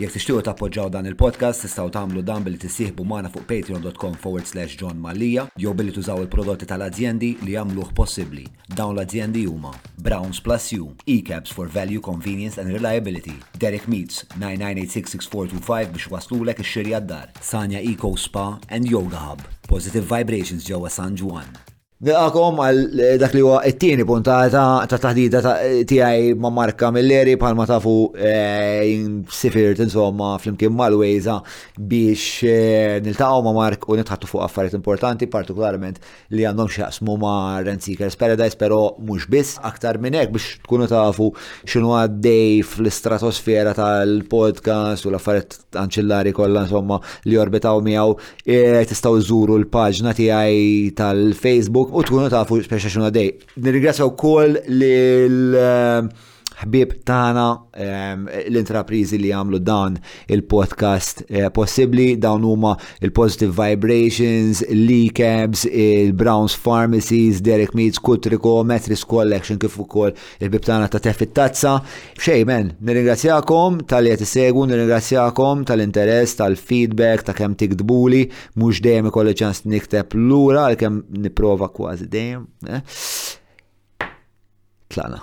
Jekk tixtiequ tappoġġaw dan il-podcast, tistgħu tagħmlu dan billi tissieħbu magħna fuq patreon.com/johnmallia jew billi tużaw il-prodotti tal-azjendi li jagħmluh possibbli. Dawn l-azjendi huma, Braun's Plus U, E-Cabs for Value, Convenience and Reliability, Derek Meats, 99866425 biex iwasslulek ix-xiri għad-dar, Sanya Eco Spa and Yoga Hub, Positive Vibrations ġewwa San Ġwann, Nilqakom għal eh, dak li huwa t-tieni puntata ta' taħdida tiegħi ma' Marka Milleri bħalma tafu eh, sifir insomma flimkien mal-Wejza biex eh, niltaqgħu ma' Mark u nitħattu fuq affarijiet importanti partikolarment li għandhom x'jaqsmu ma' Rent Seekers Paradise però mhux biss aktar minn hekk biex tkunu tafu x'inhu għaddej fl-istratosfera tal-podcast u l-affarijiet anċillari kollha insomma li jorbitaw miegħu e, tistgħu żżuru l-paġna tiegħi tal-Facebook u tkunu tafu speċa x'inhu dej. Nirringrazzja wkoll lil eh, ħbieb tagħna ehm, l-intrapriżi li għamlu dan il-podcast eh, possibbli dawn huma il-Positive Vibrations, il-Leakabs, il-Browns Pharmacies, Derek Meats, Kutriko, Mattress Collection kif ukoll Il-bib tagħna ta' teh fit-tazza. Xejn men, nirringrazzjakom talli qed issegwu, nirringrazzjakom tal-interess, tal-feedback, ta' kemm tiktbuli, mhux dejjem ikolli ċans nikteb lura għalkemm nipprova kważi dejjem. Eh? Tlaqna.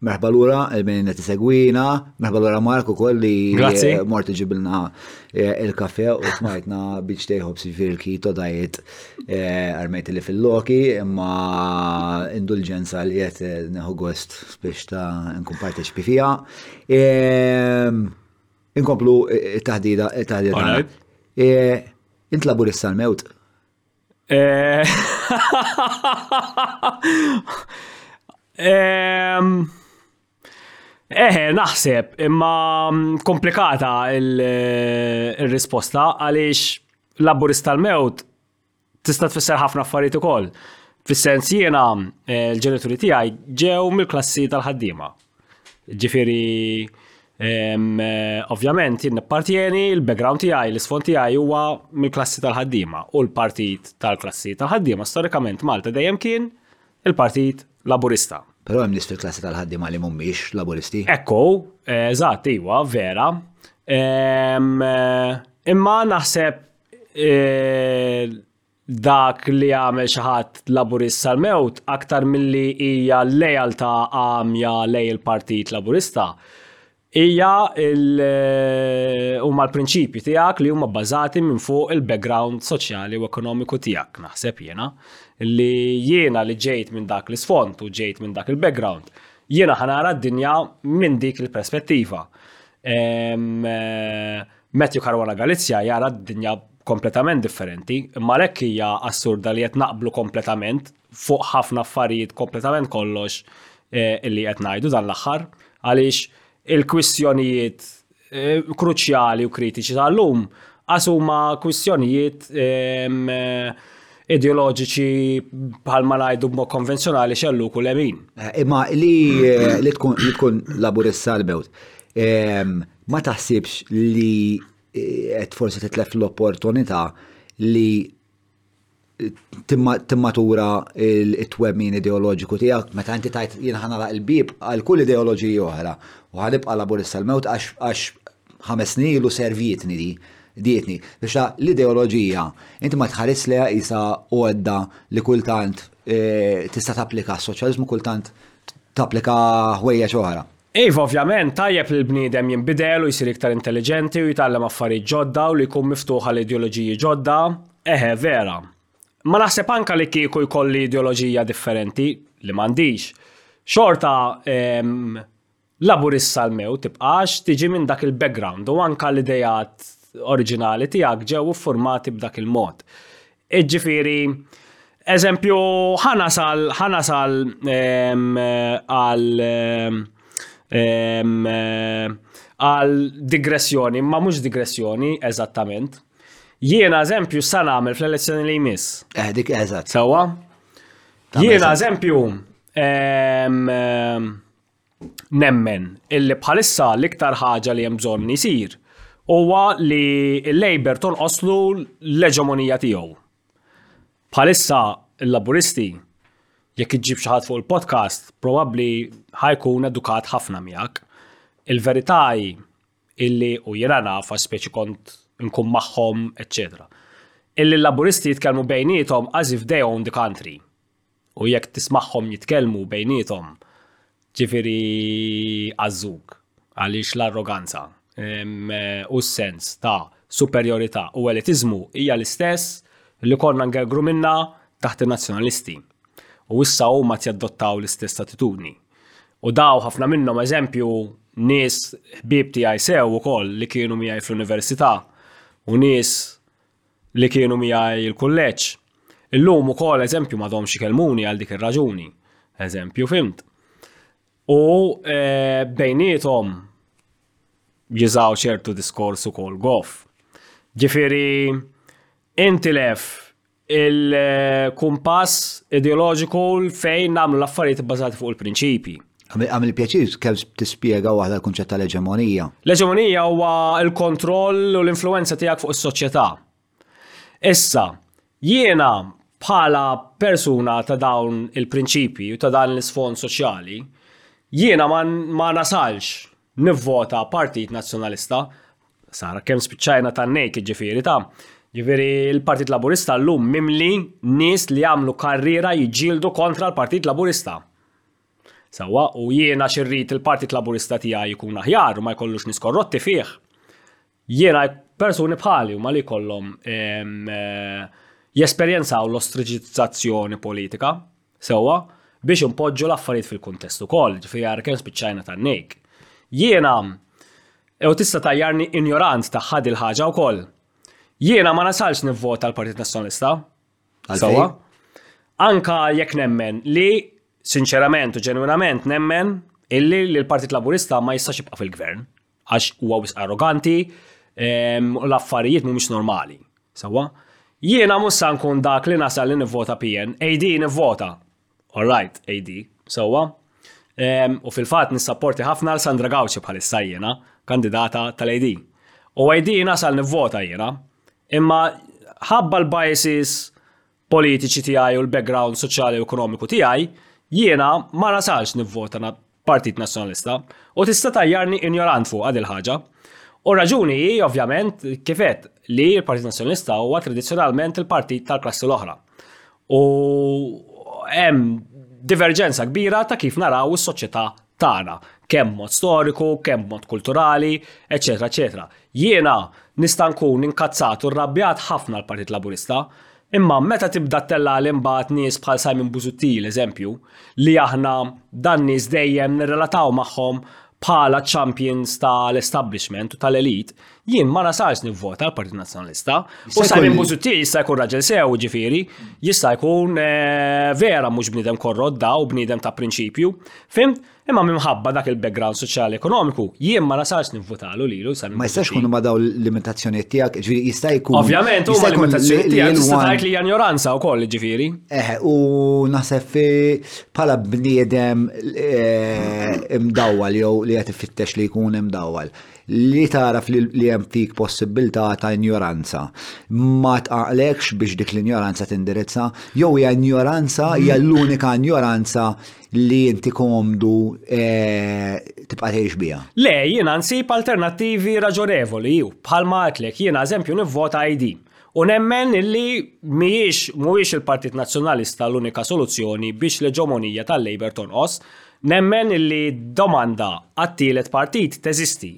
Merħba l-ura, il-minn qed isegwina, merħba l-ura Mark ukoll li Grazzi. Eh, morti ġibilna eh, il-kafe u smajtna biex tejħob sivir kito dajet eh, armejti li fil-loki imma indulġenza li qed neħu gost biex ta' nkun parteċipi fiha. Ehm, inkomplu taħdida taħdida. Int laburista l-mewt? Eh, ehm, eh, naħseb, imma mm, komplikata il-risposta eh, għaliex laburist tal-mewt tista' tfisser ħafna affarijiet ukoll. Fis-sens jiena eh, l-ġenituri tiegħi ġew mill-klassi tal-ħaddiema. Ġifieri ovvjament jien nippartjeni, il-background tiegħi, l-isfond tiegħi huwa mill-klassi tal-ħaddiema u l-partit tal-klassi tal-ħaddiema storikament Malta dejjem kien il-Partit Laburista. Però hemm nies fil-klassi tal-ħaddiema li mhumiex Laburisti. Ekku, eżatt, iwa, vera. Imma naħseb dak li jagħmel xi ħadd Laburist sal-mewt aktar milli hija l-lealtà għamja lejn il-Partit Laburista hija huma l-prinċipji tiegħek li huma bbażati minn fuq il-background soċjali u ekonomiku tiegħek. Naħseb jiena li jiena li ġejt minn dak l-isfond u ġejt minn dak il-background, jiena ħanara d-dinja minn dik il-perspettiva. Ehm, eh, Matthew Caruana Galizia jara d-dinja kompletament differenti, imma għalhekk hija assurda li qed naqblu kompletament fuq ħafna affarijiet kompletament kollox eh, li qed ngħidu dan l-aħħar għaliex il-kwistjonijiet eh, kruċjali u kritiċi tal-lum għas huma kwistjonijiet ehm, ideoloġiċi bħalma ngħidu b'mod konvenzjonali xellu kull emin. Eh, imma li tkun laburissa l-mewt. Ehm, Ma taħsibx li eh, qed forsi titlef l-opportunità li timmatura il-twemmin ideoloġiku tiegħek meta inti tajt jien ħanala il-bib għal kull ideoloġija oħra u ħanibqa' laburista l-mewt għax ħames snin ilu servietni di dietni. Biex l-ideoloġija inti ma tħares li jisa għodda li kultant eh, tista' tapplika s-soċjaliżmu kultant tapplika ħwejja oħra. Iva, ovvjament, tajjeb li l-bniedem jinbidel u jsir iktar intelliġenti u jitgħallem affarijiet ġodda u li jkun miftuħ għal ideoloġiji ġodda. Eħe, vera. Imma naħseb anke li kieku jkolli ideoloġija differenti, li m'għandix, xorta, ehm, Laburista l-mew tibqa' għax tiġi minn dak il-background u anke l-ideat oriġinali tiegħek ġew iffurmati b'dak il-mod. Iġġifiri, eżempju, ħanasal, ħanasal għal għal digressjoni, ma mhux digressjoni eżattament. Jiena eżempju sa nagħmel fl-elezzjoni li jmiss. Eh, dik eżatt. Sewwa? Jiena eżempju Nemmen illi bħalissa l-iktar ħaġa li hemm bżonn isir huwa li l-Labour tonqoslu l-eġemonija tiegħu. Bħalissa l-Laburisti jekk iġġib xi ħadd fuq il-podcast probabbli ħajkun edukat ħafna miegħek. Il-verità hi illi u jiena naf għax speċi kont nkun magħhom, eċċetera. Illi l-Laburisti jitkellmu bejniethom as if they own the country. U jekk tismagħhom jitkellmu bejniethom, ġifieri għaż-żug, għaliex l-arroganza u s-sens ta' superjorità u elitiżmu hija l-istess li konna ngergru minnha taħt in-Nazzjonalisti. U issa huma qed jadottaw l-istess attitudni. U daw ħafna minnhom eżempju nies ħbieb tiegħi sew ukoll li kienu miegħi fl-università u nies li kienu miegħi l-kulleġġ. Illum ukoll eżempju m'għadhomx ikellmuni għal dik ir-raġuni. Eżempju, fimt. U e, bejnietom jiżaw ċertu diskors ukoll goff. Ġifieri intilef il-kumpass ideoloġiku fejn nagħmlu l-affarijiet bbażati fuq il-prinċipji. Għamil pjaċir kif tispjega waħda l-kunċett tal-eġemonija. L-eġemonija huwa l-kontroll u l-influenza tiegħek fuq is-soċjetà. Issa, jiena bħala persuna ta' dawn il-prinċipji u ta' dan l-isfond soċjali, jiena ma nasalx nivvota Partit Nazzjonalista, sara kemm spiċċajna tan nejk ġifieri ta' Ġifiri, il-Partit Laburista l-lum mimli nis li għamlu karriera jġildu kontra l-Partit Laburista. Sewwa, u jien għax irrid il-Partit Laburista tiegħi jkun aħjar u ma jkollux nies korrotti fih, jiena persuni bħali huma li jkollhom jesperjenzaw l-ostriċizzazzjoni politika, sewwa, biex impoġġu l-affarijiet fil-kuntest ukoll, ġifieri għar kemm spiċċajna tan-nejk. Jiena ew tista' tajjarni injorant ta' ħad il-ħaġa wkoll. Jiena ma nasalx nivvota l-Partit Nazzjonalista, Sawa? Anka jekk nemmen li, sinċerament u ġenwinament nemmen illi li l-Partit Laburista ma jistax jibqa' fil-gvern għax huwa wis arroganti ehm, u l-affarijiet mhumiex normali. Sawa? Jiena mhux se nkun dak li nasal li nivvota PN, AD nivvota. All right, AD, sewwa. U fil-fatt nissapporti ħafna l Sandra Gawxi bħalissa jiena, kandidata tal-AD. U AD nasal nivvota jiena, imma ħabba l-biases politiċi tiegħi u l-background soċjali u ekonomiku tiegħi, jiena ma nasalx nivvota Partit Nazzjonalista, u tista' tajjarni injorant fuq għad il-ħaġa. U raġuni hi ovvjament kifet li l-Partit Nazzjonalista huwa tradizzjonalment il-partit tal-klassi l-oħra. U hemm diverġenza kbira ta' kif naraw is-soċjetà tagħna, kemm mod storiku, kemm mod kulturali, eċetera, eċetera. Jiena nista' nkun inkazzat u rrabjat ħafna l-Partit Laburista, Imma meta tibda tella' għal imbagħad nies bħal Simon Busuttil, eżempju, li aħna dan nies dejjem nirrelataw magħhom bħala ċ-champions ta' l-establishment u ta' l-elite, jien ma nasalx nivvota għal Partit Nazzjonalista. U Simon Busuttil jista' jkun raġel sew ġifieri, jista' jkun eh, vera mhux bniedem korrot daw, bniedem ta' prinċipju. Fimt? Imma minħabba dak il-background soċjali ekonomiku, jien ma nasarx nivvutalu lilu sa Ma jistax kunu ma daw l-limitazzjonijiet tiegħek, ġifieri jista' jkun. Ovvjament, huma limitazzjonijiet tiegħek tista' tgħid li ignoranza wkoll, ġifieri. Eħe, u naħseb fi bħala bniedem eh, imdawwal jew li qed ifittex li jkun imdawwal li taraf li hemm fik possibilità ta' ignoranza. Ma tqaqlekx biex dik l-ignoranza tindirizza, jew hija ignoranza hija l-unika ignoranza li inti komdu eh, tibqa' tgħix biha. Le, jiena nsib alternattivi raġonevoli ju, bħalma għatlek jiena eżempju nivvota ID. U nemmen illi mhijiex mhuwiex il-Partit Nazzjonalista l-unika soluzzjoni biex l-eġemonija tal-Labour tonqos, nemmen illi domanda għat-tielet partit teżisti.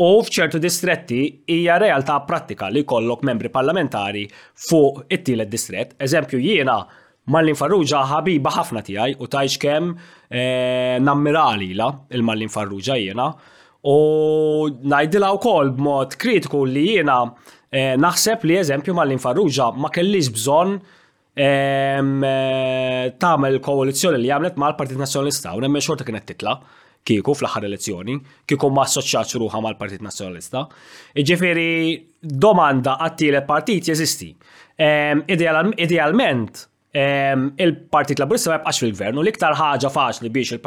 U f'ċertu distretti hija realtà prattika li jkollok membri parlamentari fuq it-tielet distrett. Eżempju jiena Marlene Farrugia ħabiba ħafna tiegħi u tajx kemm eh, nammira għalila il-Marlene Farrugia jiena u ngħidilha wkoll b'mod kritiku li jiena eh, naħseb li eżempju Marlene Farrugia ma kellix bżonn eh, tagħmel koalizzjoni li għamlet mal-Partit Nazzjonalista u nemmen xorta kienet titla. kieku fl-aħħar elezzjoni, kieku ma assoċjatx ruħa mal-Partit Nazzjonalista. Ġifieri domanda għat-tielet partit jeżisti. Ehm, idealment, ehm, il-Partit Laburista ma jibqax fil-gvern u l-iktar ħaġa faċli biex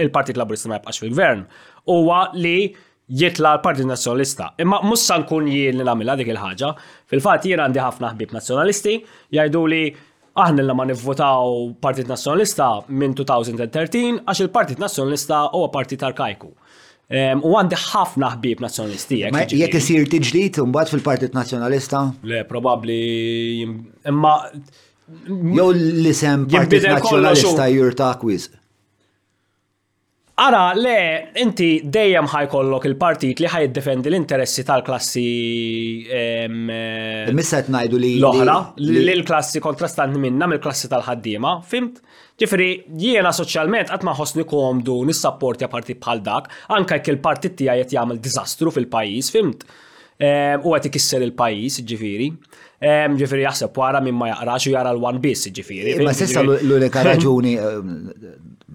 il-Partit Laburista ma jibqax fil-gvern huwa li jitla' l-Partit Nazzjonalista. Imma mhux sa nkun jien li nagħmilha dik il-ħaġa. Fil-fatt jien għandi ħafna ħbieb Nazzjonalisti jgħiduli aħna ilna ma nivvutaw Partit Nazzjonalista minn 2013 għax il-Partit Nazzjonalista huwa partit arkajku. Ehm, u għandi ħafna ħbib nazzjonalisti. Jekk isir tiġdid imbagħad fil-Partit Nazzjonalista? Le, probabbli imma jew l-isem Partit Nazzjonalista jurta akwiż. Ara, le, inti dejjem ħa jkollok il-partit li ħa jiddefendi l-interessi tal-klassi Missa qed ngħidu li l-oħra, li l-klassi kontrastanti minna mill-klassi tal-ħaddiema, fimt? Ġifieri jiena soċjalment qatt ma ħossni komdu nissapportja partit bħal dak, anke jekk il-partit tiegħi qed jagħmel diżastru fil-pajjiż, fimt? Ehm, u għet ikisser il-pajis, ġifiri. Ehm, ġifiri jaħseb wara minn ma jaqrax u jara l-wan biss, ġifiri. Ma sessa l-unika raġuni, ehm,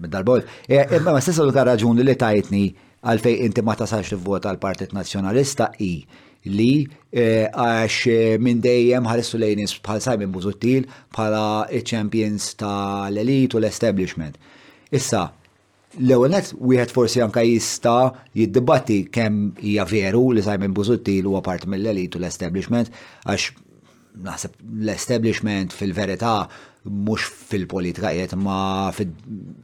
dal-bol, eh, eh, ma sessa l-unika raġuni li tajtni għalfej inti ma tasax vota l-Partit Nazjonalista i li eh, għax minn dejjem ħaristu lejnis bħal Simon Buzuttil bħala champions tal-elit u l-establishment. Issa, L-ewwel nett, wieħed forsi anke jista' jiddibatti kemm hija veru li Simon Busuttil huwa parti mill-elite u l-establishment, għax naħseb l-establishment fil-verità mhux fil-politika qiegħed ma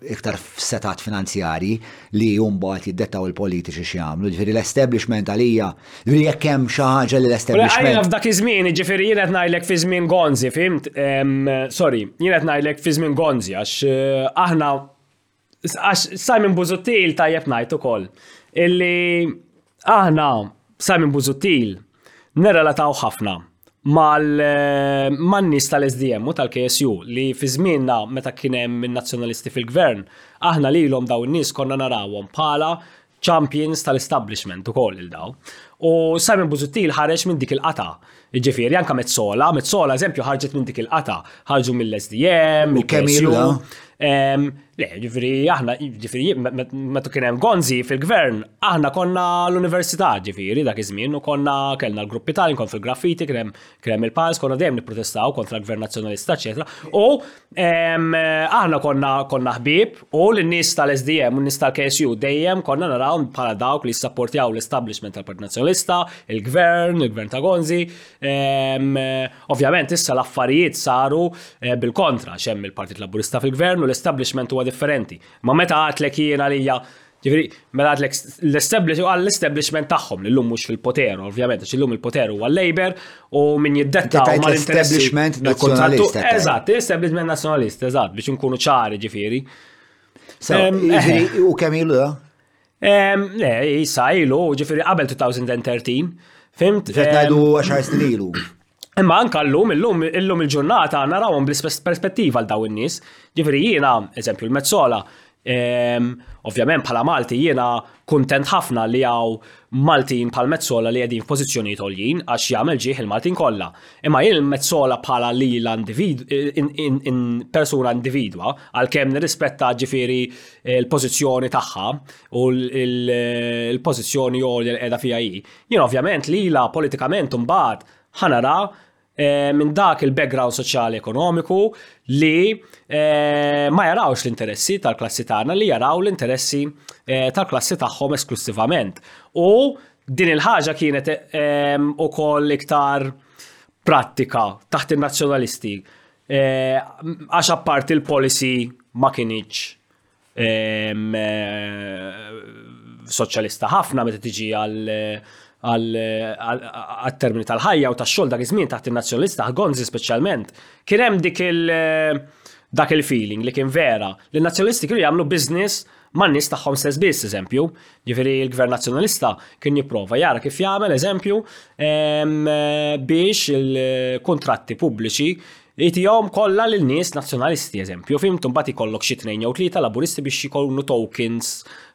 iktar f'setat finanzjarji li mbagħad jiddettaw il-politiċi x'jagħmlu. Ġifieri l-establishment għalija, ġifieri jekk hemm xi ħaġa li l-establishment. Għalina f'dak iż-żmien, ġifieri jien qed ngħidlek fi żmien Gonzi, fimt? Sorry, jien qed ngħidlek fi żmien Gonzi għax eh, aħna Għax Simon Buzuttil tajjeb ngħid ukoll illi aħna Simon Buzuttil nirrelataw ħafna mal-nies eh, tal-SDM u tal-KSU li fi żmienna meta kien hemm nazzjonalisti fil-gvern, aħna lilhom dawn in-nies konna narawhom bħala champions tal-establishment u koll il-daw. U Simon Busuttil ħareġ minn dik il-qata. Ġifiri, anka Mezzola, Mezzola, eżempju, ħarġet minn dik il-qata. ħarġu mill-SDM, mill-KMU. Le, ġifiri, aħna, ġifiri, metu kienem gonzi fil-gvern, aħna konna l-università, ġifiri, dak iż-żmien, u konna kellna l-gruppi tal kon fil-graffiti, kienem Kreml Pals konna dejjem nipprotestaw kontra l-Gvern Nazzjonalista, eċetera. U aħna konna konna ħbib u l-nies tal-SDM u n-nies tal-KSU dejjem konna naraw bħala dawk li jissapportjaw l-establishment tal-Partit Nazzjonalista, il-Gvern, il-Gvern ta' Gonzi. Ovvjament issa l-affarijiet saru eh, bil-kontra xem il-Partit Laburista fil-Gvern u l-establishment huwa differenti. Ma meta għatlek jiena li Ġifiri, mela għadlek l-establishment, għall-establishment tagħhom li l-lum mhux fil-poter, ovvjament, għax l-lum il-poter huwa l-Labour u min jiddetta u ma l-establishment nazjonalist. Eżatt, l-establishment nazjonalist, eżatt, biex nkunu ċari ġifiri. U kemm ilu da? Le, jisa ilu, ġifiri qabel 2013, fimt? Fetnajdu 10 snin ilu. Imma anka llum, illum, illum il-ġurnata narawhom bl-istess perspettiva għal daw in-nies. Ġifieri jiena, eżempju l-Mezzola, ehm, ovvjament bħala Malti jiena kuntent ħafna li hawn Maltin bħal Mezzola li qegħdin f'pożizzjonijiet għoljin għax jagħmel ġieħ il-Maltin kollha. Imma jien il-Mezzola bħala li in persuna individwa għalkemm nirrispetta ġifieri l-pożizzjoni tagħha u l-pożizzjoni għolja li qiegħda fiha hi, Jien ovvjament lilha politikament imbagħad ħa nara minn dak il-background soċjali ekonomiku li ma jarawx l-interessi tal-klassi tagħna li jaraw l-interessi tal-klassi tagħhom esklussivament. U din il-ħaġa kienet ukoll iktar prattika taħt in-Nazzjonalisti għax apparti l-policy ma kinitx Ehm, eh, soċjalista ħafna meta tiġi għal għal-termini tal-ħajja u tax-xogħol dak iż-żmien taħt in-nazzjonalista ħgonzi speċjalment. Kien hemm dik il- eh, dak il-feeling li kien vera li n-nazzjonalisti kienu jagħmlu business man nies tagħhom stess biss eżempju. Ġifieri l-Gvern Nazzjonalista kien jipprova jara kif jagħmel eżempju ehm, biex il-kuntratti pubbliċi Li tihom kollha lil nies nazzjonalisti eżempju, fimtu mbagħad ikollok xi tnejn jew tlieta laburisti biex jkunu tokens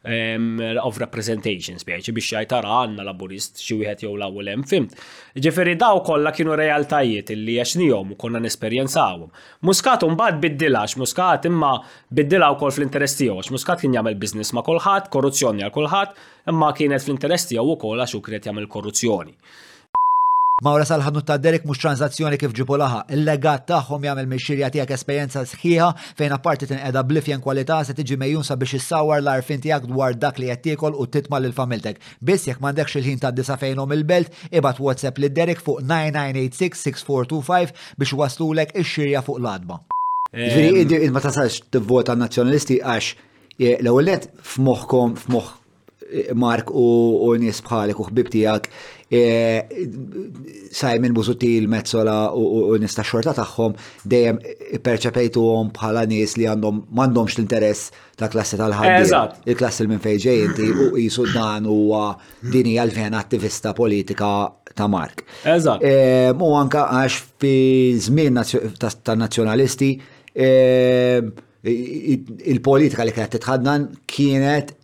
um, of representation speċi biex jgħid tara għandna laburist xi wieħed jew l-ewwel hemm fimt. Ġifieri daw kollha kienu realtajiet li għexnihom u konna nesperjenzawhom. Muskat mbagħad biddilha muskat imma biddilha wkoll fl-interess tiegħu għax muskat kien jagħmel business ma' kulħadd, korruzzjoni għal kulħadd, imma kienet fl-interess tiegħu wkoll għax hu kienet jagħmel korruzzjoni. Mawra sal-ħanut ta' Derek mhux transazzjoni kif ġipu laħa. Il-legat tagħhom jagħmel mix-xirja tiegħek esperjenza sħiħa fejn apparti tinqeda blifjen kwalità se tiġi mejjun sabiex issawwar l-għarfien tiegħek dwar dak li qed tiekol u titma' lil familtek. Biss jekk m'għandekx il-ħin tgħaddi sa fejnhom il-belt, ibgħat WhatsApp lil Derek fuq 9986-6425 biex iwasslulek ix-xirja fuq l-għatba. Jiġifieri ma tasalx tivvota n-Nazzjonalisti għax l-ewwel nett f'moħħkom f'moħħ Mark u nies bħalek u ħbib tiegħek e, Simon Busutil, Mezzola u nies ta' xorta tagħhom dejjem perċepejtuhom bħala nies li għandhom m'għandhomx l-interess ta' klassi tal-ħaddiem. Il-klassi minn fejn ġej inti u qisu dan huwa din hija l-vena attivista politika ta' Mark. Eżatt. E, u anka għax fi żmien ta' nazzjonalisti e, il-politika li kienet titħaddan kienet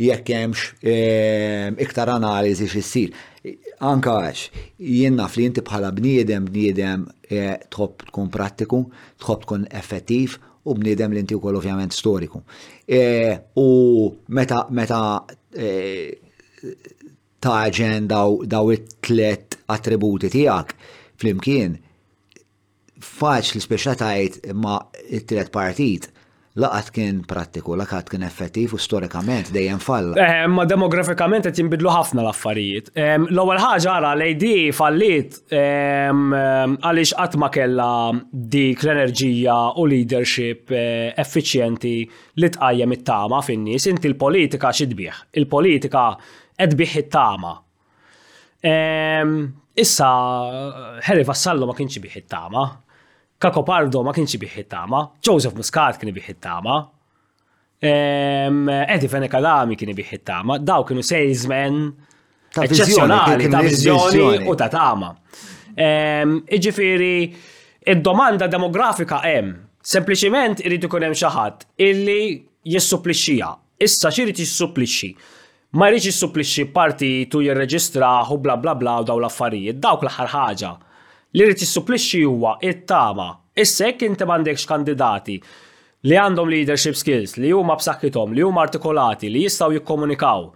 jekk hemmx ehm, iktar analiżi xi ssir. Anka għax, jien naf li inti bħala bniedem, bniedem eh, tħobb tkun prattiku, tħobb tkun effettiv u bniedem li inti wkoll ovvjament storiku. Eh, u meta meta eh, ta' daw it-tlet attributi tiegħek flimkien Faċli spiċċa tgħid imma t-tielet partit la qatt kien prattiku, la qatt kien effettiv u storikament dejjem falla. Eh, ma demografikament qed jinbidlu ħafna l-affarijiet. Ehm, l-ewwel ħaġa ara l-AD fallit ehm, ehm, għaliex qatt ma kellha dik l-enerġija u leadership eh, effiċjenti li tqajjem it-tama fin-nies. Inti l-politika xi tbih? Il-politika qed bih it-tama Ehm, issa, Harry Vassallo ma kienx bih it-tama, Kako Pardo ma kienx bih it-tama, Joseph Muscat kien bih it-tama, ehm, Eddie Fenekadami kien bih it-tama, daw kienu salesmen eccezjonali ta' vizjoni u ta' tama. Ehm, iġifiri, id-domanda demografika hemm, sempliciment irid ikun hemm xi ħadd illi jissupplixxija. Issa x'irid jissupplixxi? Ma jridx jissupplixxi partit u jirreġistrah u bla bla bla u dawn l-affarijiet, dawk l-aħħar ħaġa. Li jrid jissupplixxi huwa t-tama. Issa jekk inti m'għandekx kandidati li għandhom leadership skills, li huma b'saħħithom, li huma artikolati, li jistgħu jikkomunikaw,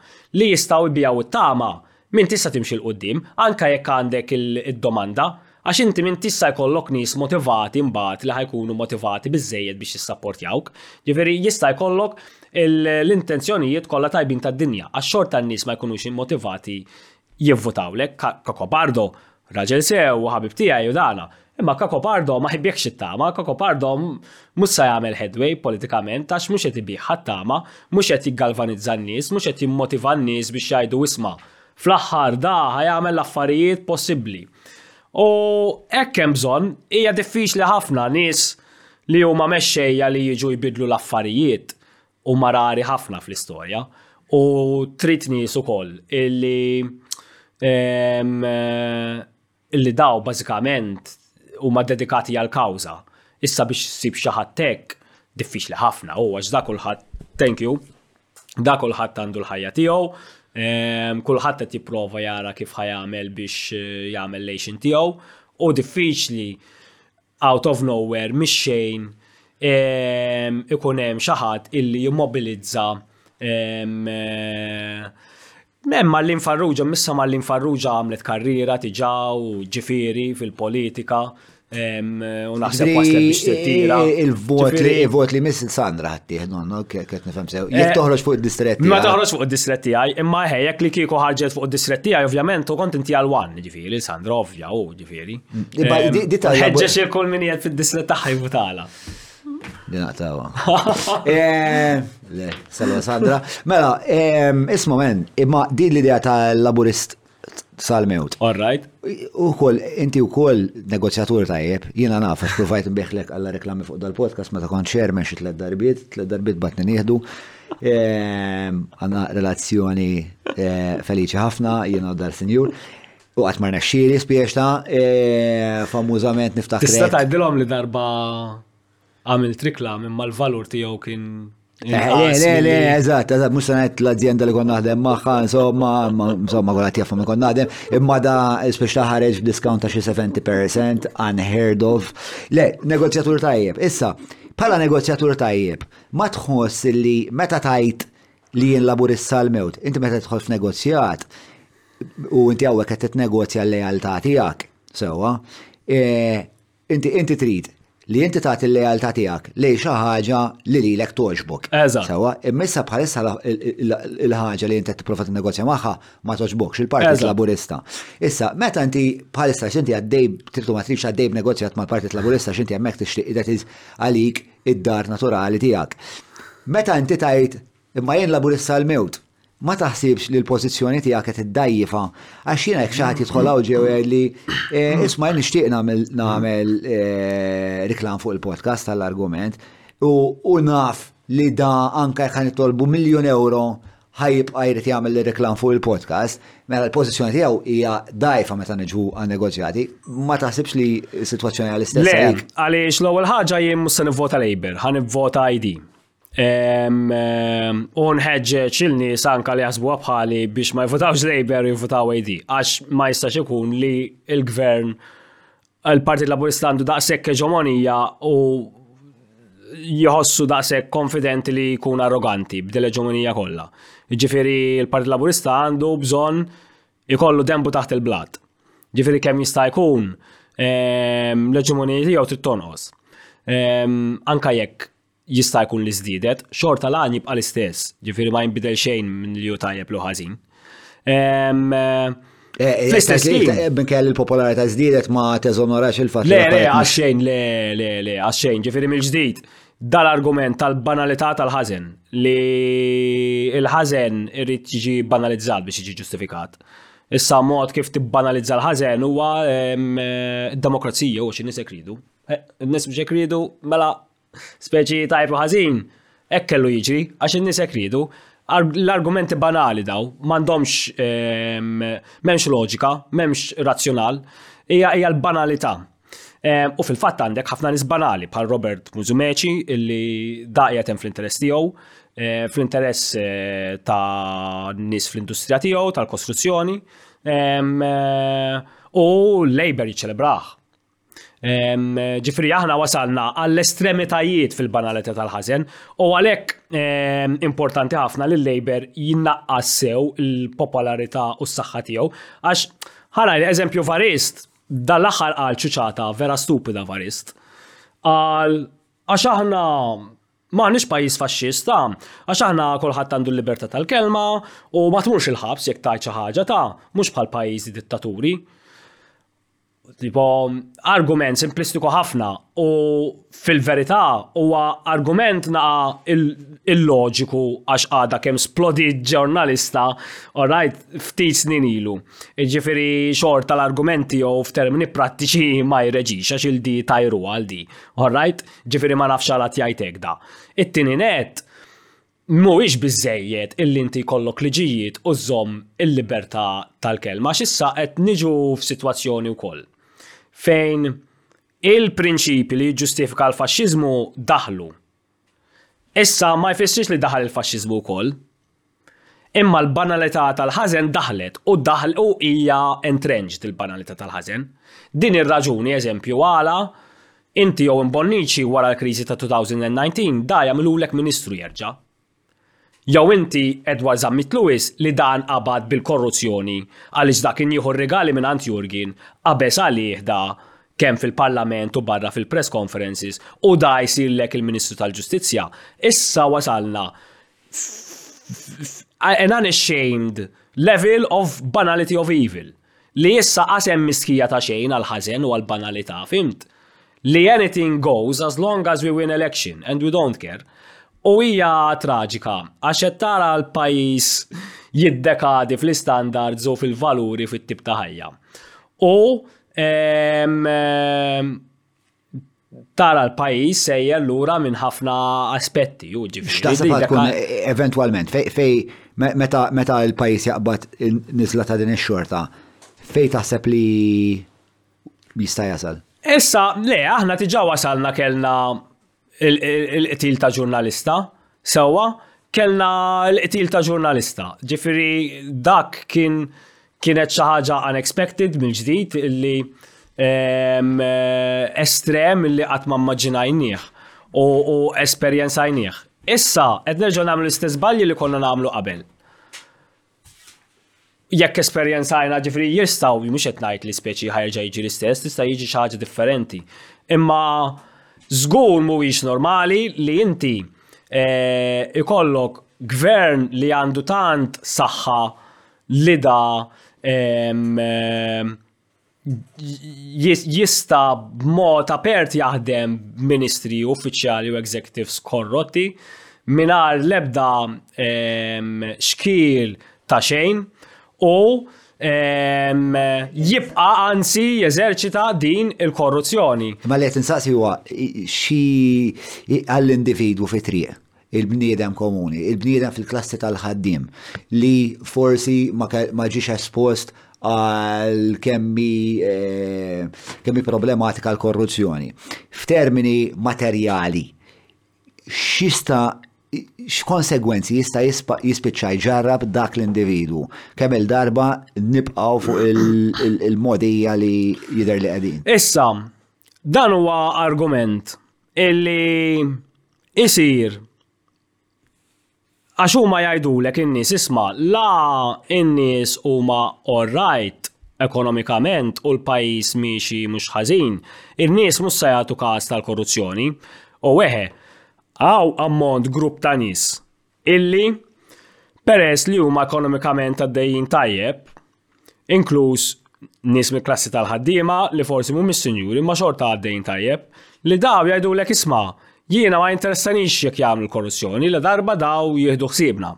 li jistgħu jbigħu t-tama, m'intix se timxi 'l quddiem, anke jekk għandek id-domanda. Għax inti m'intix sa jkollok nies motivati mbagħad li ħa jkunu motivati biżżejjed biex jissapportjawk. Ġifieri jista' jkollok l-intenzjonijiet kollha tajbin tad-dinja, għax xorta n-nies ma jkunux immotivati jivvutawlek, Cacopardo raġel sew u ħabib tiegħi u dana, imma Cacopardo ma jbigħx it-tama, Cacopardo mhux sa jagħmel headway politikament għax mhux qed ibiegħha t-tama, mhux qed jiggalvanizza n-nies, mhux qed jimmotiva n-nies biex jgħidu isma', Fl-aħħar da ħa jagħmel l-affarijiet possibbli. U hekk hemm bżonn hija diffiċli ħafna nies li huma mexxejja li jiġu jbidlu l-affarijiet u marari ħafna fl-istorja u trid nies ukoll illi ehm, Illi daw bażikament huma dedikati għal kawża. Issa biex ssib xi ħadd hekk diffiċli ħafna u għax da kulħadd thank you da kulħadd għandu l-ħajja tiegħu ehm, kulħadd qed jipprova jara kif ħajamel biex eh, jagħmel lejxin tiegħu u diffiċli out of nowhere, mix-xejn, ikun hemm xi ħadd illi jimmobilizza Hemm Marlin Farrugia, missa Marlin Farrugia għamlet karriera tiġà u ġifieri fil-politika u naħseb waslet biex tirtira. Il-vot li il-vot li miss Sandra ħaddih, nonno, kif nifhem sew. Eh, jekk toħroġ fuq id-distretti. Ma toħroġ fuq id-distretti tiegħi, imma ħejjek li kieku ħarġet fuq id-distretti tiegħi, ovvjament u kont inti għal wan, ġifieri Sandra ovvja u Veri. Ħedġa xie kol minni għed fil-dislet taħħa jvutala. Li naqtawa. Eh, le, salva Sandra. Mela, isma men, imma di l-idea ta' laburist sal-mewt. All right. U kol, inti u kol negozjatur tajjeb, jina naf, għax provajt mbiħlek għalla reklami fuq dal-podcast, ma ta' kon ċermen xie tlet darbit, tlet darbit batni nieħdu. Għanna relazzjoni eh, feliċi ħafna, jina dar senjur. U qatt ma rnexxieli spiexta, e, famużament niftakar. Tista' tgħidilhom li darba għamil trikla minn mal-valur tiegħu kien Eh, le, le, le, eżatt, eżatt, mux sanajt l-azienda li konna naħdem maħħa, insomma, insomma, għolat jaffa mi konna naħdem, imma da spiex taħħareġ discount ta' xie 70% unheard of. Le, negozjatur tajjeb. Issa, pala negozjatur tajjeb, ma tħoss li meta tajt li jien laburissa l-mewt, inti meta tħoss f'negozjat, u inti hawnhekk qed titnegozja l-lealtà tiegħek, sewwa, e, inti inti trid li inti tagħti l-lealtà tiegħek li xi ħaġa li lilek toġbok. Eżatt. Sewwa, immissa bħalissa l-ħaġa li inti tipprova tinnegozja magħha ma toġbokx il-Partit Laburista. Issa, meta inti bħalissa x'inti għaddej trid ma tridx għaddej b'negozjat mal-Partit Laburista x'inti hemmhekk tixtieq għalik id-dar naturali tiegħek. Meta inti tajt Imma jien Laburista għall-mewt. Ma taħsibx li l-pożizzjoni tiegħek qed iddgħajjifha għax jiena jekk xi ħadd jidħol hawn ġew jgħidli eh, isma' jien nixtieq nagħmel nagħmel eh, riklam fuq il-podcast tal-argument u naf li da anka jekk nitolbu miljun euro ħajibqa' jrid jagħmel reklam fuq il-podcast, mela l-pożizzjoni tiegħu hija dajfa meta niġu għan negozjati, ma taħsibx li s-sitwazzjoni għall-istess. Le, għaliex l-ewwel ħaġa jien mhux se nivvota Labour, ħa nivvota ID. Unħeġġeġ il-nies anka li jasbu bħali biex ma jvotawx Labour jivvotaw AD, għax ma jistax ikun li il-gvern il-Partit Laburista għandu daqshekk eġomonija u jħossu daqshekk konfidenti li jkun arroganti b'dil eġomonija kollha. Ġifieri l-Partit Laburista għandu bżonn ikollu dembu taħt il-blat. Ġifieri kemm jista' jkun ehm, l-eġomonija tiegħu trid tonqos. Ehm, anka jekk jista' jkun li żdiedet, xorta l-għan jibqa' l-istess, ġifieri ma jinbidel xejn minn li hu tajjeb li ħażin. Fl-istess ħin. Minkejja li l-popolarità żdiedet ma teżonorax il-fatt. Le, le, għaxxejn, le, le, le, għaxxejn, ġifieri mill-ġdid. Dal-argument tal-banalità tal-ħażen li l-ħażen irid jiġi banalizzat biex jiġi ġustifikat. Issa mod kif tibbanalizza l-ħażen huwa d-demokrazija u x'in-nies ikridu. Eh, n-nies biex ikridu mela Speċi tajjeb u ħażin, hekk kellu jiġri, għax in-nies hekk riedu. L-argumenti banali daw, m'għandhomx ehm, m'hemmx loġika, m'hemmx razzjonal, hija hija l-banalità. Ehm, u fil-fatt għandek ħafna nies banali bħal Robert Muzumeċi illi daqja hemm fl-interess tiegħu, eh, fl-interess eh, ta' nies fl-industrija tiegħu, tal-kostruzzjoni, ehm, eh, u Labour jiċċelebraħ. Ġifri, aħna wasalna għall-estremitajiet fil-banalità tal-ħazen u għalek importanti ħafna li l-Labor jinnaqqas sew il-popolarità u s-saxħa tiegħu. Għax, ħana, eżempju, Varist, dal-axar għal ċuċata vera stupida Varist, għal għax aħna Maħnix pajis faxxista, għax aħna kolħat għandu l-libertà tal-kelma u ma tmurx il-ħabs jekk tajċa ħaġa ta' mhux bħal pajjiżi dittaturi. Tipo, argument simplistiku ħafna u fil-verità huwa argument naqa il-loġiku għax għada kemm splodi ġurnalista, orajt, ftit snin ilu. Ġifiri xor tal-argumenti jew f'termini prattiċi ma jreġix għax il-di tajru għal di, orajt, ġifiri ma nafx għala tjajtek da. It-tini net, Mhuwiex biżżejjed illi inti jkollok liġijiet u żżomm il-libertà tal-kelma għax issa qed niġu f'sitwazzjoni wkoll fejn il-prinċipji li jiġġustifika l-faxxiżmu daħlu. Issa ma jfissirx li daħal il-faxxiżmu wkoll. Imma l-banalità tal-ħażen daħlet u daħl u hija entrenched il-banalità tal-ħażen. Din ir-raġuni eżempju għala Inti jew Bonnici wara l-kriżi ta' 2019 da jagħmilulek Ministru jerġa'. Jew inti Edward Zammit Lewis li dan qabad bil-korruzzjoni għaliex da kien jieħu r-rigali mingħand Jurgen qabeż għalih da kemm fil-Parlament u barra fil-press conferences u da jsirlek il-Ministru tal-Ġustizzja. Issa wasalna an unashamed level of banality of evil. Li issa qasem miskija ta' xejn għal ħażen u għal banalità, fimt? Li anything goes as long as we win election and we don't care. U hija traġika għax qed tara l-pajjiż jiddekadi fl-istandards u fil-valuri fit-tip ta' ħajja. U ehm, ehm, tara l-pajis sejjer lura minn ħafna aspetti. X'taħseb tkun e- e- eventwalment fej meta l-pajis jaqbad nizla ta' din ix-xorta fej taħseb li jista' jasal? Issa, le, aħna tiġa wasalna kellna il-qtil ta' ġurnalista, sewa, kellna l-qtil ta' ġurnalista. Ġifiri, dak kien Kienet xi ħaġa unexpected mill-ġdid illi estrem illi qatt ma mmaġinajnieh u esperjenzajnieh. Issa qed nerġgħu nagħmlu l-istess balji li konna nagħmlu qabel. Jekk esperjenzajna ġifri jistgħu mhux qed ngħid li speċi ħajġa jiġi l-istess, tista' jiġi xi ħaġa differenti. Imma żgur mhuwiex normali li inti eh, ikollok gvern li għandu tant saħħa l-ida jista b'mod apert jaħdem ministri, uffiċjali u executives korrotti minar lebda xkil ta' xejn u jibqa anzi jeżerċita din il-korruzzjoni. Ma li qed insaqsi huwa xi għall-individwu fi triq il-bniedem komuni, il-bniedem fil-klassi tal-ħaddim li forsi ma ġiex espost għal kemmi eh, kemmi problematika l-korruzzjoni. F'termini materjali, xista x'konsegwenzi jista' jispiċċa jġarrab dak l-individu kemm il-darba nibqgħu fuq il-modija li jidher li qegħdin. Issa, dan huwa argument illi isir għax huma jgħidulek in-nies isma' la in-nies huma all right ekonomikament u l-pajjiż miexi mhux ħażin, in-nies mhux se jagħtu każ tal-korruzzjoni u weħe għaw ammont grupp ta' nies illi, peress li huma ekonomikament għaddejjin tajjeb, inkluż nies mill-klassi tal-ħaddiema li forsi mhumiex sinjuri ma xorta għaddejjin tajjeb, li daw jgħidulek isma' jiena ma jinteressanix jekk jagħmlu korruzzjoni la darba daw jieħdu ħsiebna.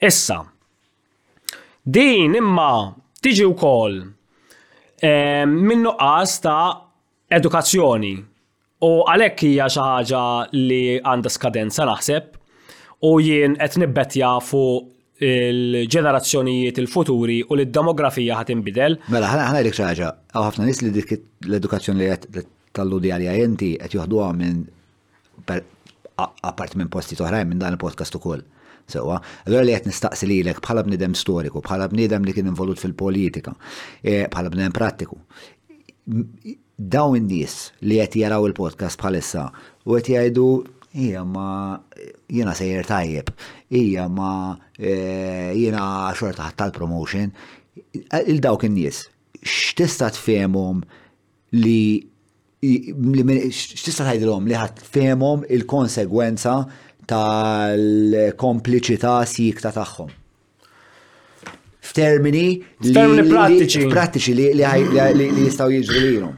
Issa, din imma tiġi wkoll eh, minnu qas ta' edukazzjoni. U għalhekk hija xi ħaġa li għandha skadenza naħseb u jien qed nibbettja fuq il-ġenerazzjonijiet il-futuri u li d-demografija ħat inbidel. Mela, ħana ħana dik ħaġa, għaw ħafna nis li dik l-edukazzjoni li qed talludi għalija inti qed joħduha minn apparti minn postijiet oħrajn minn dan il-podcast ukoll. Sewa, allora li qed nistaqsi lilek bħala bniedem storiku, bħala bniedem li kien involut fil-politika, eh, bħala bniedem prattiku. Daw in-nies li qed jaraw il-podcast bħalissa u qed jgħidu hija ma jiena sejjer tajjeb, hija ma eh, jiena xorta ħadd tal-promotion, il-dawk in-nies x'tista' tfehmhom li X'tista' tgħidilhom li ħadd fehmhom il-konsegwenza tal-kompliċità sikta tagħhom? F'termini li prattiċi. Prattiċi li jistgħu jiġri lilhom.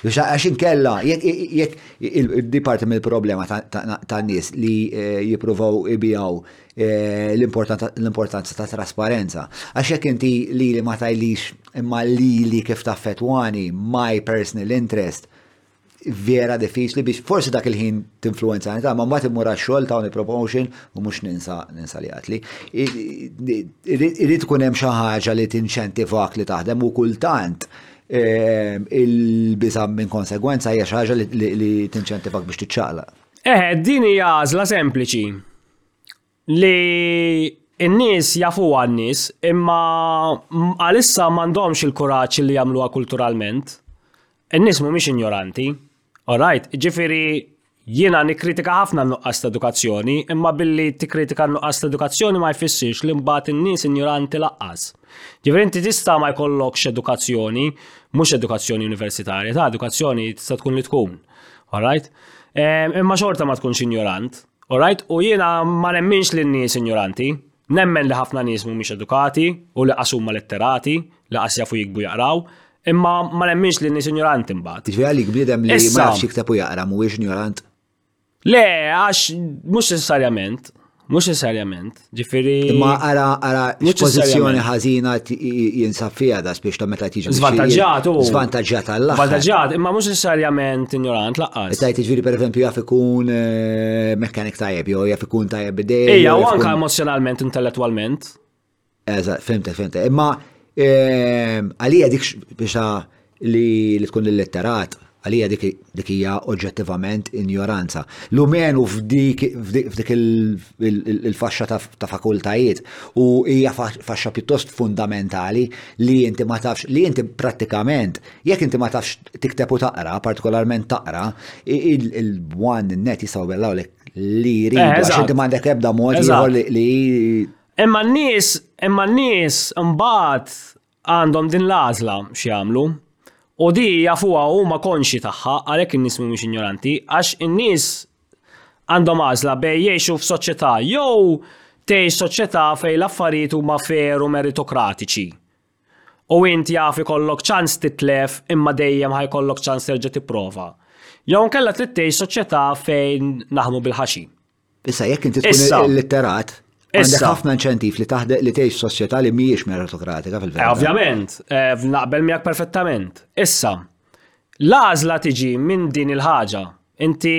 Biex għax inkella, jekk il-diparti mill-problema ta' nies li eh, jipruvaw ibijaw Eh, l-importanza ta' trasparenza. Għax jekk inti li li ma tajlix imma li li kif ta' fetwani, my personal interest, vera diffiċli biex forsi dak il-ħin t-influenza għanita, ma mbagħad immur għax-xogħol ta' promotion u mhux ninsa ninsa li għatli. Irid tkun hemm xi ħaġa li tinċentivak li taħdem u kultant eh, il-biża minn konsegwenza hija xi ħaġa li tinċentivak biex tiċċaqla. Eh, din hija għażla sempliċi li n-nies jafuha n-nies imma għalissa m'għandhomx il-kuraġġ li jagħmluha kulturalment. In-nies mhumiex injoranti. Alright, ġifieri jiena nikkritika ħafna n-nuqqas ta' edukazzjoni, imma billi tikkritika n-nuqqas ta' edukazzjoni ma jfissirx li mbagħad in-nies injoranti laqqas. Ġifieri inti tista' ma jkollokx edukazzjoni, mhux edukazzjoni universitarja, ta' edukazzjoni tista' tkun li tkun. Alright? Imma xorta ma tkunx injorant. Alright, u jiena ma nemminx li n-nies injoranti, nemmen li ħafna nies mhumiex edukati u li qas huma letterati, li qas jafu jikbu jaqraw, imma ma nemminx li n-nies injoranti mbagħad. Jiġifieri għalik bniedem li ma jafx jikteb u jaqra mhuwiex injorant? Le, għax mhux necessarjament, mhux necessarjament. Ġifiri. Imma ara, ara, pożizzjoni ħażina jinsab fija da biex ta' meta tiġi. Zvantaġġat u. Zvantaġġat għall Zvantaġġat, imma mhux necessarjament ignorant laqqas. Tajt ġifieri pereżempju jaf ikun eh, mekkanik tajjeb jew jaf ikun tajjeb bidej. Ejja, u anka emozjonalment, intellettwalment. Eżatt, fimta, fimta. Imma eh, għalija dik biex li li tkun illetterat għalija dik hija oġġettivament injoranza. L-umenu f'dik il-faxxa ta' fakultajiet u hija faxxa pjuttost fundamentali li inti ma tafx li inti prattikament jekk inti ma tafx tikteb u taqra, partikolarment taqra, il-one net jistgħu bellaw li jridu eh, għax inti m'għandek ebda mod li Imma n-nies, imma n-nies mbagħad għandhom din l-għażla x'jagħmlu. U di jafuha huma konxi tagħha għalhekk in-nies mhumiex injoranti għax in-nies għandhom għażla bej jgħixu f'soċjetà jew tgħix soċjetà fejn l-affarijiet huma fair u meritokratiċi. U int jaf ikollok ċans titlef imma dejjem ħajkollok ċans terġa' tipprova. Jew inkella trid tgħix soċjetà fejn naħmu bil-ħaxi. Issa jekk inti tkun litterat, Għandek ħafna inċentiv li taħdem li tgħix soċjetà li mhijiex meritokratika fil-verità. Eh, ovvjament, eh, naqbel miegħek perfettament. Issa, l-għażla tiġi minn din il-ħaġa. Inti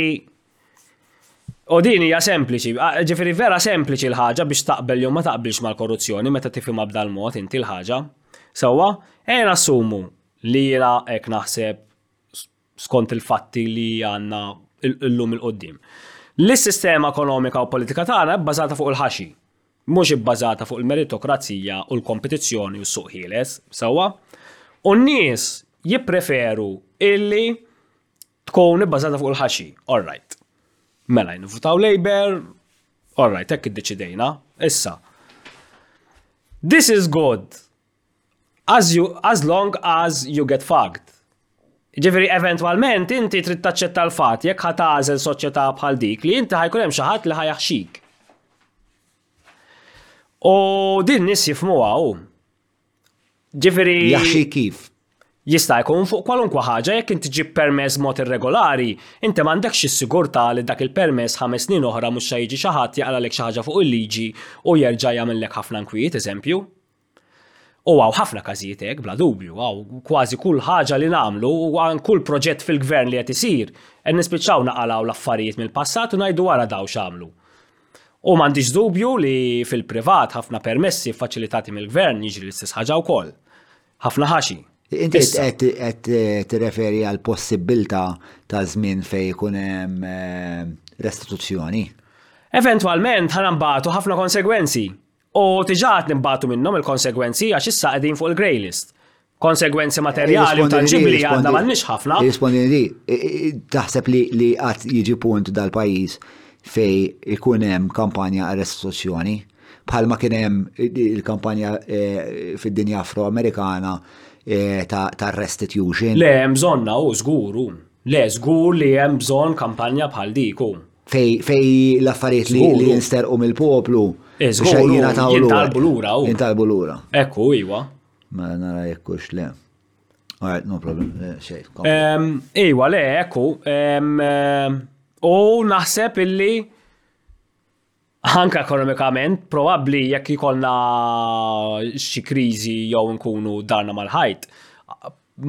U din hija sempliċi, ġifieri vera sempliċi l-ħaġa biex taqbel jew ma taqbilx mal-korruzzjoni meta tifhimha b'dal mod inti l-ħaġa. Sewwa, ejn assumu li jiena hekk naħseb skont il-fatti li għandna llum il-qudiem. Li s-sistema ekonomika u politika tagħna bbażata fuq il-ħaxi, mhux ibbażata fuq il-meritokrazija u l-kompetizzjoni u s-suq ħieles, sewwa? U n-nies jippreferu illi tkun ibbażata fuq il-ħaxi, all right. Mela jnivvutaw Labour, all right, hekk iddeċidejna, issa. This is good As you, as long as you get fucked. Ġifieri eventwalment inti trid taċċetta l-fatt jekk ħa tagħżel soċjetà bħal dik li inti ħajkun hemm xi ħadd li ħajaħxik. U din nies jifmuha hu. Ġifieri. Jaħxi kif? Jista' jkun fuq kwalunkwe ħaġa jekk inti ġib permess mod irregolari, inti m'għandekx is-sigurtà li dak il-permess ħames snin oħra mhux se jiġi xi ħadd jaqralek xi ħaġa fuq il-liġi u jerġa' jagħmellek ħafna nkwiet, eżempju. U għaw ħafna każijiet hekk bla dubju, għaw kważi kull ħaġa li nagħmlu u għan kull proġett fil-gvern li qed isir, qed nispiċċaw naqalgħu l-affarijiet mill-passat u ngħidu ara daw x'għamlu. U m'għandix dubju li fil-privat ħafna permessi ffaċilitati mill-gvern jiġri l-istess ħaġa wkoll. Ħafna ħaxi. Inti Issa. qed qed tirreferi għal possibilità ta' żmien fejn ikun hemm eh, restituzzjoni. Eventwalment ħana mbagħtu ħafna konsegwenzi. U diġà qed nibgħatu minnhom il-konsegwenzi għax issa qegħdin fuq il-grey list. Konsegwenzi eh, materjali u tanġibbli għandna m'għandniex ħafna. Irrispondini di, eh, eh, taħseb li qatt jiġi punt dal-pajjiż fej ikun hemm kampanja għal restituzzjoni bħalma kien hemm il-kampanja fid-dinja afroamerikana ta' restitution. Le, hemm bżonna u żgur. Le, żgur li hemm bżonn kampanja bħal dik Fej l-affarijiet li jinsterqu mill-poplu. Eżgur, jintalbu l-ura. Jintalbu l-ura. Ekku, iwa. Ma mela nara jekkux le. Alright, no problem. Eh, iwa, le, ekku. U naħseb illi Anke ekonomikament, probabbli jekk ikollna xi kriżi jew nkunu darna mal-ħajt,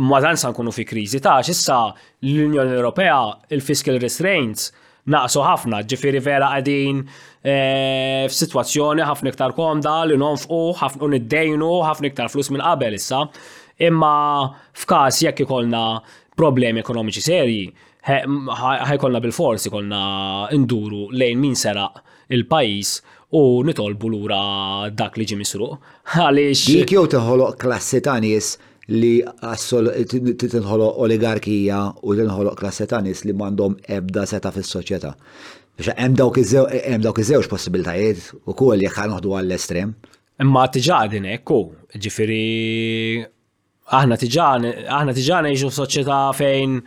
ma dan sa nkunu fi kriżi ta' issa l-Unjoni Ewropea il-fiscal restraints naqsu ħafna, ġifieri vera qegħdin eh, f'sitwazzjoni ħafna iktar komda li nonfqu, ħafna niddejnu, ħafna iktar flus minn qabel issa. Imma f'każ jekk ikollna problemi ekonomiċi serji, ħajkolna bil-fors ikolna nduru lejn min seraq il-pajis u nitolbu lura dak li ġi misruq. Għaliex. Dik jew tinħoloq klassi ta' nies li tinħoloq oligarkija u tinħoloq klassi ta' nies li m'għandhom ebda seta' fis-soċjetà. Biex hemm dawk iż-żewġ possibiltajiet ukoll jekk ħanoħdu għall-estrem. Imma tiġa din hekk hu, ġifieri Aħna tiġà aħna tiġà ngħixu f'soċjetà fejn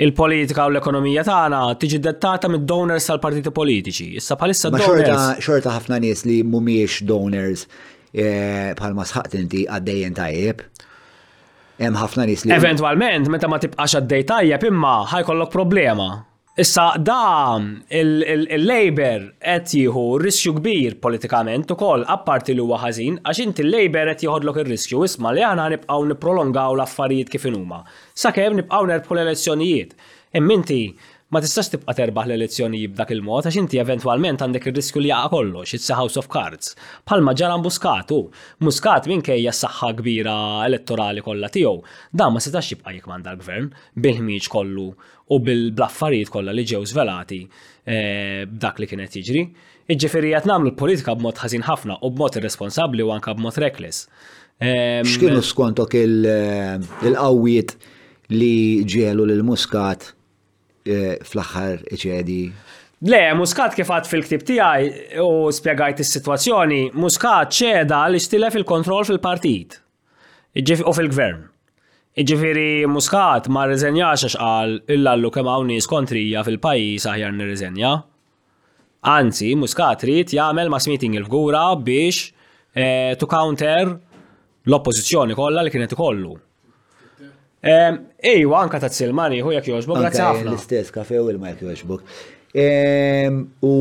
il-politika u l-ekonomija tagħna tiġi dettata mid-donors tal-partiti politiċi. Issa bħalissa donors. Xorta ħafna nies li mhumiex donors eh, bħalma sħaqt inti għaddejjen tajjeb. Hemm ħafna nies li. Eventwalment, meta ma tibqax għaddej tajjeb imma ħajkollok problema. Issa da il-Labour qed jieħu riskju kbir politikament ukoll, apparti li huwa ħażin, għax inti l-Labour qed jieħodlok ir-riskju, isma' li aħna ħanibqgħu nipprolongaw l-affarijiet kif inhuma, sakemm nibqgħu nerbħu l-elezzjonijiet. Imma inti ma tistax tibqa' terbaħ l-elezzjoniji b'dak il-mod għax inti eventwalment għandek ir-riskju li jaqa' kollox, it's a house of cards. Bħalma ġara Muscat hu. Muscat minkejja s-saħħa kbira elettorali kollha tiegħu, dan ma setax jibqa' jikkmanda l-Gvern bil-ħmieġ kollu u bl-affarijiet kollha li ġew żvelati b'dak li kien qed jiġri. Iġġifieri qed nagħmlu l-politika b'mod ħażin ħafna u b'mod irresponsabbli u anke b'mod reckless. X'kienu skontok il-qawwiet li ġielu lil Muscat fl-aħħar iċedi? Le, Muscat kif għad fil-ktib tiegħi u spjegajt is-sitwazzjoni, Muscat ċeda li stilef il-kontroll fil-partit. Iġġif u fil-gvern. Iġġifieri Muscat ma rriżenjax għax qal illallu kemm hawn nies kontrija fil-pajjiż aħjar nirriżenja. Anzi, Muscat ried jagħmel mass meeting il-Fgura biex eh, to counter l-oppożizzjoni kollha li kienet ikollu. Ejju, anka ta' tsilma nieħu jekk jogħġbok, grazzi ħafna. L-istess kafe u il-ma jekk jogħġbok. U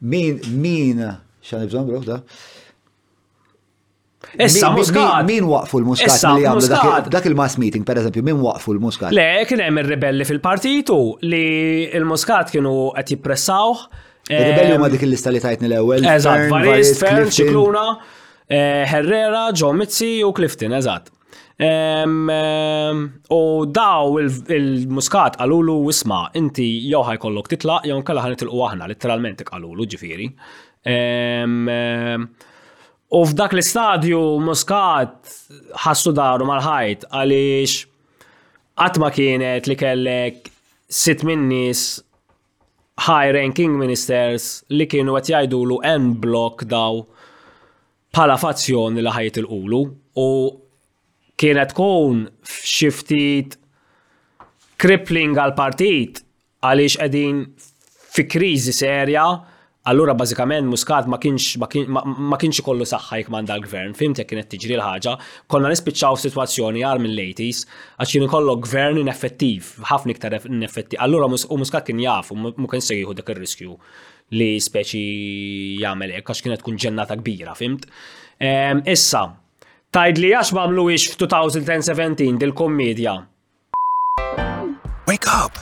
min, min, xan ibżon da? Issa Muscat. Min waqfu l-Muscat li għamlu dak il-mass meeting, per eżempju, min waqfu l-Muscat? Le, kien hemm ir-ribelli fil-partitu li l-Muscat kienu qed jippressawh. Ir-ribelli huma dik il-lista li tajtni l-ewwel. Eżatt, Varist, Fern, Ċikluna, eh, Herrera, Ġo Mizzi u Clifton, eżatt. U daw il-muskat qalulu isma, inti jew ħajkollok titlaq jew nkella ħan nitilqu aħna, literalment qalulu ġifiri. U f'dak l-istadju muskat ħassu daru mal-ħajt għaliex għatma kienet li kellek sit minnis high ranking ministers li kienu għet jajdulu en blok daw bħala fazzjon li ħa jitilqulu u kienet tkun xi ftit crippling għall-partit għaliex qegħdin fi kriżi serja, allura bażikament Muscat ma kienx ma kienx ikollu saħħa jekk m'għandha l-Gvern, fhimt jekk kienet tiġri l-ħaġa, konna nispiċċaw f'sitwazzjoni agħar mill-80s għax kien ikollok Gvern ineffettiv, ħafna iktar ineffettiv. Allura u Muscat kien jaf u ma kienx se jieħu dak ir-riskju li speċi jagħmel hekk għax kienet tkun ġennata kbira, fimt? Ehm, issa, Tajd li għax mamlu ix f-2017 dil-kommedja. Wake up!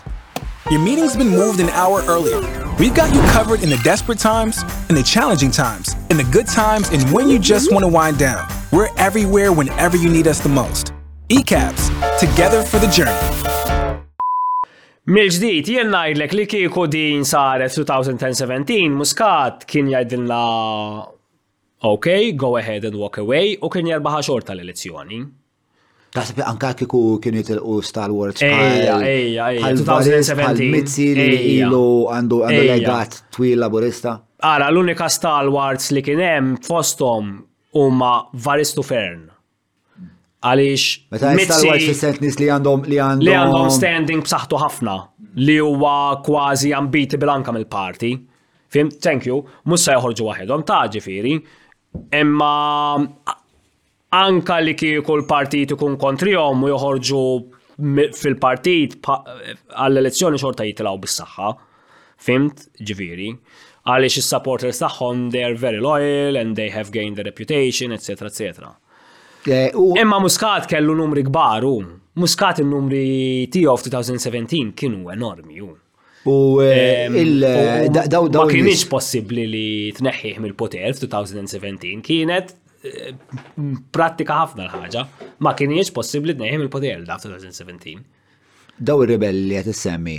Your meeting's been moved an hour earlier. We've got you covered in the desperate times, in the challenging times, in the good times, and when you just want to wind down. We're everywhere whenever you need us the most. ECAPS, together for the journey. Mill-ġdid, jien ngħidlek li kieku din saret f'2017, Muscat kien jgħidilna ok, go ahead and walk away u kien jerbaħa xorta l-elezzjoni. Taħseb li anka kieku kien jitilqu Star Wars Ejja, ejja, ejja, 2017. Mizzi li ilu għandu legat twil laburista. Ara, l-unika Star Wars li kien hemm fosthom huma Varistu Fern. Għaliex. Meta jistalwar fis-sent nis li għandhom li għandhom. Li għandhom standing b'saħħtu ħafna li huwa kważi ambiti bil-anka mill-parti. Fim, thank you, mhux se joħorġu waħedhom ta' ġifieri. Imma anka li kieku l-partit ikun kontrihom u joħorġu fil-partit għall-elezzjoni xorta jitilaw bis-saħħa. Fimt, ġifieri, għaliex is-supporters tagħhom they are very loyal and they have gained the reputation, etc. etc. Eh, Imma Muscat kellu numri kbar u Muscat il-numri tiegħu f'2017 kienu enormi u. U eh, eh, daw daw. Ma kienx possibbli li tneħħih mill-poter f'2017 kienet pratika ħafna l-ħaġa. Ma kienx possibbli tneħħih mill-poter da f'2017. Daw ir-rebelli qed issemmi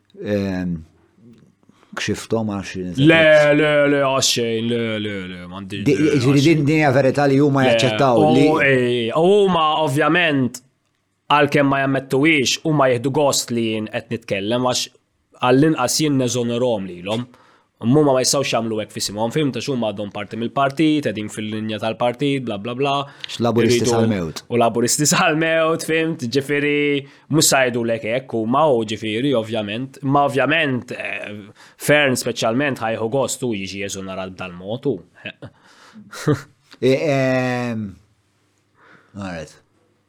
kxiftom għax. Le, le, le, għaxxejn, le, le, le, mandi. Ġiri din dinja verita li huma jaċċettaw. Huma ovvjament għalkemm ma jammettu ix, huma jieħdu gost li jien qed nitkellem għax għall-inqas jien neżonerom lilhom Imma huma ma jistgħux jagħmlu hekk f'isimhom, fim ta' huma għadhom parti mill-partit, qegħdin fil-linja tal-partit, bla bla bla. Laburisti sal-mewt. U laburisti sal-mewt, fim, ġifieri mhux sajdu lek hekk huma u ġifieri ovvjament, ma ovvjament eh, Fern speċjalment ħajħu gost u jiġi eżonerat dal-mod u. Eh, ehm, Alright.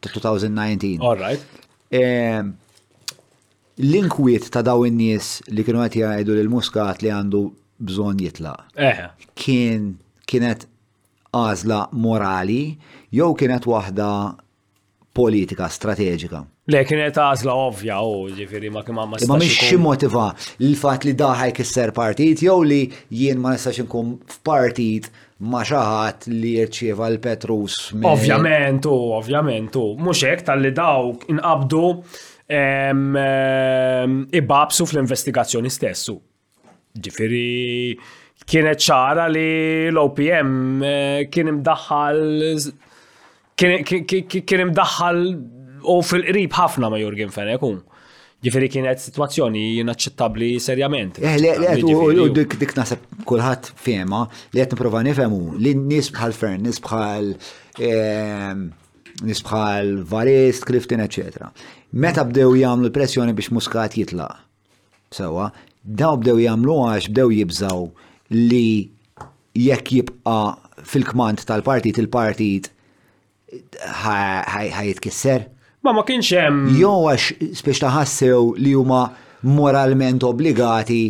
ta' 2019. All right. Ehm, l-inkwiet ta' daw in-nies li kienu qed jgħidu lil Muscat li għandu bżonn jitlaq. Eh. Kien kienet għażla morali jew kienet waħda politika strateġika. Le, kienet għazla ovvja u ġifiri ma kien ma ma Ma miex xi motiva l-fat li daħaj kisser partit jew li jien ma nistax inkun f'partit ma' xi ħadd li jirċieva l-petrus minn. Ovvjament u, ovvjament u. Mhux hekk talli dawk inqabdu ibabsu fl-investigazzjoni stessu. Ġifieri kienet ċara li l-OPM eh, kien imdaħħal Kien imdaħħal u fil-qrib ħafna ma' Jurgen Fenek, un. Ġifiri kienet situazzjoni inaċċettabli serjament. Eh, u dik dik nasab kulħadd fema li qed nipprova nifhemu li nies bħal Fern, nies bħal ehm, nies bħal Varist, Clifton, eċetera. Meta bdew jagħmlu pressjoni biex Muscat jitlaq Sewa, daw bdew jagħmlu għax bdew jibżaw li jekk jibqa' fil-kmand tal-partit il-partit ħajitkisser. Ma ma kienx hemm. Jew għax spiex taħassew li huma moralment obbligati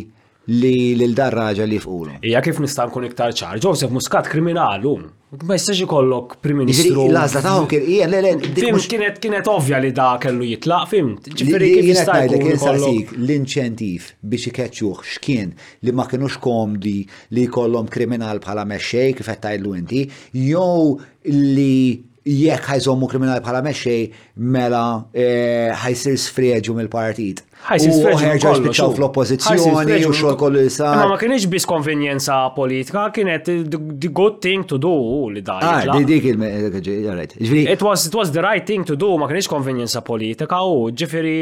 li lil dar-raġel jifqulu. Hija kif nista' nkun iktar ċar, Joseph Muscat kriminal hu. Ma jistax ikollok Prim Ministru. L-għażla tagħhom kien hija le le. Fim kienet kienet ovvja li da kellu jitlaq, fimt. Ġifieri kif jista' jkun l-inċentiv biex ikeċċuh x'kien li ma kinux komdi li jkollhom kriminal bħala mexxej kif qed tgħidlu inti, jew li jekk ħajżommu kriminal bħala mexxej mela eh, ħajsir sfreġu mill-partit. Ħajsir spiċċaw fl-oppożizzjoni u xogħol kollu li sar. Ma ma kienx biss konvenjenza politika, kienet the good thing to do li dan. Ah, di dik il-right. It was it was the right thing to do, ma kienx konvenjenza politika u ġifieri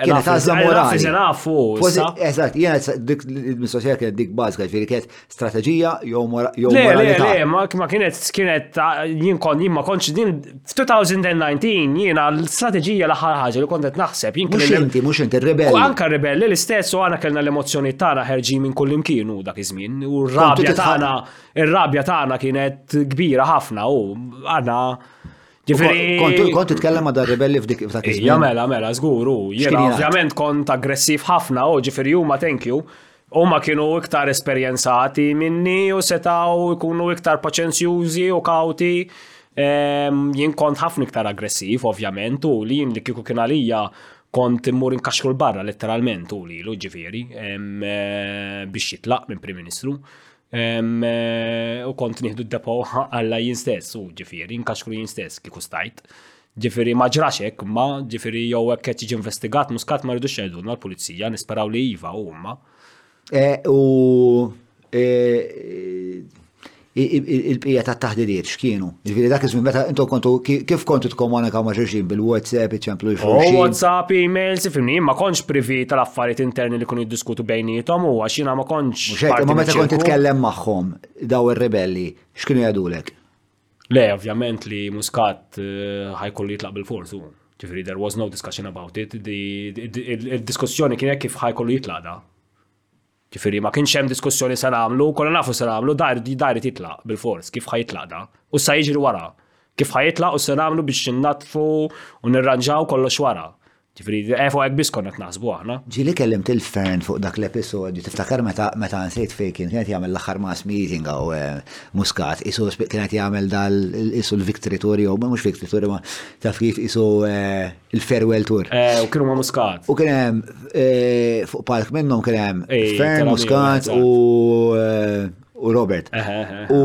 kienet għażla morali. Eżatt, jiena dik il-mistoqsija kienet dik bażika, ġifieri kienet strateġija jew moralità. Le, le, ma kienet kienet jien kon jien ma kontx din f'2019 jiena l-strateġija l-aħħar ħaġa li kont qed naħseb jien Mhux inti, mhux inti rebelli. Anka rebelli l-istess u għana kellna l-emozzjoni tagħna ħerġin minn kull imkien u dak iż-żmien u r-rabja tagħna ir-rabja tagħna kienet kbira ħafna u għana Ġifiri. Kont titkellem ma' rebelli f'dik f'dak iż-żmien. Mela, mela, żgur u jiena ovvjament kont aggressiv ħafna u ġifiri huma thank you. Huma kienu iktar esperjenzati minni u setgħu jkunu iktar paċenzjużi u kawti. Ehm, jien kont ħafna iktar aggressiv, ovvjament, u li jien li kieku kien għalija kont immur inkaxkru l-barra letteralment u li l ġifieri ehm, eh, biex jitlaq minn Prim Ministru. Ehm, eh, u kont nieħdu d-depo għalla jien stess u ġifieri, inkaxkru jien stess kieku stajt. Ġifiri ma ġrax hekk, ma ġifiri jew hekk qed jiġi investigat muskat ma rridux xehduna l-pulizija, nisperaw li iva u huma. E, u e, il-bqija ta' taħdidiet x'kienu. Ġifieri dak iż-żmien meta intom kontu kif kontu tkomunika ma' xulxin bil-WhatsApp, iċemplu oh, xulxin. WhatsApp, emails, ifimni, ma kontx privi tal-affarijiet interni li kun jiddiskutu bejnietom u għax jiena ma kontx. Ma meta kont titkellem magħhom daw ir-ribelli, x'kienu jgħidulek? Le, ovvjament li Muscat eh, ħajkollu jitlaq bil-forsu. Ġifiri, there was no discussion about it. Il-diskussjoni kienet kif ħajkollu jitlaq da. Ġifiri, ma kienx hemm diskussjoni se nagħmlu, kolla nafu se nagħmlu, dajri titlaq bil-fors, kif ħajitlaq da. U sa jiġri wara. Kif ħajitlaq u se nagħmlu biex innatfu u nirranġaw kollox wara. Ġifri, eh, fuq hekk biss konna qed naħsbu aħna. Ġieli kellimt il Fern fuq dak l-episodju, tiftakar meta meta nsejt fejn kien kien qed jagħmel l-aħħar mass meeting għaw eh, Muscat, isu kien qed jagħmel dal isu l-victory tour jew mhux victory tour ma taf kif isu eh, il-farewell tour. Eh, u kienu ma' Muscat. U kien hemm fuq palk minnhom kien hemm Fern Muscat u u Robert. U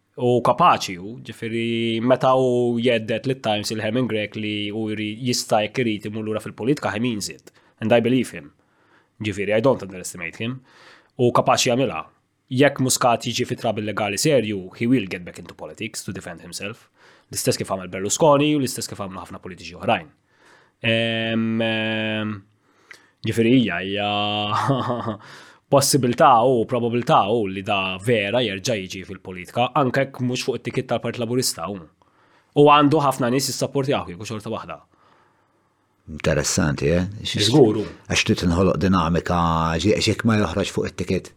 U kapaċi hu, ġifieri meta hu jeddet lit Times il-Herman Grech li hu jista' jekk irid imur lura fil-politika he means it. And I believe him. Ġifieri I don't underestimate him. Hu kapaċi jagħmilha. Jekk Muscat jiġi fi trouble legali serju, he will get back into politics to defend himself. L-istess kif għamel Berlusconi u l-istess kif għamlu ħafna politiċi oħrajn. Ehm, ehm, Ġifieri hija hija possibilità u probabilità u li da vera jerġa' jiġi fil-politika, anke jekk mhux fuq it-tikit tal-Partit Laburista u. U għandu ħafna nies jissapportjaw kieku xorta waħda. Interessanti, eh? Żguru. Għax trid tinħoloq dinamika, ġiek ma joħroġ fuq it-tikit.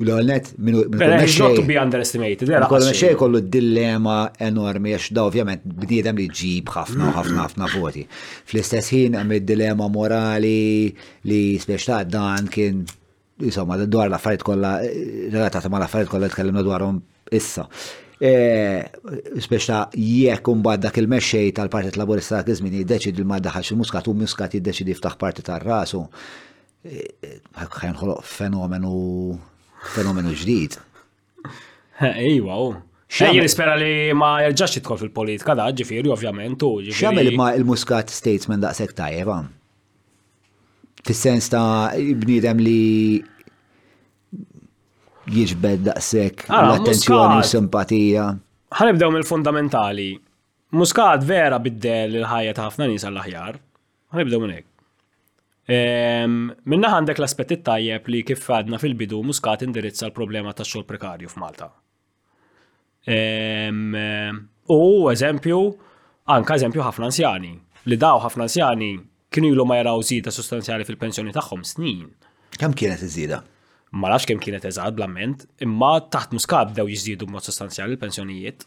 L-għalnet minn Not to be underestimated. Kolmexxej kollu d-dilemma enormi, għax da ovvjament bniedem li ġib ħafna ħafna ħafna voti. Fl-istess ħin hemm id-dilemma morali li spiex ta' dan kien insomma dwar l-affarijiet kollha relatat ma' l-affarijiet kollha tkellimna dwarhom issa. E, spiex ta' jekk imbagħad dak il-mexxej tal-Partit Laburista dak iż-żmien jiddeċidi ma daħalx il-muskat u muskat jiddeċidi ftaħ parti tar-rasu. ħajnħoloq fenomenu fenomenu ġdid. Ejwa, u. Xejn jispera li ma jerġax jidħol fil-politika da, ġifieri ovvjament u ġifieri. X'għamel ma il-Muscat statesman daqshekk tajjeb hawn. Fis-sens ta' bniedem li jiġbed daqshekk ah, l-attenzjoni u simpatija. Ħanibdew mill-fundamentali. Muscat vera biddel il-ħajja ta' ħafna nies għall-aħjar. Ħanibdew minn hekk. Minna għandek l-aspetti tajjeb li kif għadna fil-bidu muskat indirizza l-problema ta' xogħol prekarju f'Malta. U eżempju, anka eżempju ħafna anzjani, li daw ħafna anzjani kienu ilu ma jaraw zida sostanzjali fil-pensjoni tagħhom snin. Kemm kienet iż-żieda? Ma nafx kemm kienet eżatt bl-amment, imma taħt muskat bdew jiżdiedu b'mod sostanzjali l-pensjonijiet.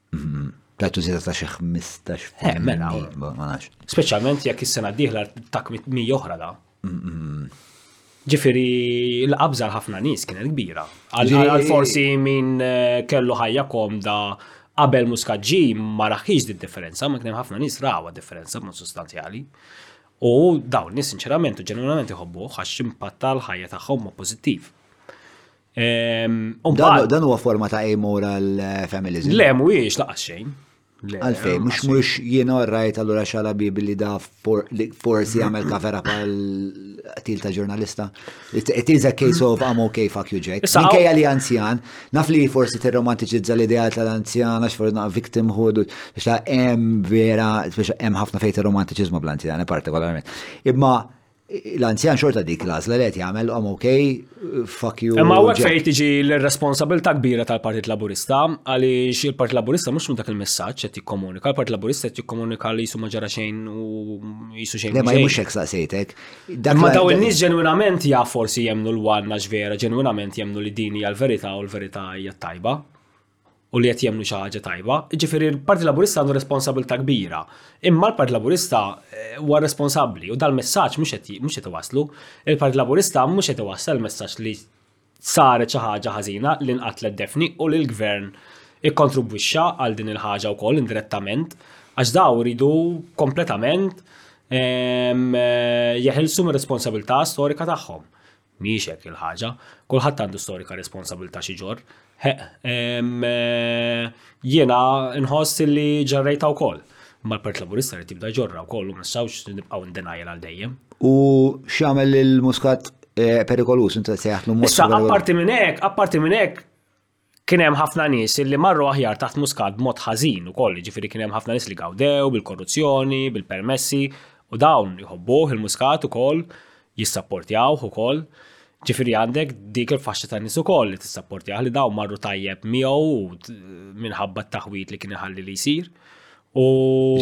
Platu zjeda ta' xi 15 eh, mela, ma nafx. Speċjalment jekk is-sena d-dieħla tak mi oħra da. Ġifieri l-qabża ħafna nies kienet kbira. Għal forsi min eh, kellu ħajja komda qabel muskaġġi ma raħħiġ di differenza, ma kien ħafna nies rawa differenza b'mod sostanzjali. U dawn nies sinċerament u ġeneralment iħobbu għax impatta l-ħajja tagħhom ma' pożittiv. Dan huwa forma ta' amoral eh, feminism. Le, mhuwiex laqas xejn. Għalfej, mux mux jiena rajt għallura xala bibi li da forsi għamel kafera pal til ta' ġurnalista. It is a case of I'm okay, fuck you Jack. Minkejja li anzjan, naf li forsi t-romanticizza l-idea tal-anzjan, għax forsi naqa victim hood, biex ta' em vera, biex em ħafna fejt romanticizmu bl-anzjan, partikolarment. Imma l-anzjan xorta dik l-għażla li qed jagħmel om ok fuck you. Imma hawnhekk fejn tiġi l-responsabilità kbira tal-Partit Laburista għaliex il-Partit Laburista mhux minn dak il-messaġġ qed jikkomunika, il-Partit Laburista qed jikkomunika li jisu ma ġara xejn u jisu xejn. Le ma jmux hekk saqsejtek. Imma daw in-nies ġenwinament ja forsi jemnu l-wanna vera ġenwinament jemnu li din hija l-verità u l-verità hija tajba. u li qed jagħmlu xi ħaġa tajba. Jiġifieri l-Parti Laburista għandu responsabilità kbira. Imma l-Parti Laburista eh, huwa responsabbli u dal-messaġġ mhux qed iwasslu. Il-Parti Laburista mhux qed iwassal messaġġ li saret xi ħaġa ħażina li nqatlet defni u li l-gvern ikkontribwixxa għal din il-ħaġa wkoll indirettament għax daw iridu kompletament ehm, eh, jeħilsu mir-responsabilità storika tagħhom. Mhijiex hekk il-ħaġa. Kulħadd għandu storika responsabilità xi ġorr. Heq, jiena nħoss li ġarrejta wkoll. Ma l-Partit Laburista li tibda ġorra wkoll u ma nistgħux nibqgħu ndenial għal dejjem. U x'jagħmel il-muskat eh, perikolus inti sejħlu Issa apparti minn hekk, apparti minn hekk Kien hemm ħafna nies li marru aħjar taħt Muscat b'mod ħażin ukoll, jiġifieri kien hemm ħafna nies li gawdew bil-korruzzjoni, bil-permessi, u dawn jħobbuh il-Muscat ukoll, jissapportjawh ukoll. Ġifieri għandek dik il-faxxa ta' nies ukoll li tissapportjah li dawn marru tajjeb miegħu minħabba t-taħwid li kien iħalli li jsir. U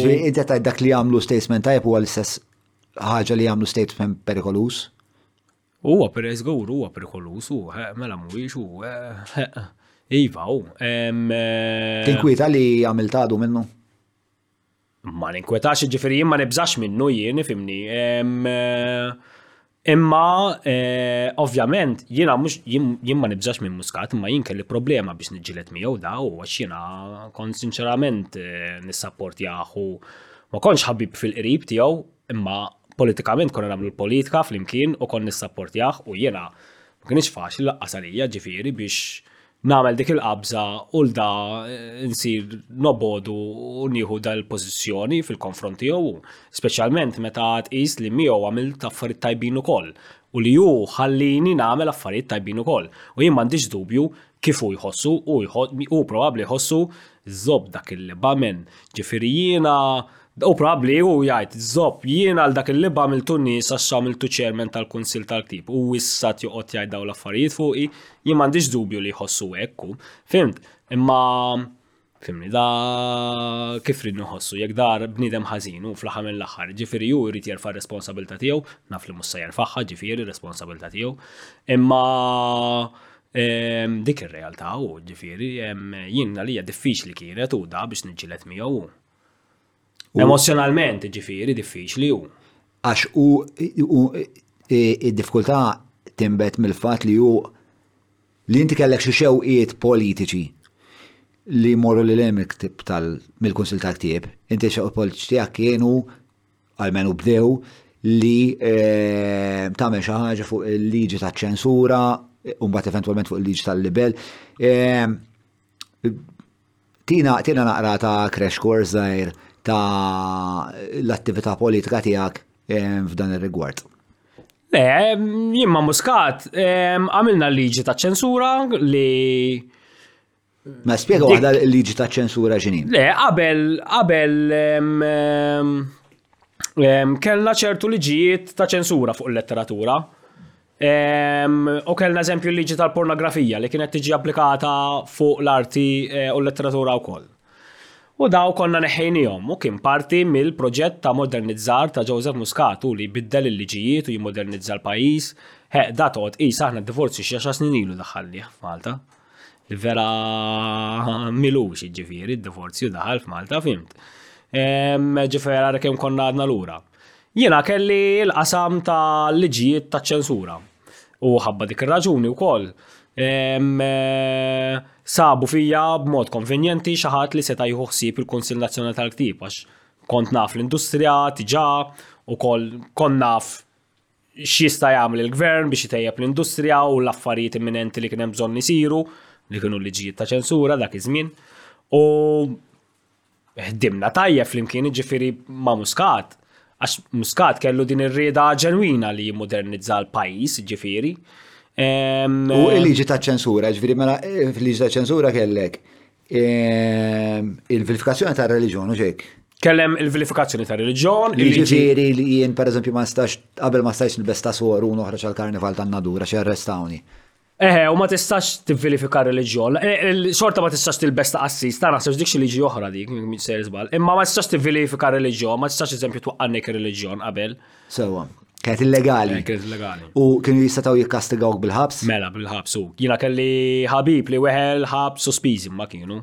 inti tajt dak li jagħmlu statesman tajjeb huwa l-istess ħaġa li jagħmlu statesman perikoluż. Huwa per żgur, huwa perikoluż, hu, mela mhuwiex hu. Iva, hu. Tinkwieta li għamil tadu minnu? Ma ninkwetax, ġifiri jien ma nibżax minnu jien, fimni. Imma, eh, ovvjament, jiena mhux jien ma nibżax minn muskat, imma jien kelli problema biex niġġieled miegħu daw, għax jiena kont sinċerament eh, nissapportjaħu ma kontx ħabib fil-qrib tiegħu, Imma politikament konna nagħmlu l-politika flimkien u kont nissapportjah u jiena ma kienx faċli laqqas għalija ġifieri biex nagħmel dik il-qabża u l da nsir nobodu u nieħu da l-pożizzjoni fil-konfront tiegħu, speċjalment meta tqis li miegħu għamilt affarijiet tajbin ukoll u li hu ħallini nagħmel affarijiet tajbin ukoll. U jien m'għandix dubju kif hu jħossu, hu probabbli jħossu żopp dak il-libamen. Ġifieri jiena Hu probabbli hu jgħid, żopp, jien għal dak il-lib għamiltu nies għax għamiltu chairman tal-Kunsill tal-Ktieb, hu wissgħat joqgħod jgħid dawn l-affarijiet fuqi, jien m'għandix dubju li jħossu hekk hu. Fhimt? Imma fhimni, da kif ridni nħossu jekk dar bniedem ħażin hu fl-aħħar mill-aħħar, ġifieri hu jrid jerfa' r-responsabilità tiegħu, naf li mhux se jerfagħha ġifieri r-responsabilità tiegħu, imma dik ir-realtà hu, ġifieri, jien għalija diffiċli kienet hu da biex niġġieled miegħu hu. Emozjonalment, ġifiri, diffiċli u. Għax u id-diffikultà timbet mill-fat li u li inti kellek xi xewqiet politiċi li morru li l-hemm il-ktib tal-mill-kunsil tal-ktib, inti xewq politiċi tiegħek kienu għalmenu bdew li eh, tagħmel xi ħaġa fuq il-liġi taċ-ċensura, u mbagħad eventwalment fuq il-liġi tal-libell. Eh, Tina, tina naqra ta' crash course żgħir ta' l-attività politika tiegħek eh, f'dan ir-rigward. Le, jien ma' Muscat għamilna l-liġi ta' ċensura li Ma spiega waħda l-liġi ta' ċensura ġini. Le, qabel, qabel kellna ċertu liġijiet ta' ċensura fuq il-letteratura. U kellna eżempju l-liġi tal-pornografija li kienet tiġi applikata fuq l-arti eh, u l-letteratura wkoll. U daw konna neħħejnijom u kien parti mill-proġett ta' modernizzar ta' Joseph Muscat u li biddel il-liġijiet u jimmodernizza l-pajis. He, da toqgħod qis aħna divorzju xi għaxa snin ilu daħalli f'Malta. Li vera milux ġifieri d-divorzju daħal f'Malta fimt. Ġifieri għara kemm konna għadna lura. Jiena kelli l-qasam ta' liġijiet ta' ċensura u ħabba dik ir-raġuni wkoll sabu fija b'mod konvenjenti xi ħadd li seta' jieħu ħsieb il-Kunsill Nazzjonali tal-Ktieb għax kont naf l-industrija diġà u kont naf x'jista' jagħmel il-Gvern biex itejjeb l-industrija u l-affarijiet imminenti li kien hemm bżonn isiru li kienu l-liġijiet ta' ċensura dak iż-żmien u ħdimna tajjeb flimkien jiġifieri ma' Muscat, għax Muscat kellu din ir-rieda ġenwina li jimmodernizza l-pajjiż jiġifieri. Ehm, u il-liġi ta' ċensura, ġifieri mela eh, fil-liġi ta' ċensura kellek ehm, il-vilifikazzjoni ta' reliġjon u xek. Kellem il-vilifikazzjoni ta' reliġjon. Ġifieri li jien pereżempju ma nistax qabel ma stajx nilbes ta' soru noħroġ għal karnival tan-nadur għax jarrestawni. Eħe, u ma tistax tivvilifika r-reliġjon. E, e, xorta ma tistax tilbes ta' qassis, ta' naħseb dikx liġi oħra dik, minn ser żball. Imma ma tistax tivvilifika r-reliġjon, ma tistax eżempju twaqqannek ir-reliġjon qabel. Sewa. Kienet illegali. Eh, kienet illegali. U kienu jistataw jikkastigawk bil-ħabs? Mela, bil-ħabs u. Jina kelli ħabib li weħel ħabs suspizi ma kienu.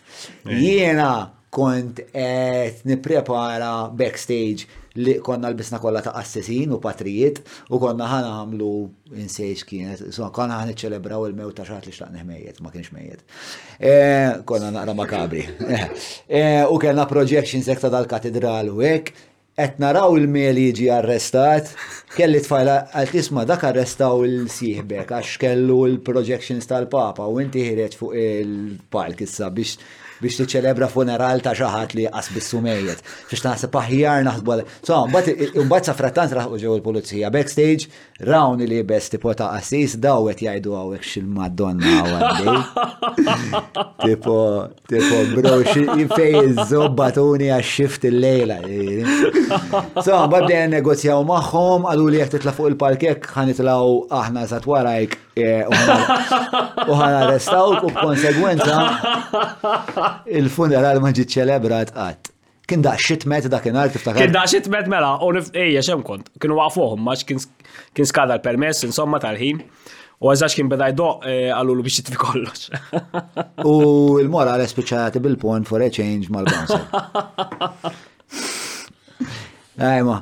Jiena kont qed nipprepara backstage li konna l-bisna kollha ta' assessin u patrijiet u konna ħan għamlu insejx kienet, so konna ħan iċċelebraw il-mewt ta' xaħat li xtaq neħmejjet, ma kienx mejjet. E, konna naqra makabri. E, u kellna projection sekta dal-katedral u hekk, Qed naraw il-mieli jiġi arrestat. Kelli tfajla qalt li isma' dak arrestaw il-sieħbek għax kellu l-projections tal-Papa u inti ħireġ fuq il-palk issa biex biex tiċċelebra funeral ta' xi ħadd li qas bissu mejjet. Biex naħseb aħjar naħsbu. So, mbagħad sa frattant raħqu ġew il-pulizija backstage Rawn li bes tipo ta' assis daw qed jgħidu hawnhekk xil-Madonna għawandi. tipo, tipo bro fej iż-żobbatuni għax-xift il-lejla. So, babda negozjaw magħhom, għalu li qed titla' fuq il-parkek ħanitlaw aħna sa twarajk e, u ħana arrestawk u b'konsegwenza il-funeral ma ġiet ċelebrat qatt. Kien daq xitmet dakinhar tiftakar. Kien daq xitmet mela, u ejja xem kont. Kienu waqfuhom, maċ kien skada l-permess, insomma tal-ħin. U għazax kien beda jdoq eh, għallu biex jitfi kollox. U l-mora għal speċajati bil-pon for a change mal-bouncer. Ajma,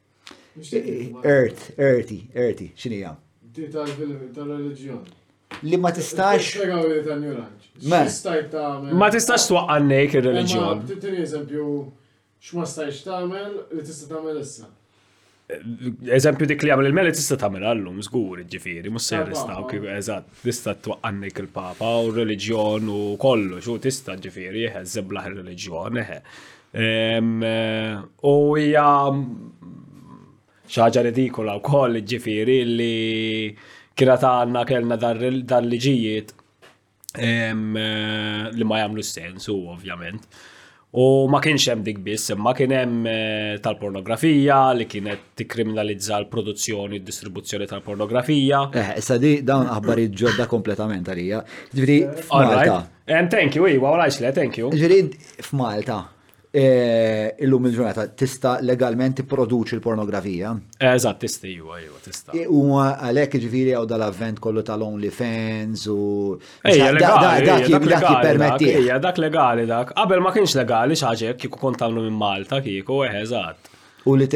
Ert, erti, erti, xinija. Di tal-reliġjon. Li ma tistax. Ma tistax twaqqa nejk il-reliġjon. Tini eżempju, xma stajx tamel li tista tamel issa. Eżempju dik li għamil il-meli tista tamel għallum, zgur, ġifiri, mus ser nistaw kif eżat, tista twaqqa nejk il-papa u reliġjon u kollu, xu tista ġifiri, eħe, zeblaħ il-reliġjon, eħe. U hija xaġa ridikola wkoll ġifieri li kienet għandna kellna dan liġijiet li ma jagħmlu sens u ovvjament. U ma kienx hemm dik biss, imma kien hemm eh, tal-pornografija li kienet tikkriminalizza l-produzzjoni u d-distribuzzjoni tal-pornografija. Eh, issa di dawn aħbarijiet ġodda kompletament għalija. Ġifieri eh, f'Malta. Thank you, iwa, u lajx le, thank you. Ġifieri f'Malta illum il-ġurnata tista' legalment tipproduċi l-pornografija. Eżatt, tista' iva, iva, tista'. U għalhekk ġifieri hawn dal-avvent kollu tal-only fans u. Ejja, dak jippermetti. Ejja, dak legali dak. Qabel ma kienx legali xaġek kieku kont tagħmlu minn Malta kieku, eħe, eżatt. U li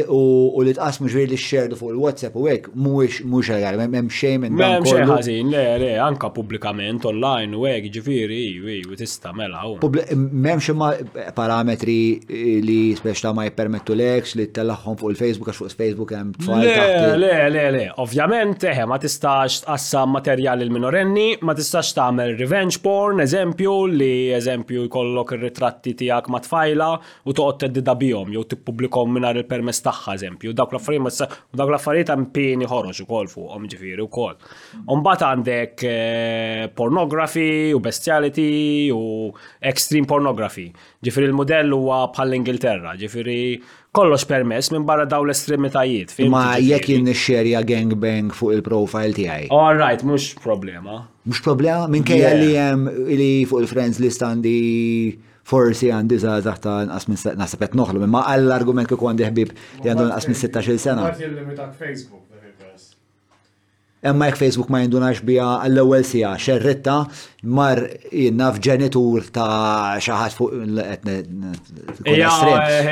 tqasmu ġviri li xxerdu fuq il-WhatsApp u hekk mhuwiex mhux għal hemm xejn minn dan. Hemm xejn ħażin, le le, anka pubblikament online u hekk ġifieri u tista' mela. M'hemmx imma parametri eh, li speċta ma jippermettu leks li tellagħhom fuq il-Facebook għax fuq Facebook hemm tfal. Le le le le, ovvjament eħe eh, ma tistax tqassam materjal il-minorenni, ma tistax tagħmel revenge porn, eżempju li eżempju jkollok ir-ritratti tiegħek ma' tfajla u toqgħod theddidha bihom jew tippubblikahom mingħajr il-permess tagħha eżempju, dawk l-affarijiet ma tista' dawk l-affarijiet hemm pieni ħorox ukoll fuqhom ġifieri wkoll. U mbagħad għandek eh, pornography u bestiality u extreme pornography. Ġifieri l-mudell huwa bħall-Ingilterra, ġifieri kollox permess minn barra daw l-estremitajiet. fim, Ma ġifieri. jekk jien nixxerja gangbang fuq il-profile tiegħi. All right, mhux problema. Mhux problema minkejja Yeah. li hemm li fuq il-friends list għandi Forsi għandi żgħażagħ ta' inqas minn se naħseb qed noħlom, imma għall argument kieku għandi ħbieb li għandhom inqas minn 16-il sena. Mbagħad jillimitak Facebook f'dan il-każ. Imma jekk Facebook ma jindunax biha għall-ewwel siegħa xerritta mar jinnaf ġenitur ta' xi ħadd fuq Hija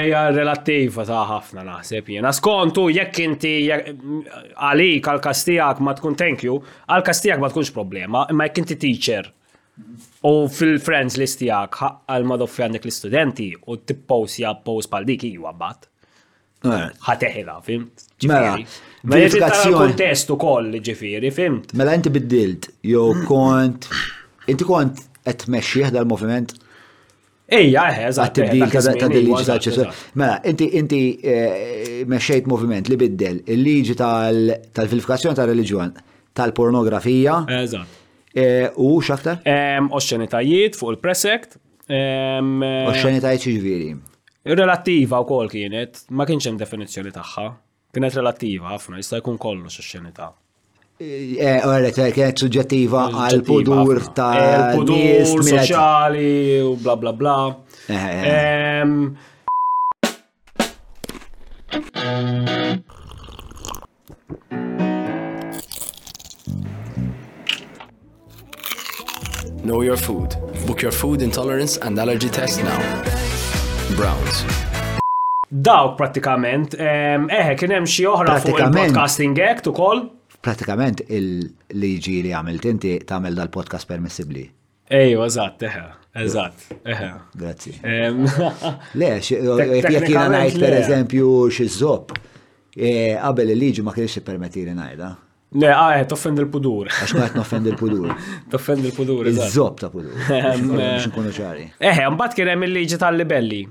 hija relattiva ta' ħafna naħseb jiena. Skontu jekk inti għalik għal kastijak ma tkun thank you, għal kastijak ma tkunx problema, imma jekk inti teacher U fil-friends list tiegħek ħaqqa l-madoffi għandek l-istudenti u tipposja post bħal dik iwa mbagħad. Eh. Ħateħila, fimt? Mela, verifikazzjoni. Kontest ukoll ġifieri, fimt? Mela inti biddilt jew kont inti kont qed tmexxih dal-moviment Ejja, eħe, eżatt. Tibdil ta' din liġi ta' eċċezzjoni. Mela, inti inti eh, mexxejt moviment li biddel il-liġi tal-vilifikazzjoni tal-reliġjon tal-pornografija. Eżatt. Eh, u x'aktar? Oxxenitajiet fuq il-Press Act. Oxxenitajiet ġifieri. Relattiva wkoll kienet, ma kienx hemm definizzjoni tagħha. Kienet relattiva ħafna, jista' jkun kollox ix-xenità. Għarret, eh, eh, kienet suġġettiva għal pudur ta' eh, pudur soċjali u bla bla bla. Know your food. Book your food intolerance and allergy test now. Browns. Dawk pratikament, eħe, kien hemm xi oħra fuq il-Podcasting Act ukoll? Pratikament il-liġi li għamilt inti tagħmel dal-podcast permissibbli. Ejju, eżatt, eħe, eżatt, eħe. Grazzi. Le, jekk jiena ngħid pereżempju xi żopp, eh, qabel il-liġi ma kienx ippermetti li ngħidha. Le, għajet, ah, eh, toffend il-pudur. Għax għajet noffend il-pudur. Toffend il-pudur. Iż-zob ta' pudur. Biex nkunu ċari. Eh, mbagħad kien hemm il-liġi tal-libelli.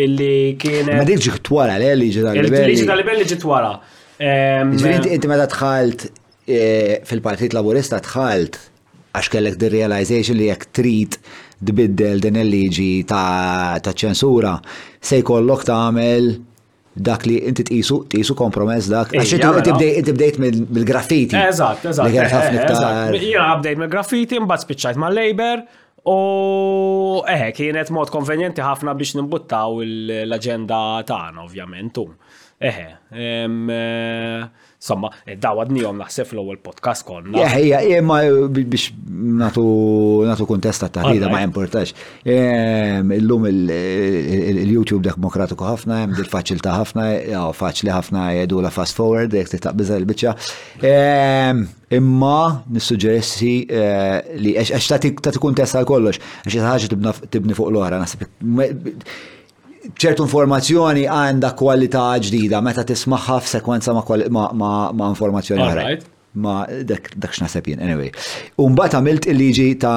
Illi kien. Ma diġi twara le liġi tal-libelli. Il-liġi tal-libelli ġi twara. Ġifieri inti meta tħalt eh, fil-Partit Laburista tħalt għax kellek the realization li jekk trid tbiddel din il-liġi ta' ċensura se jkollok tagħmel dak li inti tqisu, tqisu kompromess dak. Għax inti mela. bdejt mill-graffiti. Eżatt, eżatt. Li ħafna iktar. Jiena bdejt mill-graffiti, mbagħad spiċċajt mal-labor u eħe, kienet mod konvenjenti ħafna biex nimbuttaw l-aġenda tagħna ovvjament. Eħe. Eh, Somma, eh, daw għadnijom naħseb fl-ewwel podcast konna. Jeħ, hija, imma biex natu, natu kontesta ta' ħida ma jimportax. Ehm, illum il-YouTube demokratiku ħafna, hemm dil faċilta ħafna, faċli ħafna jedu la fast forward, jek titaq biża il-bicċa. Ehm, imma nissuġġerissi eh, li għax ta' tikontesta kollox, għax ħaġa tibni fuq l-oħra, nasib ċertu informazzjoni għandha kwalità ġdida meta tismaħħa f'sekwenza ma', ma, ma, ma informazzjoni oħra. Ma dak x'naħseb jien, anyway. U mbagħad għamilt il-liġi ta'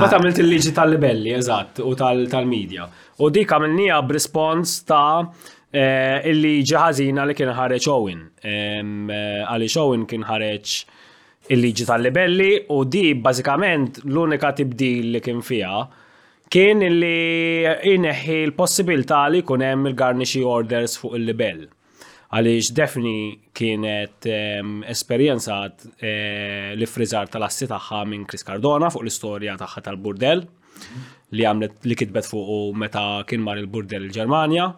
Mbagħad għamilt il-liġi tal-libelli, eżatt, u tal-medja. U dik għamilnija b'rispons ta' eh, il-liġi ħażina li kien ħareġ Owen. Eh, għaliex Owen kien ħareġ il-liġi tal-libelli u di bażikament l-unika tibdil li kien fiha kien li jneħħi l-possibilità li jkun hemm il-garnixi orders fuq il-libell. Għaliex Defni kienet ehm, esperjenzat eh, li frizzar tal-assi tagħha minn Chris Cardona fuq l-istorja tagħha tal-burdell li għamlet li kitbet fuq meta kien mar il-burdell il-Ġermanja.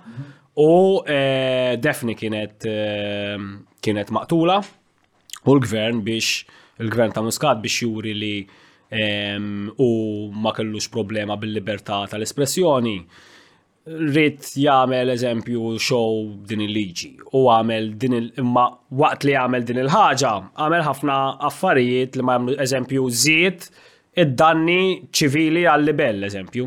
U eh, Defni kienet ehm, kienet maqtula u l-gvern biex il-gvern ta' Muscat biex juri li u ma kellux problema bil-libertà tal-espressjoni, rrit jagħmel eżempju xow din il-liġi u għamel din il imma waqt li għamel din il-ħaġa għamel ħafna affarijiet li ma jagħmlu eżempju żied id-danni ċivili għal-libell eżempju.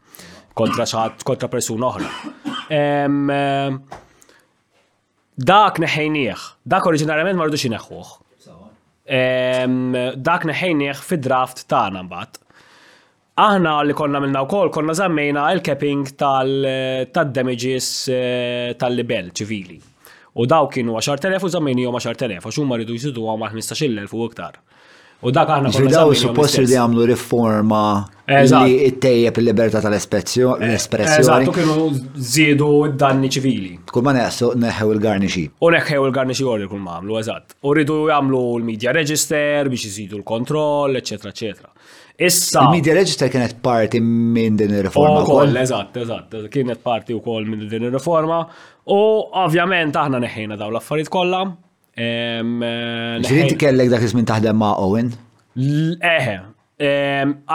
kontra xaħat, kontra persuna oħra. Eh, dak neħejnieħ, dak oriġinarjament ma rridux neħħuħ. Dak neħejnieħ fi draft tagħna mbagħad. Aħna li konna minna wkoll konna żammejna il-capping tal-damages eh, tal-libel ċivili. U daw kienu 10.000 u zammini jom 10.000, għax huma rridu jżidu għom 15.000 u iktar. U dak għanna konna. Daw supposti li għamlu riforma li it-tejjeb il-libertà tal-espressjoni. Eżatt, kienu zidu danni ċivili. Kull ma neħsu neħew il-garnixi. U neħew il-garnixi għorri kull ma għamlu, eżatt. U rridu għamlu l-media register biex jizidu l-kontroll, eccetera, eccetera. Issa. Il-media register kienet parti minn din il-reforma. U koll, eżatt, eżatt. Kienet parti u koll minn din il-reforma. U ovvjament aħna neħħejna daw l-affarijiet kollha Ġirinti kellek dak iż-żmien taħdem ma' Owen? Eħe.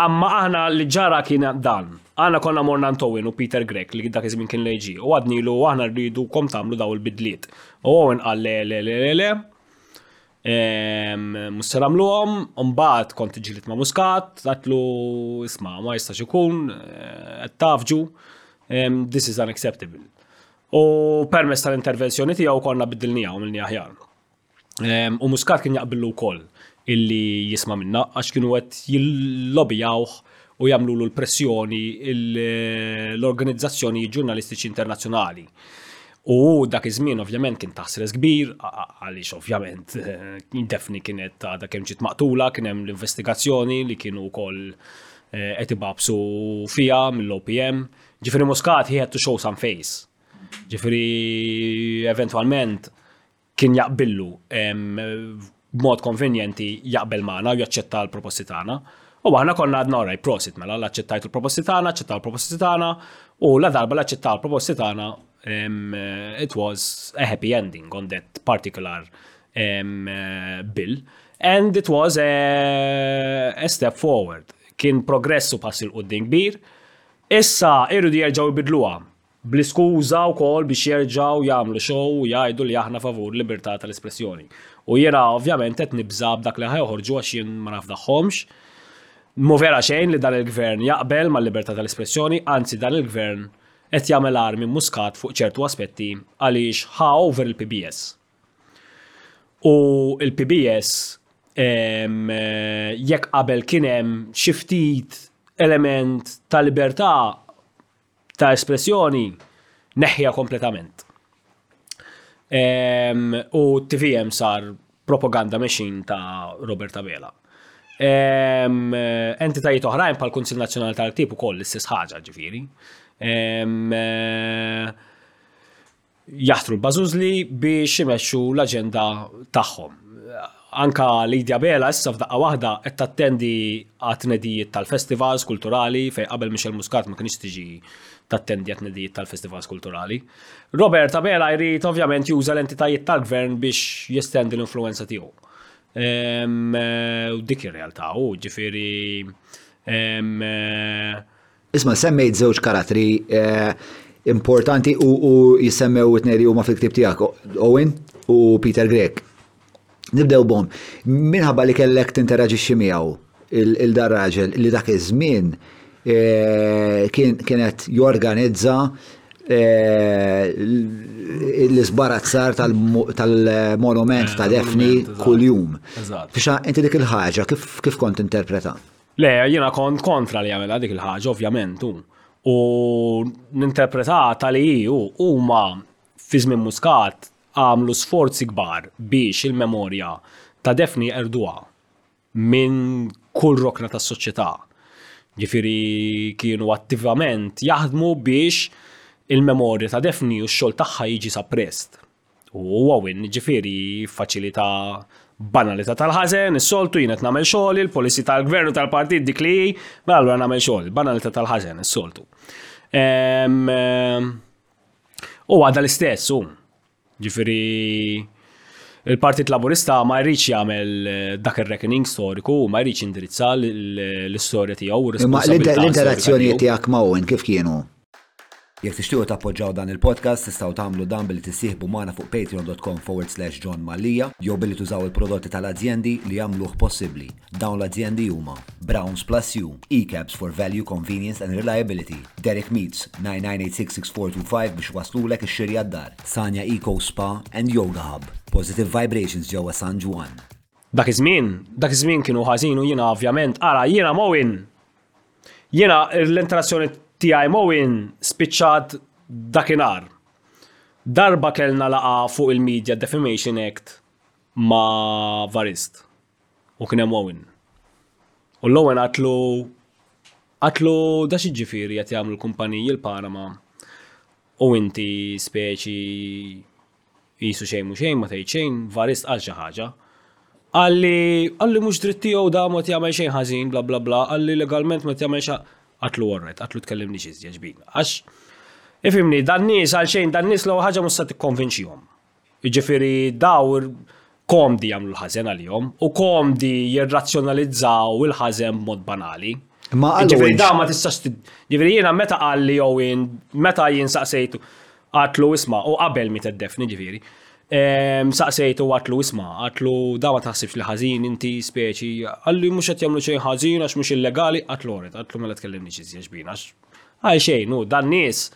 Amma aħna li ġara kien dan. Aħna konna morna Owen u Peter Grek li dak iż-żmien kien leġi u għadni lu aħna rridu kom tagħmlu daw il-bidliet. U Owen qal le le le le le. Musser għamluhom, mbagħad kont ġilit ma' muskat, għatlu isma' ma jistax ikun, tafġu, this is unacceptable. U permess tal-intervenzjoni tiegħu konna biddilniha u milni aħjar. Ehm, u Muscat kien jaqbillu wkoll illi jisma' minna għax kienu qed jillobijawh u jagħmlu l-pressjoni l-organizzazzjoni ġurnalistiċi internazzjonali. U dak iż-żmien ovvjament kien ta' stress kbir, għaliex ovvjament eh, defni kienet ta' dak kemm ġiet maqtula, kien hemm l-investigazzjoni li kienu wkoll eh, qed ibabsu fija mill-OPM, Ġifieri Muscat he had to show some face. Ġifieri eventwalment kien jaqbillu b'mod konvenjenti jaqbel magħna u jaċċetta l-proposti tagħna. U aħna konna għadna oraj prosit mela l-aċċettajtu l-proposti tagħna, aċċettaw l-proposti tagħna u la darba l-aċċettaw l-proposti tagħna it was a happy ending on that particular bill and it was a, a step forward. Kien progressu pass il-qoddim kbir Issa jridu jerġgħu jbiddluha, bl-iskuża wkoll biex jerġgħu jagħmlu show u jgħidu li aħna favur libertà tal-espressjoni. U jiena ovvjament qed nibża' b'dak li ħa joħorġu għax jien ma nafdahhomx. Mhu vera xejn li dan il-Gvern jaqbel mal-libertà tal-espressjoni, anzi dan il-Gvern qed jagħmel agħar minn Muscat fuq ċertu aspetti għaliex ħa over il-PBS. U l-PBS jekk qabel kien hemm xi ftit element ta' libertà ta' espressjoni neħħiha kompletament. U t-TVM sar propaganda machine ta' Robert Abela. Entitajiet oħrajn bħal Kunsill Nazzjonali tal-Ktieb ukoll l-istess ħaġa ġifieri. jaħtru l-bażużli biex imexxu l-aġenda tagħhom. Anka Lydia Bela issa f'daqqa waħda qed tattendi għat tnedijiet tal-festivals kulturali fejn qabel Michelle Muscat ma kienx tiġi tattendi għat tnedijiet tal-festivals kulturali. Roberta Bela jrid ovvjament juża l-entitajiet tal-gvern biex jestendi l-influenza tiegħu. Ehm, eh, dik ir-realtà u ġifieri ehm, eh, Isma' semmejt żewġ karattri importanti u jissemmew it-tnejn li huma fil-ktieb tiegħek, Owen u Peter Grek. Nibdew bhom. Minħabba li kellek tinteraġixxi miegħu il-dar raġel li dak iż-żmien eh, kienet jorganizza eh, l-isbarazzar tal-monument ta' Defni kuljum. Fixa, inti dik il-ħaġa kif kont interpreta? Le, jiena kont kontra li jagħmilha dik il-ħaġa, ovvjament hu. U ninterpreta ta' li hi hu huma fi żmien Muscat għamlu sforzi kbar biex il-memorja ta' Daphne jeqirduha minn kull rokna tas-soċjetà. Ġifieri kienu attivament jaħdmu biex il-memorja ta' Daphne u x-xogħol tagħha jiġi suppressed. U għawin, ġifiri, faċilita banalita tal-ħazen, is-soltu jienet namel xogħol, il-policy tal-gvern u tal-partit dik li mela allura namel xogħol, banalita tal-ħazen, is-soltu. U għada l-istess, u ġifiri, il-Partit Laburista ma jridx jagħmel eh, dak ir-reckoning storiku, ma jridx indirizza l-istorja tiegħu. L-interazzjoni tiegħek ma' kif kienu? Jekk tixtiequ tappoġġaw dan il-podcast, tistgħu tagħmlu dan billi tissieħbu magħna fuq patreon.com/johnmallia jew billi tużaw il-prodotti tal-azjendi li jagħmluh possibbli. Dawn l-azjendi huma, Braun's Plus U, E-Cabs for Value, Convenience and Reliability, Derek Meats, 99866425 biex iwasslulek ix-xiri għad-dar, Sanya Eco Spa and Yoga Hub, Positive Vibrations ġewwa San Ġwann. Dak iż-żmien, dak iż-żmien kienu ħażin u jiena ovvjament, ara jiena Moen! Jiena l-interazzjoni tiegħi ma' Wynne spiċċat dakinhar. Darba kellna laqgħa fuq il-Media Defamation Act ma' Varist u kien hemm Owen. U l-Owen għatlu għatlu da xi ġifieri qed jagħmlu l-kumpaniji l-Panama u inti speċi Qisu xejn mhu xejn, ma tgħid xejn, Varist qal xi ħaġa. Qalli, qalli mhux dritt tiegħu da mod jagħmel xejn ħażin bla bla bla, qalli legalment mod jagħmel xa. Qatlu all right, qatlu tkellimniex iżjeġ bin. Għax ifimni, dan nies għal xejn dan nies l-ewwel ħaġa mhux se tikkonvinċihom. Jiġifieri daw komdi jagħmlu l-ħażen għalihom u komdi jirrazzjonalizzaw il-ħażen b'mod banali. Ma ġifieri da ma tistax ġifieri jiena meta qal li Owen meta jien saqsejtu għatlu isma' u qabel mi teddefni ġifieri. Ehm, saqsejtu għatlu isma, għatlu da ma taħsibx li ħażin inti speċi, għalli mhux qed jagħmlu xejn ħażin għax mhux illegali, għatlu għoret, għatlu mela tkellimni xi żiex bina għax xejn, u dan nies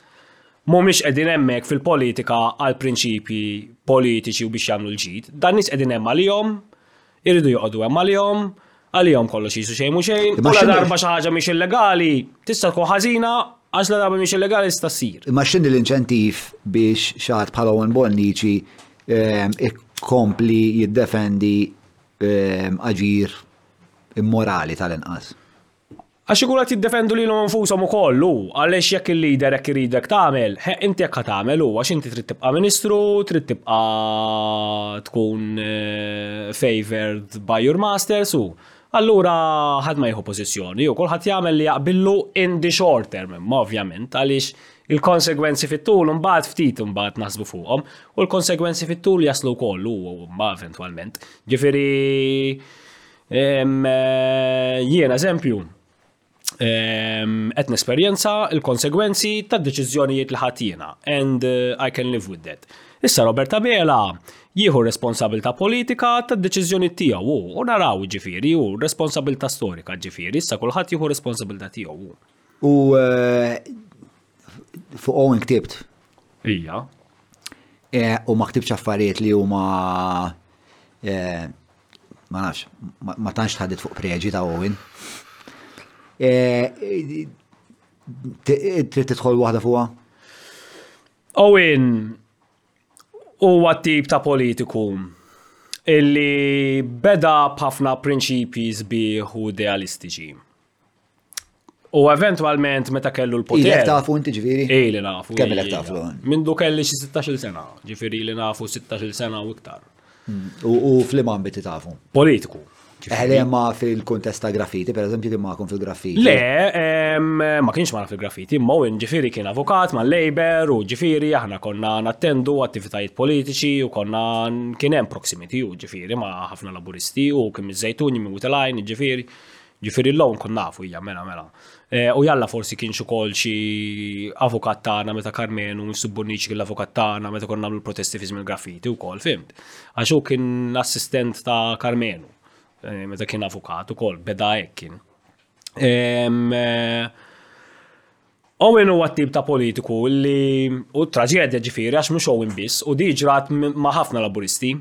Mhumiex qegħdin hemmhekk fil-politika għal prinċipji politiċi u biex jagħmlu l-ġid. Dan nies qegħdin hemm għalihom, iridu joqogħdu hemm għalihom, għalihom kollox jisu xejn mhux xejn. Imma xi darba xi ħaġa mhix illegali tista' tkun ħażina għax la darba mhix illegali tista' ssir. Imma x'inhi l-inċentiv biex xi ħadd bħal Owen Bonnici ehm, ikkompli jiddefendi ehm, aġir immorali tal-inqas? Għax ikunu qed jiddefendu lilhom infushom ukoll, hu, għaliex jekk il-leader hekk iridlek tagħmel, ħe, inti hekk ħa tagħmel, hu, għax inti trid tibqa' ministru, trid tibqa' tkun favoured by your masters, hu. Allura ħadd ma jieħu pożizzjoni, hu, kulħadd jagħmel li jaqbillu in the short term, imma ovvjament għaliex il-konsegwenzi fit-tul imbagħad ftit imbagħad naħsbu fuqhom u l-konsegwenzi fit-tul jaslu wkoll hu, imma eventwalment. Ġifieri Jiena eżempju, qed nesperjenza il-konsegwenzi tad deċiżjonijiet li ħadd jiena and uh, I can live with that. Issa Robert Abela jieħu responsabilta politika tad deċiżjoni tiegħu u naraw ġifieri u responsabilta storika ġifieri issa kulħadd jieħu responsabilta tiegħu. U eh, fuq Owen ktibt. Ija. Eh, u ma ktibx affarijiet li huma eh, Ma nafx, ma tantx tħaddit fuq preġi ta' Owen. Eh, trid tidħol waħda fuqha? Owen huwa tip ta' politiku illi beda b'ħafna prinċipji sbieħ u idealistiċi. U eventualment meta kellu l-poter. Ilek tafu inti ġviri? Ej li nafu. Kemm ilek tafu? Mindu kelli xi 16 sena, ġifiri li nafu 16 sena u iktar. Mm. U fl-im ambiti tafu? Politiku. Eħle eh, ma fil-kontest ta' graffiti, per eżempju, kien ma'kom fil-graffiti. Le, ma kienx ma fil-graffiti, ma u ġifiri kien avukat ma' labor u ġifiri aħna konna nattendu attivitajiet politiċi u konna kien hemm proximity u ġifiri ma' ħafna laburisti u kien mizzajtuni minn u telajn ġifiri. Ġifiri l-lawn kun nafu hija mela mela. E, u jalla forsi kienx ukoll xi avukat tagħna meta Karmenu mhux subbunniċi kien l-avukat tagħna meta konna nagħmlu protesti fi żmien graffiti wkoll, fimt. Għax hu kien l-assistent ta' Karmenu e, meta kien avukat ukoll beda hekk kien. E, Owen huwa tip ta' politiku li u traġedja ġifieri għax mhux Owen biss u diġrat ma' ħafna laburisti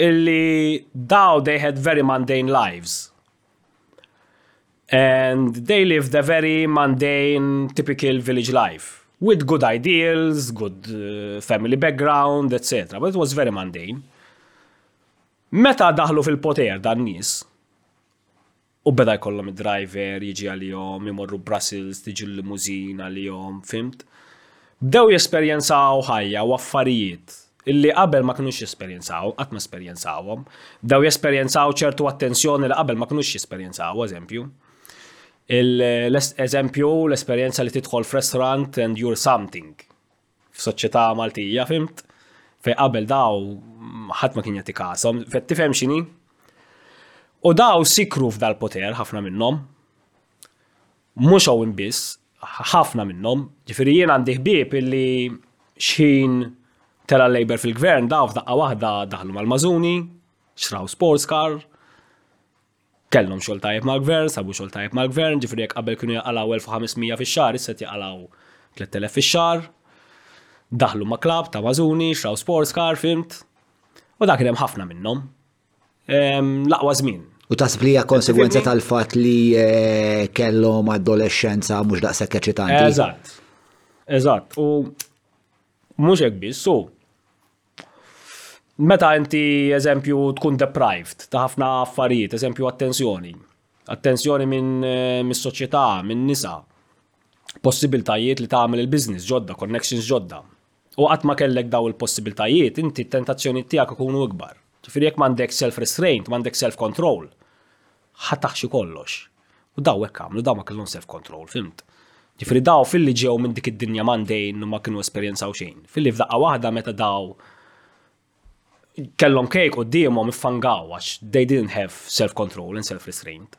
illi daw they had very mundane lives and they live the very mundane, typical village life, with good ideals, good uh, family background, etc. But it was very mundane. Meta daħlu fil-poter dan nies, u beda jkollhom id-driver jiġi għalihom, imorru Brussels, tiġi l-limuzin għalihom, fimt? Bdew jesperjenzaw ħajja u affarijiet li qabel ma kinux jesperjenzaw, qatt ma esperjenzawhom. Bdew jesperjenzaw ċertu attenzjoni li qabel ma kinux jesperjenzaw, eżempju. L-eżempju, l-esperjenza li tidħol f'restaurant and you're something. F'soċjetà Maltija, fimt? Fej qabel daw ħadd ma kien jagħti kasom, fet tifhem x'inhi? U daw sikru f'dal-poter ħafna minnhom. Mhux Owen biss, ħafna minnhom. Ġifieri jien għandi ħbieb illi xħin tela' l-Labour fil-Gvern daw f'daqqa waħda daħlu mal-Mażuni, xtraw sports car, kellhom xogħol tajjeb mal-Gvern, sabu xogħol tajjeb mal-Gvern, ġifieri jekk qabel kienu jaqalgħu 1500 fix-xahar issa qed jaqalgħu 3000 fix-xahar. Daħlu ma' klabb ta' Mażuni, xtraw sports car, fhimt? U dak kien hemm ħafna minnhom. l-aqwa żmien. U tasb li hija konsegwenza tal-fatt li eh, kellhom adolescenza mhux daqshekk eċitanti. Eżatt. Eżatt. U mhux hekk biss, so meta inti eżempju tkun deprived ta' ħafna affarijiet, eżempju attenzjoni, attenzjoni minn eh, mis-soċjetà, minn nisa, possibiltajiet li tagħmel il-business ġodda, connections ġodda, U qatt ma kellek dawn il-possibiltajiet, inti t-tentazzjonijiet tiegħek ikunu ikbar. Ġifieri jekk m'għandekx self-restraint, m'għandekx self-control, ħa taħxi kollox. U dawn hekk għamlu, dawn ma kellhom self-control, fhimt? Ġifieri dawn filli ġew minn dik id-dinja mundane u ma kienu esperjenzaw xejn, filli f'daqqa waħda meta dawn kellhom kejk quddiemhom iffangaw għax they didn't have self-control and self-restraint.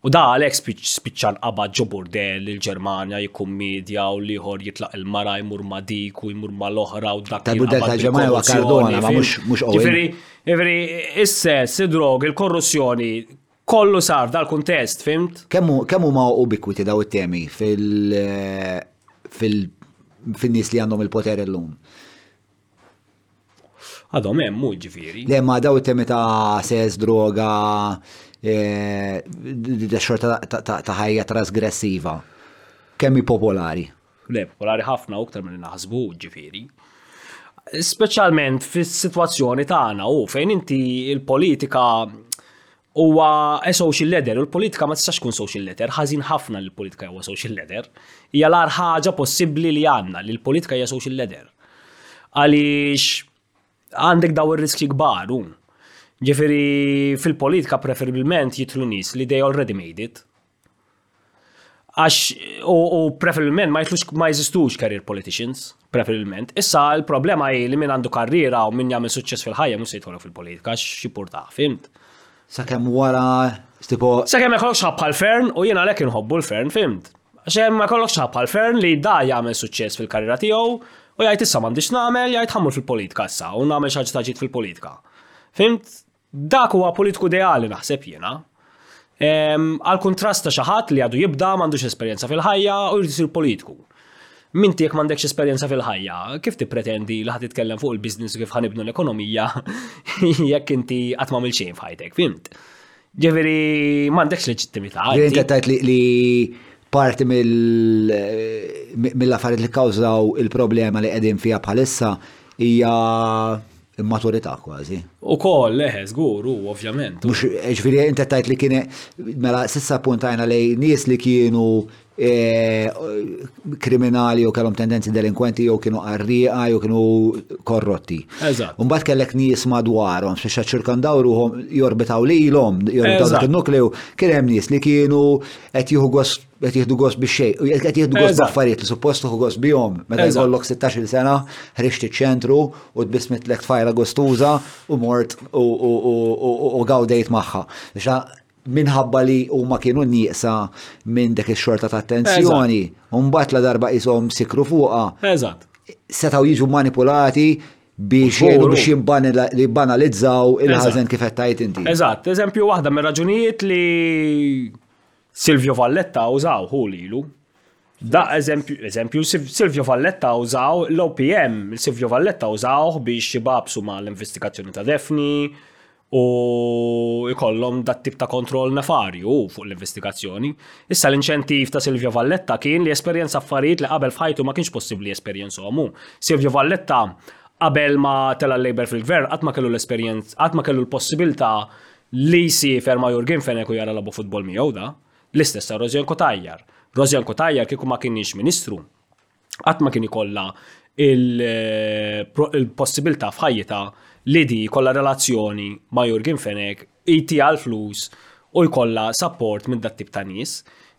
U da għalek spiċċan qabad ġo burdell il-Ġermanja jikkummedja u liħor jitlaq il-mara jmur ma dik u jmur ma l-oħra u dak. Tal-burdell tal-Ġermanja wa kardona ma mux mux Ġifiri, ġifiri, isse, sidrog, il-korruzzjoni, kollu sar dal-kontest, fimt? Kemmu, kemmu ma ubikwiti daw it-temi fil- fil- fil-nis li għandhom il-poter l-lum? Għadhom hemm mhu ġifieri. Le ma daw it-temi ta' sess, droga, eh, xorta ta' ħajja trasgressiva. Kemm hi popolari? Le, popolari ħafna u aktar milli naħsbu ġifieri. Speċjalment fis-sitwazzjoni tagħna u fejn inti l-politika Huwa a social letter u l-politika ma tistax tkun social letter, ħażin ħafna li l-politika huwa social letter. Hija l-agħar ħaġa possibbli li għandna li l-politika hija social letter. Għaliex għandek daw ir-riskji kbar hu. Ġifieri fil-politika preferibilment jitlu nies li they already made it, Għax u preferibilment ma jitlux ma jeżistux career politicians, preferibilment. Issa l-problema hi li min għandu karriera u min jagħmel suċċess fil-ħajja mhux se jitħolok fil-politika, x'jipurta, fimt? Sakemm wara tipo. Sakemm ma jkollokx ħabħa l-fern u jien għalhekk inħobbu l-fern, fimt? Xem ma jkollokx ħabħa l-fern li da jagħmel suċċess fil-karriera tiegħu u jgħid issa m'għandix nagħmel, jgħid ħammur fil-politika issa u nagħmel xi ħaġa ta' ġid fil-politika. Fimt? Dak huwa politiku ideali naħseb jiena. Għal kuntrast ta' xi ħadd li għadu jibda, m'għandux esperjenza fil-ħajja u jrid isir politiku. Minti jekk m'għandekx esperjenza fil-ħajja, kif tippretendi li ħa titkellem fuq il-business u kif ħanibnu l-ekonomija jekk inti qatt m'għamil xejn f'ħajtek, fimt? Ġifieri m'għandekx leġittimità. Jien qed tgħid li parti mill-affarijiet li kkawżaw il-problema li qegħdin fiha bħalissa hija Immaturità kważi. U koll, leħe, zgur, u ovvjament. Mux, ġviri, inti tajt li kiene, mela, sissa puntajna li nies li kienu e, kriminali u kellhom tendenzi delinkwenti jew kienu qarriqa jew kienu korrotti. Eżatt. Umbat kellek nies madwarhom, biex ċirkandaw ruhom jorbitaw lilhom, jorbitaw dak il-nukleu, kien hemm nies li kienu qed jieħu gost qed jieħdu gost biex xejn, u qed jieħdu gost b'affarijiet li suppost tuħu gost bihom meta jkollok 16-il sena, ħriġt iċ-ċentru u tbiss mitlek tfajla gostuża u mort u gawdejt magħha. Minħabba li huma kienu nieqsa minn dik ix-xorta ta' attenzjoni, u mbagħad la darba qishom sikru fuqha. Eżatt. Setgħu jiġu manipulati biex jgħidu biex jimbanalizzaw il-ħazen kif qed tajt inti. Eżatt, eżempju waħda mir-raġunijiet li Silvio Valletta użaw hu lilu. Da eżempju, eżempju, Silvio Valletta użaw l-OPM, Silvio Valletta użawh biex jibabsu ma l-investigazzjoni ta' Defni u jkollhom dat tip ta' kontroll nefarju fuq l-investigazzjoni. Issa l-inċentiv ta' Silvio Valletta kien li esperjenza affarijiet li qabel f'ħajtu ma kienx possibbli jesperjenzhom hu. Silvio Valletta qabel ma tela' l-Labour fil-Gvern qatt ma kellu l-esperjenza, qatt ma kellu l-possibilta Li jsiefer ma' Jurgen Fenech u jara lagħbu futbol miegħu da. L-istess għal Rosianne Cutajar. Rosianne Cutajar kieku ma kinhiex Ministru qatt ma kien ikollha il-possibilità f'ħajjitha li di jkollha relazzjoni ma' Jurgen Fenech, jtiha l-flus u jkollha sapport minn dat tip ta' nies.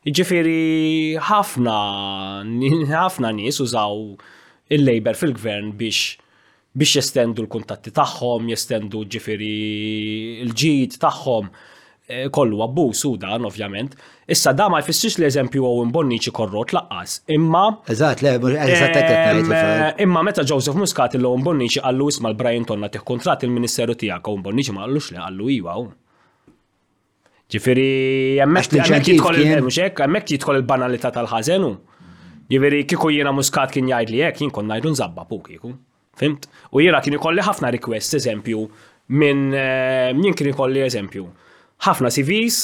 Jiġifieri ħafna ħafna nies użaw il-Labour fil-Gvern biex biex jestendu l-kuntatti tagħhom, jestendu ġifiri l-ġid tagħhom, eh, kollu abbuż u dan ovvjament. Issa da ma jfissirx li eżempju Owen Bonnici korrot laqqas, imma Eżatt, le, mhux eżatt hekk qed ngħid, fil-fatt. Ehm, Imma meta Joseph Muscat il Owen Bonnici qallu isma' l-Brian Tonna tih kuntratt il-Ministeru tiegħek Owen Bonnici ma qallux le qallu iva hu. Ġifiri, jemmek jitħol il-muxek, jemmek jitħol il-banalità tal-ħazenu. Ġifiri, kiku jiena muskat kien jgħid li jek, jien kon najdu nżabba pu kiku. Fimt? U jiena kien ikolli ħafna request, eżempju, minn eh, jien kien ikolli eżempju. ħafna CVs,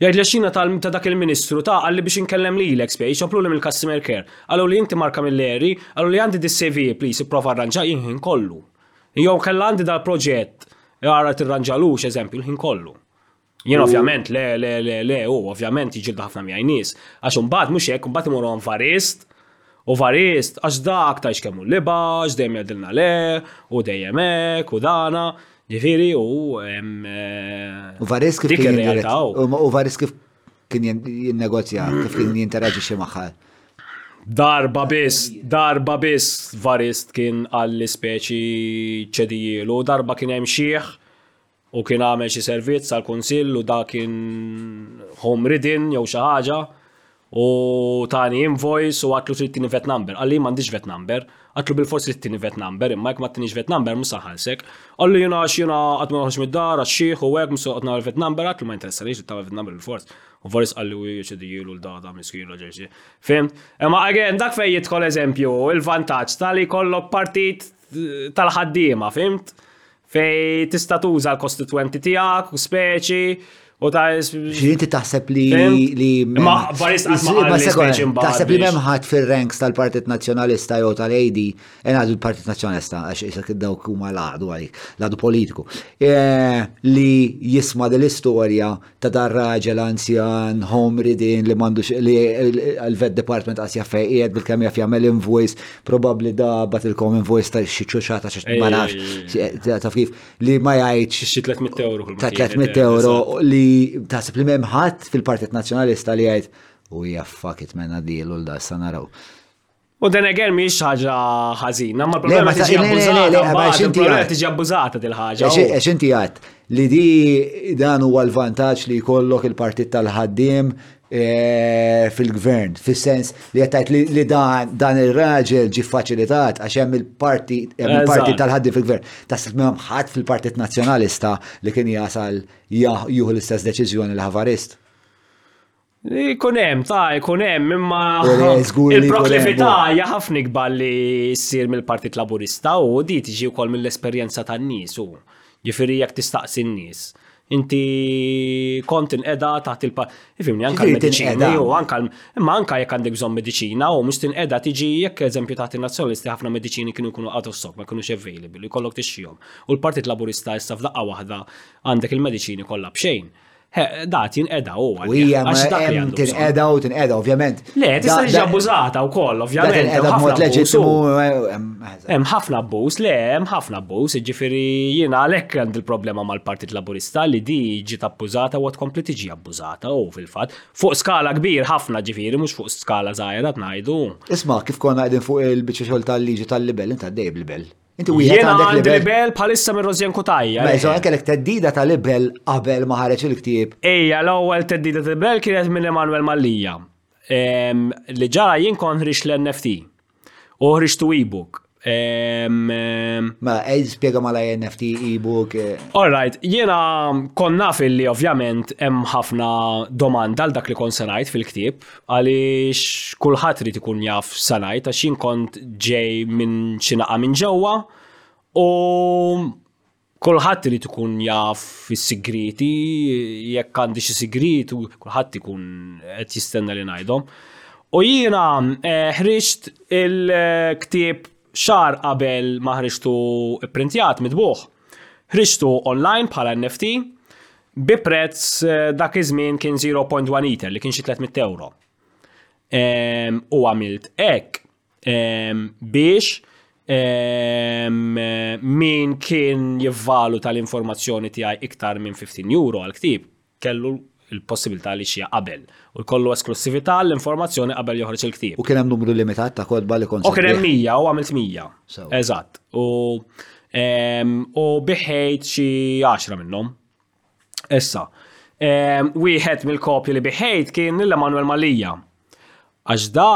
jgħid li xina ta' dak il-ministru ta' għalli biex inkellem li l-ex pay, xoplu li mill-customer care. Għallu li jinti marka mill-eri, għallu li għandi dis-CV, please, prova arranġa jien kollu. Jew kellha għandi dal-proġett, għara e tirranġalux, eżempju, l-ħin kollu. Jien ovvjament, le, le, le, le, u ovvjament jġildu ħafna miegħi nies, għax imbagħad mhux hekk, imbagħad imorru varist, u varist, għax da aktar xkemmu liba, għax dejjem jgħidilna le, u dejjem hekk, u dana, ġifieri u. Eh, u varist kif kien. U varist kif kien jinnegozja, kif kien jinteraġixxi magħha. Darba biss, darba biss varist kien għall-ispeċi ċedijilu, darba kien hemm xieħ u kien għamel xi servizz għal kunsill u da kien home ridden jew xi ħaġa u tani invoice u għatlu trid tini vet number. Għalli m'għandix vet number, Għatlu bil-fors li t-tieni vet number imma jekk ma t-tienix vet number mhux se nħallsek. Qalli jiena għax jiena qatt ma noħroġ mid-dar għax xiħ u hekk mhux se noqgħod nagħmel vet number għatlu ma jinteressanix li tagħmel vet number bil-fors. U Voris qalli u jċedijilu l-dada miskin raġerġi. Fimt? Imma again dak fejn jidħol eżempju il-vantaġġ ta' li jkollok partit tal-ħaddiema, fimt? Fej tista' tuża l-kostitwenti tiegħek u speċi U ta' Xinti taħseb li. Ma baris Taħseb li memħat fil-ranks tal-Partit Nazjonalista jew tal-AD, għadu l-Partit Nazjonalista, għax isak id-daw kuma l-għadu għalik, l-għadu politiku, eh, li jisma dell-istoria ta' dar raġel anzjan, home reading li m'għandux li l-vet department qas jaf fejn qiegħed bil-kemm jaf jagħmel invoice, probabbli da bat il-kom invoice ta' xi ċuċata xi ma nafx taf kif li ma jgħidx Xi 300 euro. ta' 300 euro li taħseb li m'hemm ħadd fil-Partit Nazzjonalista li jgħid u hija fuck it mena dilu l dassa naraw. U dan again mhijiex ħaġa ħażina, ma l-problema tiġi abbużata, il-problema tiġi abbużata dil-ħaġa. Għax inti għad li di dan huwa l-vantaġġ li jkollok il-partit tal-ħaddiem eh, fil-gvern, fil-sens li jattajt li dan il-raġel ġi faċilitat għax hemm il-parti tal-ħaddi fil-gvern. Tasib minn ħadd fil-Partit Nazzjonalista li kien jasal juhu l-istess deċiżjoni l-ħavarist. Ikun hemm, ta' ikun hemm, imma il-proklività hija ħafna ikbar li ssir mill-Partit Laburista u di tiġi wkoll mill-esperjenza tan-nies u ġifieri jekk tistaqsi n-nies. Inti kont inqeda taħt il-pa. Ifimni, anka l-medicina, u anka imma anka jekk għandek bżonn medicina u mhux tinqeda tiġi jekk eżempju taħt in-nazzjonalisti ħafna mediċini kienu jkunu out of stock, ma kinux available, jkollok tixxihom. U l-Partit Laburista issa f'daqqa waħda għandek il-mediċini kollha b'xejn. Da, tinqeda u għal. U hija tinqeda u tinqeda, ovvjament. Le, tista' tiġi abbużata u koll, ovvjament. Tinqeda b'mod leġittimu. Hemm ħafna abbuż, le, hemm ħafna abbuż, ġifieri jiena għalhekk għand il-problema mal-Partit Laburista li di ġiet abbużata u tkompli tiġi abbużata u fil-fatt. Fuq skala kbir ħafna ġifieri, mhux fuq skala żgħira tnajdu. Isma' kif konna qegħdin fuq il-biċċa xogħol tal-liġi tal-libel, inta dej libel. Inti wieħed Jena għandek għandi libel. libel bħalissa minn Rosjan Kutajja. Ma jżon kellek teddida ta' libel qabel ma ħareġ il-ktieb. Ejja, l-ewwel teddida ta' libel kienet minn Emanuel Mallija. Em, Li ġara jien kont ħriġt l-NFT u ħriġtu e-book. Em, em, Ma ej spjega ma la NFT e-book. eh, All right, jiena kon naf li ovvjament hemm ħafna domanda għal dak li kon se ngħid fil-ktieb. għaliex kulħadd irid ikun jaf sa ngħid għax jien kont ġej minn xi naqa' minn ġewwa u kulħadd irid ikun jaf is-sigriti jekk għandi xi sigrit u kulħadd ikun qed jistenna li ngħidhom. U jiena eh, ħriġt il-ktieb xar qabel ma ħriġtu pprintjat mitbuħ. Ħriġtu online bħala NFT, Bi prezz eh, dak iż-żmien kien 0.1 iter li kien xi 300 euro. Ehm, u għamilt hekk ehm, biex ehm, min kien jivvalu tal-informazzjoni tiegħi iktar minn 15 euro għal ktib kellu il-possibilità li xie qabel. U jkollu esklussività l-informazzjoni qabel joħroġ il-ktib. U kien hemm numru limitat ta' kodba li kont. U kien hemm 100 u għamilt 100. Eżatt. U U biħejt xi għaxra minnhom. Issa, wieħed mill-kopji li biħejt kien l Emanuel Malija. Għax da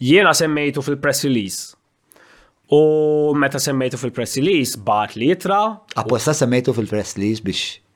jiena semmejtu fil-press release. U meta semmejtu fil-press release, bat li jitra. Apposta semmejtu fil-press release biex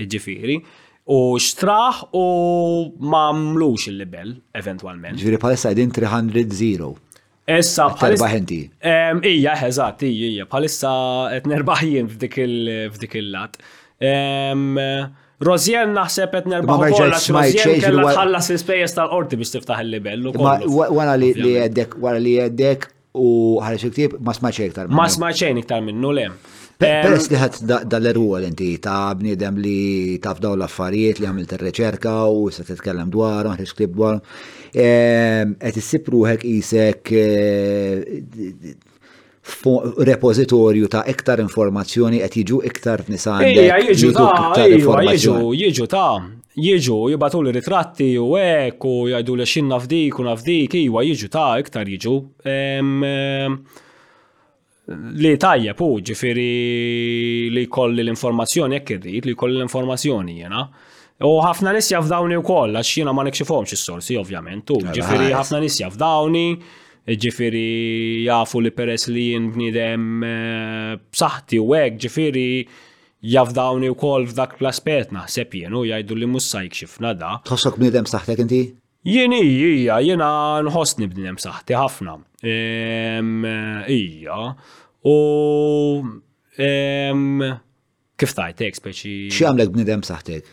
Jiġifieri, u xtraħ u ma għamlux il-libell eventwalment. Jiġifieri bħalissa qegħdin 300 zero. Issa bħalissa. inti. Ija, eżatt, ija, ija, bħalissa qed nerbaħ jien f'dik il-lat. Rozier naħseb qed nerbaħ ukoll għax Rozier kellha tħallas l-ispejjeż tal-qorti biex tiftaħ il-libell. Wara li għeddek, wara li għeddek U ħareġ il-ktieb ma smajt xejn iktar. Ma smajt xejn iktar minnu le. Peress li ħadd dal-erwol inti ta' bniedem li taf dawn l-affarijiet li għamilt ir-riċerka u se titkellem dwar, ħareġ ktieb dwar. Ehm, qed issib ruħek isek eh, repozitorju ta' iktar informazzjoni qed jiġu iktar nisgħandek. Ija, jiġu ta' jiġu ta' Jiġu, jibgħatuli ritratti u hekk u jgħiduli x'jien naf dik u naf dik, iwa jiġu ta' iktar jiġu. Li tajjeb hu, ġifieri li jkolli l-informazzjoni hekk irrid, li jkolli l-informazzjoni jiena. U ħafna nies jafdawni wkoll għax jiena ma nikxifhomx is-sorsi ovvjament, u ġifieri ħafna nies jafdawni, ġifieri jafu li peress li jien bniedem b'saħħti u hekk, ġifieri, Jafdawni wkoll f'dak l-aspett naħseb jien u jgħidu li mhux sa jkxifna da. Tħossok bniedem b'saħħtek inti? Jien hi, hija, jiena nħossni bniedem b'saħħti ħafna. Ehm, Hija. U ehm, kif tajtek speċi. Xi għamlek bniedem b'saħħtek?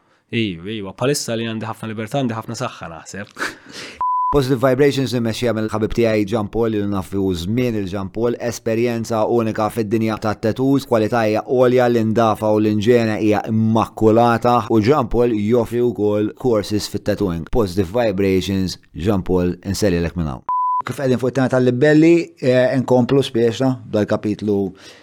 Iju, iju, palissa li għandi ħafna libertà għandi ħafna saħħa naħseb. Positive Vibrations immexxi għamil ħabib tiegħi Ġan Paul li nafu żmien il-Ġan Paul, esperjenza unika fid-dinja ta' tattoos, kwalità hija għolja l-indafa u l-inġena hija immakulata u Ġan Paul joffri wkoll courses fit-tattooing. Positive Vibrations, Ġan Paul, insellilek minn hawn. Kif qegħdin fuq it-tema tal-libelli, eh, inkomplu spiexna dal-kapitlu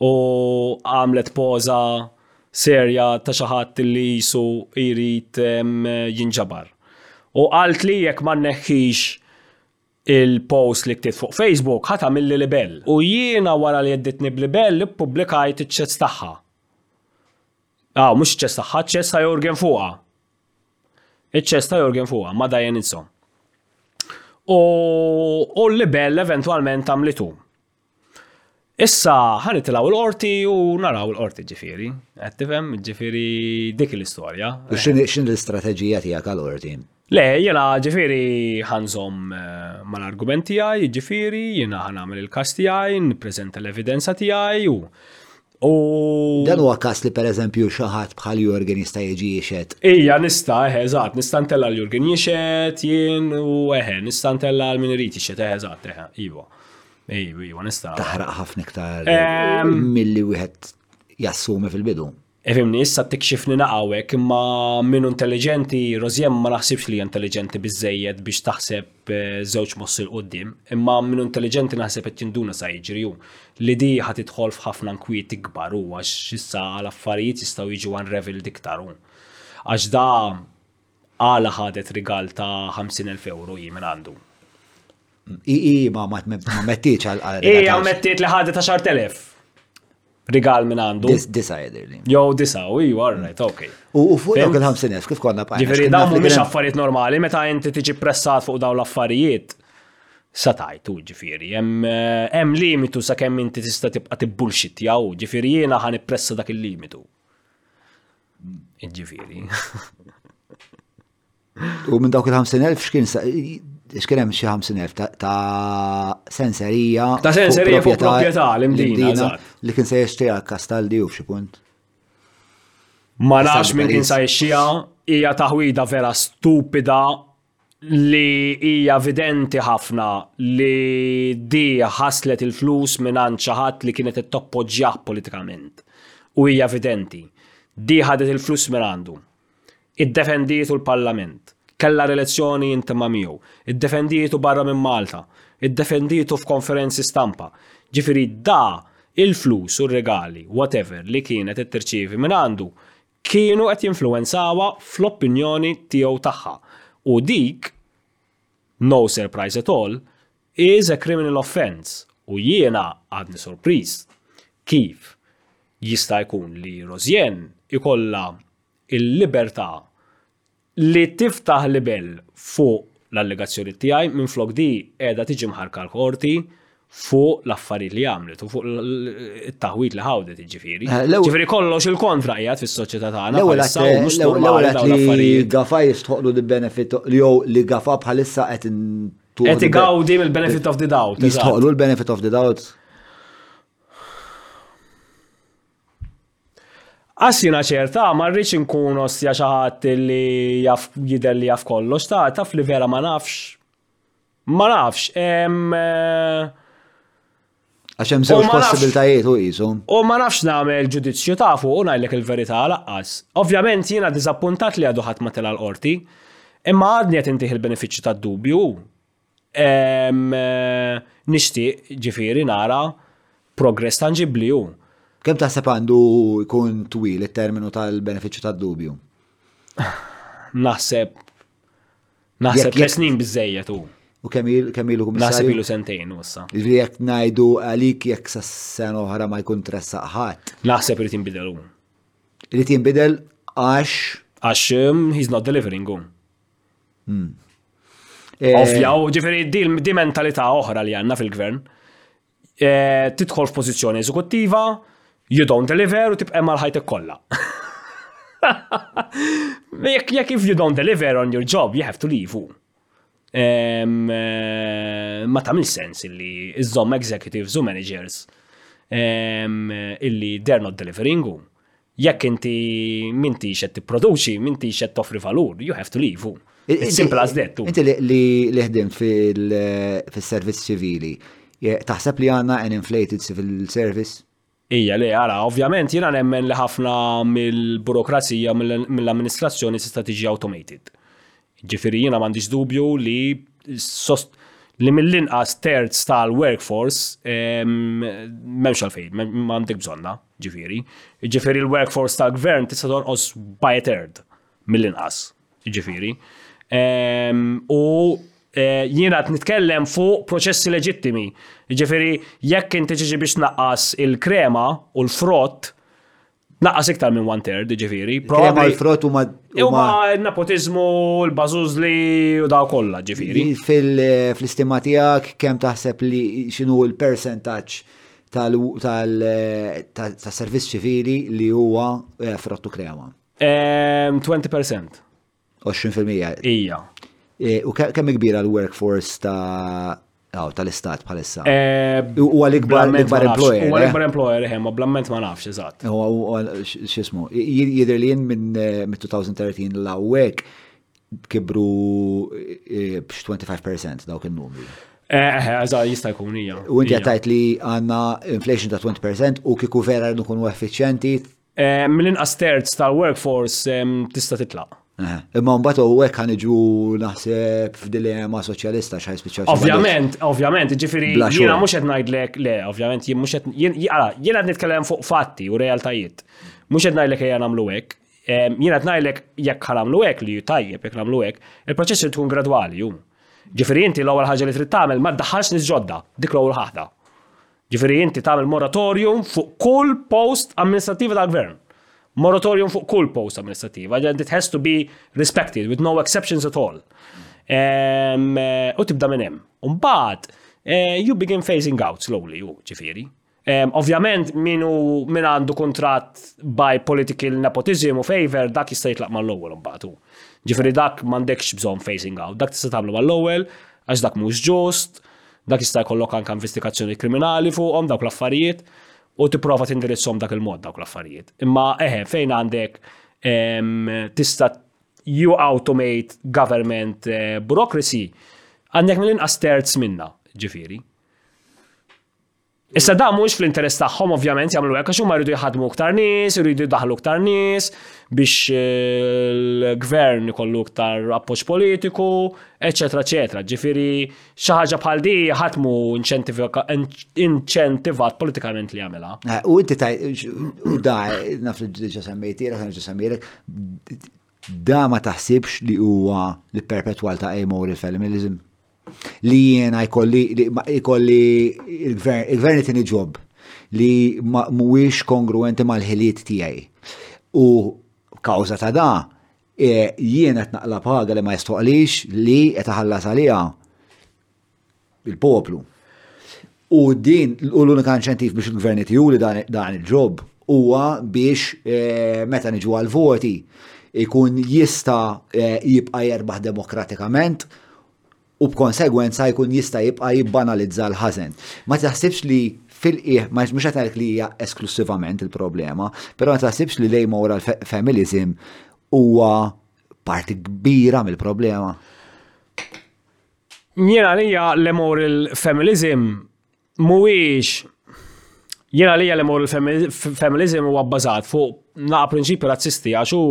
u għamlet poża serja ta' xi ħadd li jisu jrid jinġabar. U qalt li jekk ma nneħħix il-post li ktibt fuq Facebook ħa tagħmilli libell. U jiena wara li jedditni b'libell ippubblikajt iċ-ċess tagħha. Ah, mhux iċ-ċess tagħha, ċess ta' Jorgen fuqha. Iċ-ċess ta' Jorgen fuqha ma dajjen insom. U, u l-libell eventwalment għamlitu. Issa ħa nitilgħu l-qorti u naraw l-qorti ġifieri. Qed tifhem ġifieri dik l-istorja. U x'in l-istrateġija tiegħek għall-qorti? Le, jiena ġifieri ħanżom eh, mal-argumenti tiegħi, ġifieri jiena ħan nagħmel il-każ tiegħi, nippreżenta l-evidenza tiegħi u U Dan huwa każ li pereżempju xi ħadd bħal Jurgen jista' jiġi jixed. Ija nista, eħe, eżatt, nista' ntella l-Jurgen jixed, jien u eħe, nista' ntella għal min irid jixed, eħe, eżatt, eħe, iva. Iva, iva, nista. Taħraq ħafna iktar ehm. milli wieħed jassumi fil-bidu. Efimni, issa t-tikxifni naqawek, imma minn intelligenti, Rozjem ma naħsibx li intelligenti bizzejed biex taħseb b'żewġ mossi l qudiem imma minn intelligenti naħseb qed jinduna sa jiġri hu li di ħad tidħol f'ħafna nkwiet ikbar hu għax issa għal affarijiet jistgħu jiġu unraveled iktar hu. Għax da għala ħadet rigal ta' 50,000 euro jien minn għandu. I, i, ma, ma, ma mettiċ għal għal. I, għal mettiċ li ħadet 10.000. rigal minn għandu. Dis, disa jedirli. Jow disa, u ju, għarret, ok. U fuq dawk il-50,000 kif konna bħajna. Ġifiri, dawn mhumiex affarijiet normali, meta inti tiġi pressat fuq dawn l-affarijiet, satajtu ġifiri, eh, hemm limitu sa' kemm inti tista' tibqa' tibbulxit jaw, ġifiri jiena ħan ippressa dak il-limitu. Ġifiri. U minn dawk il-50,000 x'kien x'kien hemm xi 50,000 ta' senserija. Ta' senserija fuq proprjetà l-imdina. Li kien se jixtri għal Kastaldi u f'xi punt. Ma nafx minn kien sa jixxija, hija taħwida vera stupida li hija evidenti ħafna li di ħaslet il-flus minn għand xi ħadd li kienet qed toppoġġjah politikament. U hija evidenti. Di ħadet il-flus minn għandu. Iddefendietu l-Parlament. Kellha relazzjoni intima miegħu. Iddefendietu barra minn Malta. Iddefendietu f'konferenzi stampa. Ġifieri da il-flus u r-regali, whatever, li kienet qed tirċievi minn għandu kienu qed jinfluwenzawha fl-opinjoni tiegħu tagħha. U dik, no surprise at all, is a criminal offence u jiena għadni sorpriż kif jista' jkun li Rosien ikollha l-libertà li tiftaħ libell fuq l-allegazzjonijiet tiegħi minflok di qiegħda tiġi mħarrka l-Qorti fuq l-affarijiet li għamlet u fuq it-taħwid li ħawdet jiġifieri. Eh, jiġifieri kollox il-kontra qiegħed fis-soċjetà tagħna. L-ewwel li Gafa jistħoqlu di benefit jew li Gafa bħalissa qed Qed igawdi mill-benefit of the doubt. Jistħoqlu l-benefit of the doubt. Għassina ċerta, ma rridx inkun ostja xi ħadd li jaf jidher li jaf kollox, ta' taf li vera ma nafx. Ma nafx. Eh, Għax hemm żewġ possibiltajiet u qisu. U ma nafx nagħmel ġudizzju tafu u ngħidlek il-verità laqqas. Ovvjament jiena diżappuntat li għadu ħadd ma tela' l-qorti, imma għadni qed intih il-benefiċċju tad-dubju. Ehm, nixtieq ġifieri nara progress tanġibbli hu. Kemm taħseb għandu jkun twil it-terminu tal-benefiċċju tad-dubju? Naħseb Naħseb li snin biżejjed u. U kemm ilu kum Naħseb ilu sentejn issa. Ġifieri jekk ngħidu għalik jekk sa sen oħra ma jkun tressaq ħadd. Naħseb irid jinbidel hu. Irid jinbidel għax. Għax um, he's not delivering hu. Hmm. Eh, Ovvjaw, ġifieri di mentalità oħra li għandna fil-gvern. Eh, tidħol f'pożizzjoni eżekuttiva, you don't deliver u tibqa' mal ħajtek kollha. Jekk jekk if you don't deliver on your job, you have to leave. Eh, ma tamil sens illi iżżomm executives u managers eh, illi they're not delivering u. Jekk inti m'intix qed tipproduċi, m'intix qed toffri valur, you have to leave. It's simple as that. Inti li ħdimt fil-servizz ċivili, taħseb li għandna an inflated civil service? Ija, li għara, ovvjament jina nemmen li ħafna mill-burokrazija, mill-amministrazzjoni tista' tiġi automated. Jiġifieri jiena m'għandix dubju li li mill-inqas terz tal-workforce m'hemmx għalfejn, m'għandek bżonna, ġifieri. Ġifieri l-workforce tal-gvern tista' tonqos by a third mill-inqas, ġifieri. U eh, jiena qed nitkellem fuq proċessi leġittimi. Ġifieri jekk inti ġiġi biex naqqas il-krema u l-frott, Naqas iktar minn one third, ġifiri. Problema Probabbli l-frott huma huma n-nepotizmu, l-bażużli u daw kollha, ġifiri. fil- fl-istima tiegħek kemm taħseb li x'inhu l-persentaġġ tal tal ta' ta' servizz ċivili li huwa eh, frott u krema. Ehm, 20%. 20 fil-mija. Ija. E, u kemm kbira l-workforce ta' Aw, tal-istat bħalissa. Eh, u għal-ikbar l-ikbar employer. U għal-ikbar eh? employer, eħem, eh, blamment ma nafx, eżat. U xismu, jidher li jien minn 2013 l-għawek kibru bx 25% dawk il-numri. Eħe, għaza jista jkun hija. U inti għattajt li għanna inflation ta' 20% u kiku vera nkunu effiċjenti Eh, mill-inqas terz tal-workforce eh, tista' titlaq. Eh, imma mbagħad u hekk ħaniġu naħseb f'dilema soċjalista x'ħaj spiċċaw. Ovvjament, ovvjament, ġifieri jiena mhux qed ngħidlek le, ovvjament jien mhux qed jiena qed nitkellem fuq fatti u realtajiet. Mhux qed ngħidlek ejja nagħmlu hekk. Jiena qed ngħidlek jekk ħanamlu hekk li tajjeb jekk nagħmlu hekk, il-proċess tkun gradwali jum. Ġifieri inti l-ewwel ħaġa li trid tagħmel ma ddaħħalx nies ġodda, dik l-ewwel ħaħda. Ġifieri inti tagħmel moratorium fuq kull post amministrattiva tal-gvern. Moratorium fuq kull post amministrattiva, ġen it has to be respected with no exceptions at all. U tibda minn hemm. Umbagħad eh, you begin phasing out slowly, u ġifieri. Ovvjament minu min għandu kontrat by political nepotism u favor dak jista' jitlaq mal-ewwel imbagħad hu. Ġifieri dak m'għandekx bżonn phasing out, dak tista' tagħmlu mal-ewwel għax dak mhux ġust, Dak jista' jkollok anke investigazzjoni kriminali fuqhom dawk l-affarijiet u tipprova tindirizzhom dak il-mod dawk l-affarijiet. Imma eħe fejn għandek tista' you automate government eh, bureaucracy, għandek mill-inqas terz minna, ġifieri. Issa da mhux fl-interess tagħhom ovvjament jagħmlu hekk għax huma jridu jħadmu iktar nies, jridu jdaħlu iktar nies biex eh, l-gvern ikollu iktar appoġġ politiku, eċetera, eċetera. Ġifieri xi ħaġa bħal di ħatmu inċentivat politikament li jagħmilha. Eh, u inti taj, u da naf li ġiġa semmejti, raħna ġiġa semmejlek, da ma taħsibx li huwa li perpetwal ta' amoral feminism? li jiena jkolli jkolli il-gvern, il-gvern li tini ġob li mhuwiex kongruenti mal-ħiliet tiegħi. U kawża ta' da, e, jiena qed naqla paga li ma jistoqlix li qed iħallas għaliha il-poplu. U din, u l-unika inċentiv biex il-gvernijiet juli dan il-ġob huwa biex eh, meta niġu għal-voti ikun jista eh, jibqa' jerbaħ demokratikament u b'konsegwenza jkun jista' jibqa' jibbanalizza l-ħażen. Ma taħsibx li fil-qieħ, ma mhux qed li hija esklussivament il-problema, però ma taħsibx li lejma wara l-femilizim huwa parti kbira mill-problema. Jien għalija l-immoral feminism mhuwiex Jien għalija l-immoral feminism huwa bbażat fuq naqa' prinċipji razzisti għax hu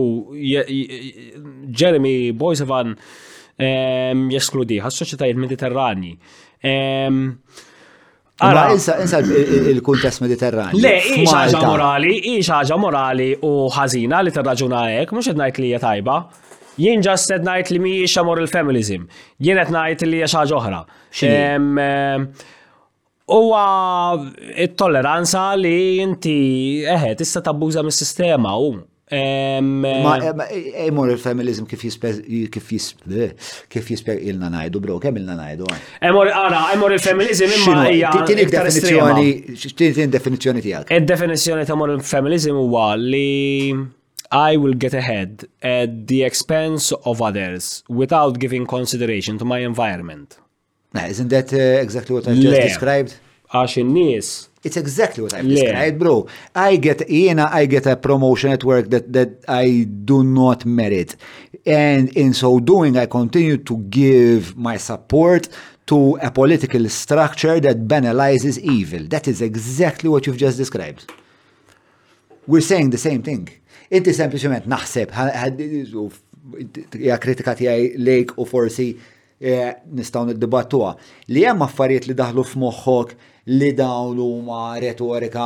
Jeremy Boysevan ehm, jeskludi għas-soċjetajiet mediterranji. Ehm, Ara, insa il-kuntest mediterran. Le, hija ħaġa morali, hija ħaġa morali u ħażina li tirraġuna hekk, mhux qed ngħid li hija tajba. Jien ġas qed ngħid li mhijiex amor il-feminism. Jien qed ngħid li hija ħaġa oħra. Huwa it-tolleranza li inti eħe tista' tabbuża mis-sistema u Ma jmur il-femilizm kif jispek ilna najdu, bro, kemm ilna najdu. Emor, għara, emor il-femilizm imma hija. Tini definizjoni, tini definizjoni tijak. Il-definizjoni ta' mor il-femilizm huwa li I will get ahead at the expense of others without giving consideration to my environment. Nah, eh, isn't that uh, exactly what I just described? għax in-nies It's exactly what I've described, bro. I get jena, I get a promotion at work that, that I do not merit. And in so doing, I continue to give my support to a political structure that banalizes evil. That is exactly what you've just described. We're saying the same thing. Inti sempliciment naħseb, ja kritika tijaj lejk u forsi E, nistgħu niddibattuha li hemm affarijiet li daħlu f'moħħok li dawn huma retorika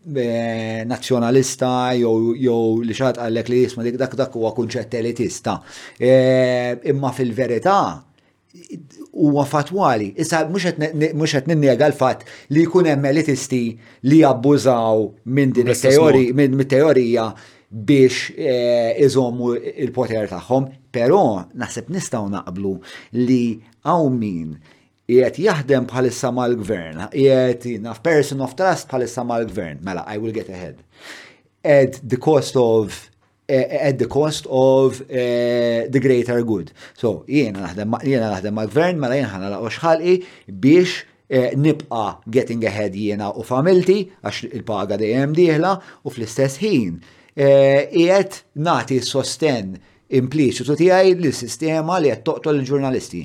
Eh, nazzjonalista jew li xaħat għallek li jisma dik dak dak huwa kunċett elitista. Eh, imma fil-verità huwa fatwali. Issa mhux qed ninnega l-fatt li jkun hemm elitisti li jabbużaw minn din it-teorija minn teorija biex iżommu il-poter tagħhom, però naħseb nistgħu naqblu li hawn min qiegħed jaħdem bħalissa mal-gvern, qiegħed naf person of trust bħalissa mal-gvern, mela I will get ahead. At the cost of at the cost of uh, the greater good. So, jiena naħdem jiena naħdem mal-gvern, mela jiena ħana laqgħu xħalqi biex Eh, nibqa getting ahead jiena u familti, għax il-paga dejjem dieħla, u fl-istess ħin, eh, qiegħed nagħti sosten impliċitu tiegħi li sistema li qed toqtol il-ġurnalisti.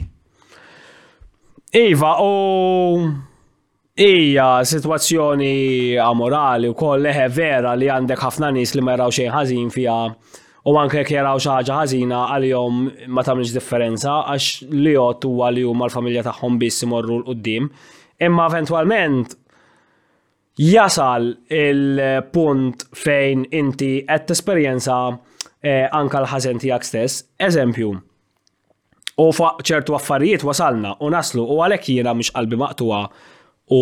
Iva, u Ija, situazzjoni amorali u koll leħe vera li għandek ħafna nis li ma jraw xejn ħażin fija U anke jekk jaraw xi ħaġa ħażina għalihom ma tagħmilx differenza għax li jgħod huwa li huma l-familja tagħhom biss imorru l quddiem Imma eventwalment jasal il-punt fejn inti qed tesperjenza eh, anka l-ħażen tiegħek stess. Eżempju, u fuq ċertu affarijiet wasalna u naslu u għalhekk jiena mhux qalbi maqtuwa u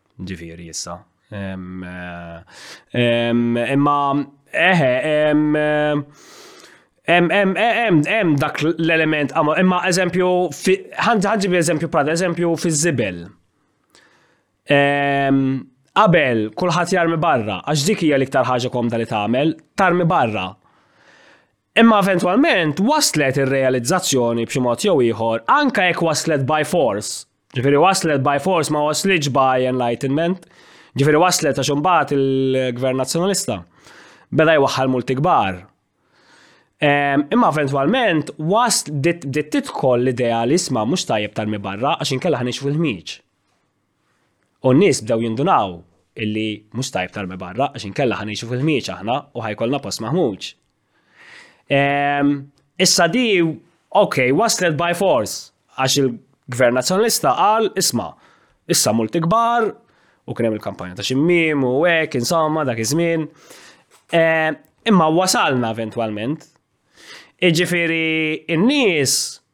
Ġifieri issa. Imma eħe, hemm dak l-element imma eżempju ħanġib eżempju prada, eżempju fiż-żibel. Qabel kulħadd jarmi barra, għax dik hija l-iktar ħaġa komda li tagħmel, tarmi barra. Imma eventwalment waslet ir-realizzazzjoni b'xi mod jew ieħor, anke jekk waslet by force, Ġifiri waslet by force ma waslitx by enlightenment. Ġifiri waslet għax imbagħad il-Gvern Nazzjonalista beda jwaħħal multi kbar. Imma eventwalment was bdiet tidħol l-idea li isma' mhux tajjeb tarmi barra għax inkella ħanix fil-ħmieġ. U n-nies bdew jindunaw illi mhux tajjeb tarmi barra għax inkella ħanix fil-ħmieġ aħna u ħajkolna post maħmuġ. Ehm, issa di, ok, waslet by force, għax il-gvern nazjonalista għal, isma, issa multi kbar, u kienem il-kampanja ta' ximmim, u għek, insomma, dak iż-żmien. Ehm, imma wasalna eventualment. Iġifiri, in-nies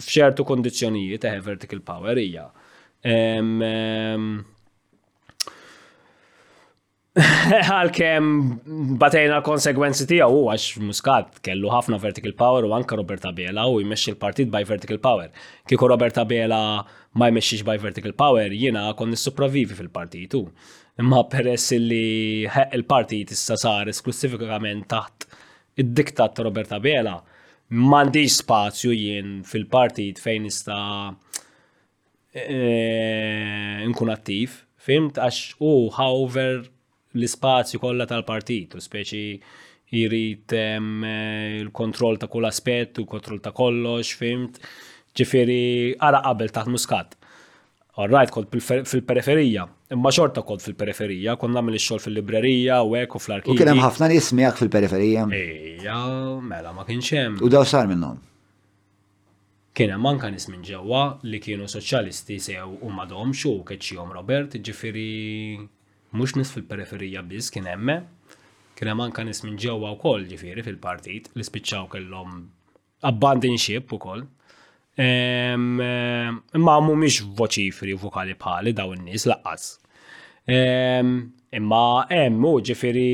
F'ċertu kundizzjonijiet eħe vertical power hija. Għalkemm batejna l-konsegwenzi tiegħu għax Muscat kellu ħafna vertical power u anka Robert Abela u jmexxi l-partit by vertical power. Kieku Robert Abela ma jmexxix by vertical power jiena kon nissupravivi fil-partitu. Imma peress li il-partit issa sar esklusifikament taħt Id-diktat ta' Robert Abela m'għandix spazju jien fil-partit fejn nista' eh, nkun attiv, fimt għax u ħawver l-ispazju kollha tal-partit u speċi jrid eh, il-kontroll ta' kull aspett u kontroll ta' kollox, fimt. Ġifieri ara qabel taħt muskat. Alright, kont fil-periferija, imma xorta kont fil-periferija, kont nagħmel ix-xogħol fil-librerija u hekk u fl-arkivi. U kien hemm ħafna nies miegħek fil-periferija. Ejja, mela ma kienx hemm. U daw sar minnhom. Kien hemm anke nies minn ġewwa li kienu soċjalisti sew u m'għadhomx u keċċihom Robert, ġifieri mhux nies fil-periferija biss kien hemm. Kien hemm anke nies minn ġewwa wkoll ġifieri fil-partit li spiċċaw kellhom Abandon ship ukoll. Imma mhumiex voċifri u vokali bħali daw in-nies laqqas. Imma hemm hu ġifieri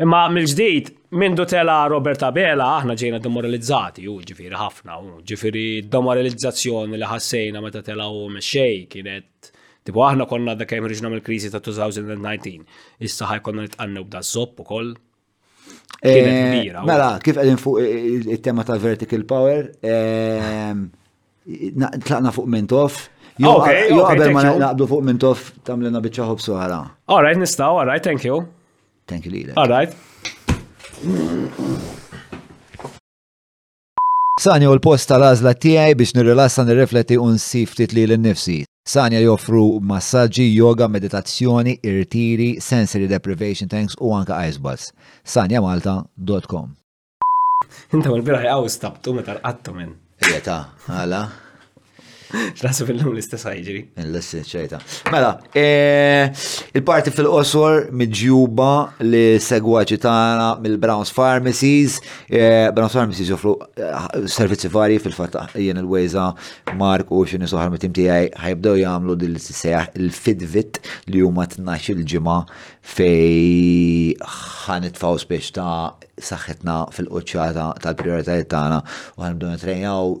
Imma mill-ġdid, minn dutela Robert Abela, aħna ġejna demoralizzati, u ġifiri ħafna, u ġifiri demoralizzazzjoni li ħassejna meta tela u mxej kienet, tipo aħna konna da kem rġna mill-krizi ta' 2019, issa ħaj konna nitqannu b'da zopp u koll, Eh, mela, kif għedin fuq il-tema ta' vertical power, eh, tlaqna fuq mintof. Jo, għabel ma naqblu fuq mintof tamlina bieċaħob suħara. All right, nistaw, all right, thank you. Thank you, Lila. All right. Sanja u l-post tal-għażla tiegħi biex nirrilassa, nirrifletti u nsib ftit lili nnifsi. Sanja joffru massaġġi, yoga, meditazzjoni, irtiri, sensory deprivation tanks u anke ice baths. sanjamalta.com Intom il-bieraħ jaqgħu stabtu meta rqadtu minn. Qiegħed, għala? Rasu fil-lum l-istess ħajġri. L-istess ċejta. Mela, e, il-parti fil-qosor midġuba li segwaċi tagħna mill-Browns Pharmacies. E, Browns Pharmacies joffru e, servizzi varji fil-fatt jien il-wejza Mark u xini soħar mit-tim tiegħi ħajbdew jagħmlu dil sejjaħ il-Fitbit li huma 12 il-ġimgħa fej ħanitfaw spiex ta' saħħitna fil-qoċċata tal-prioritajiet tagħna u ħanibdew nitrejjaw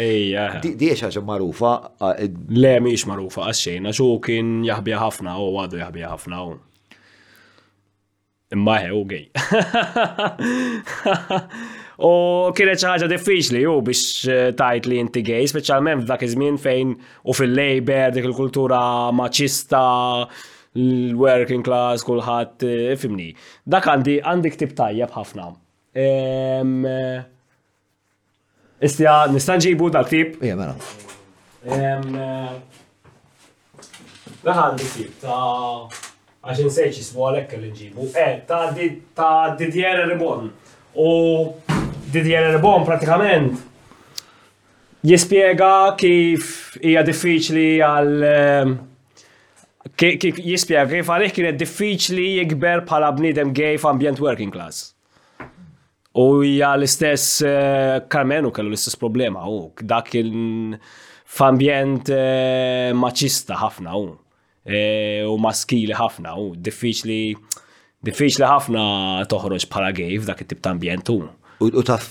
Ejja. Di hija xi ħaġa magħrufa. Le mhix magħrufa għaxxejn għax hu kien jaħbiha ħafna u għadu jaħbiha ħafna u. Imma ħew gej. U kienet xi ħaġa diffiċli hu biex eh, tajt li inti gej, speċjalment f'dak iż-żmien fejn u fil-labor dik il-kultura maċista l-working class kulħadd eh, fimni. Dak għandi għandi ktib tajjeb ħafna. Eh, Istja, nista' nġibu dal-ktib? Ija, mela. Daħal ktib ta' għax insejt jismu għalhekk kelli nġibu. Eh, ta' Didier Ribon. U Didier Ribon pratikament jispjega kif hija diffiċli għal ehm, kif jispjega kif għalih kienet diffiċli jikber bħala bniedem gay f'ambjent working class. U hija l-istess eh, Carmenu kellu l-istess problema u dak kien f'ambjent eh, maċista ħafna u eh, u maskili ħafna u diffiċli diffiċli ħafna toħroġ bħala gej f'dak it-tip ta' ambjent u. U taf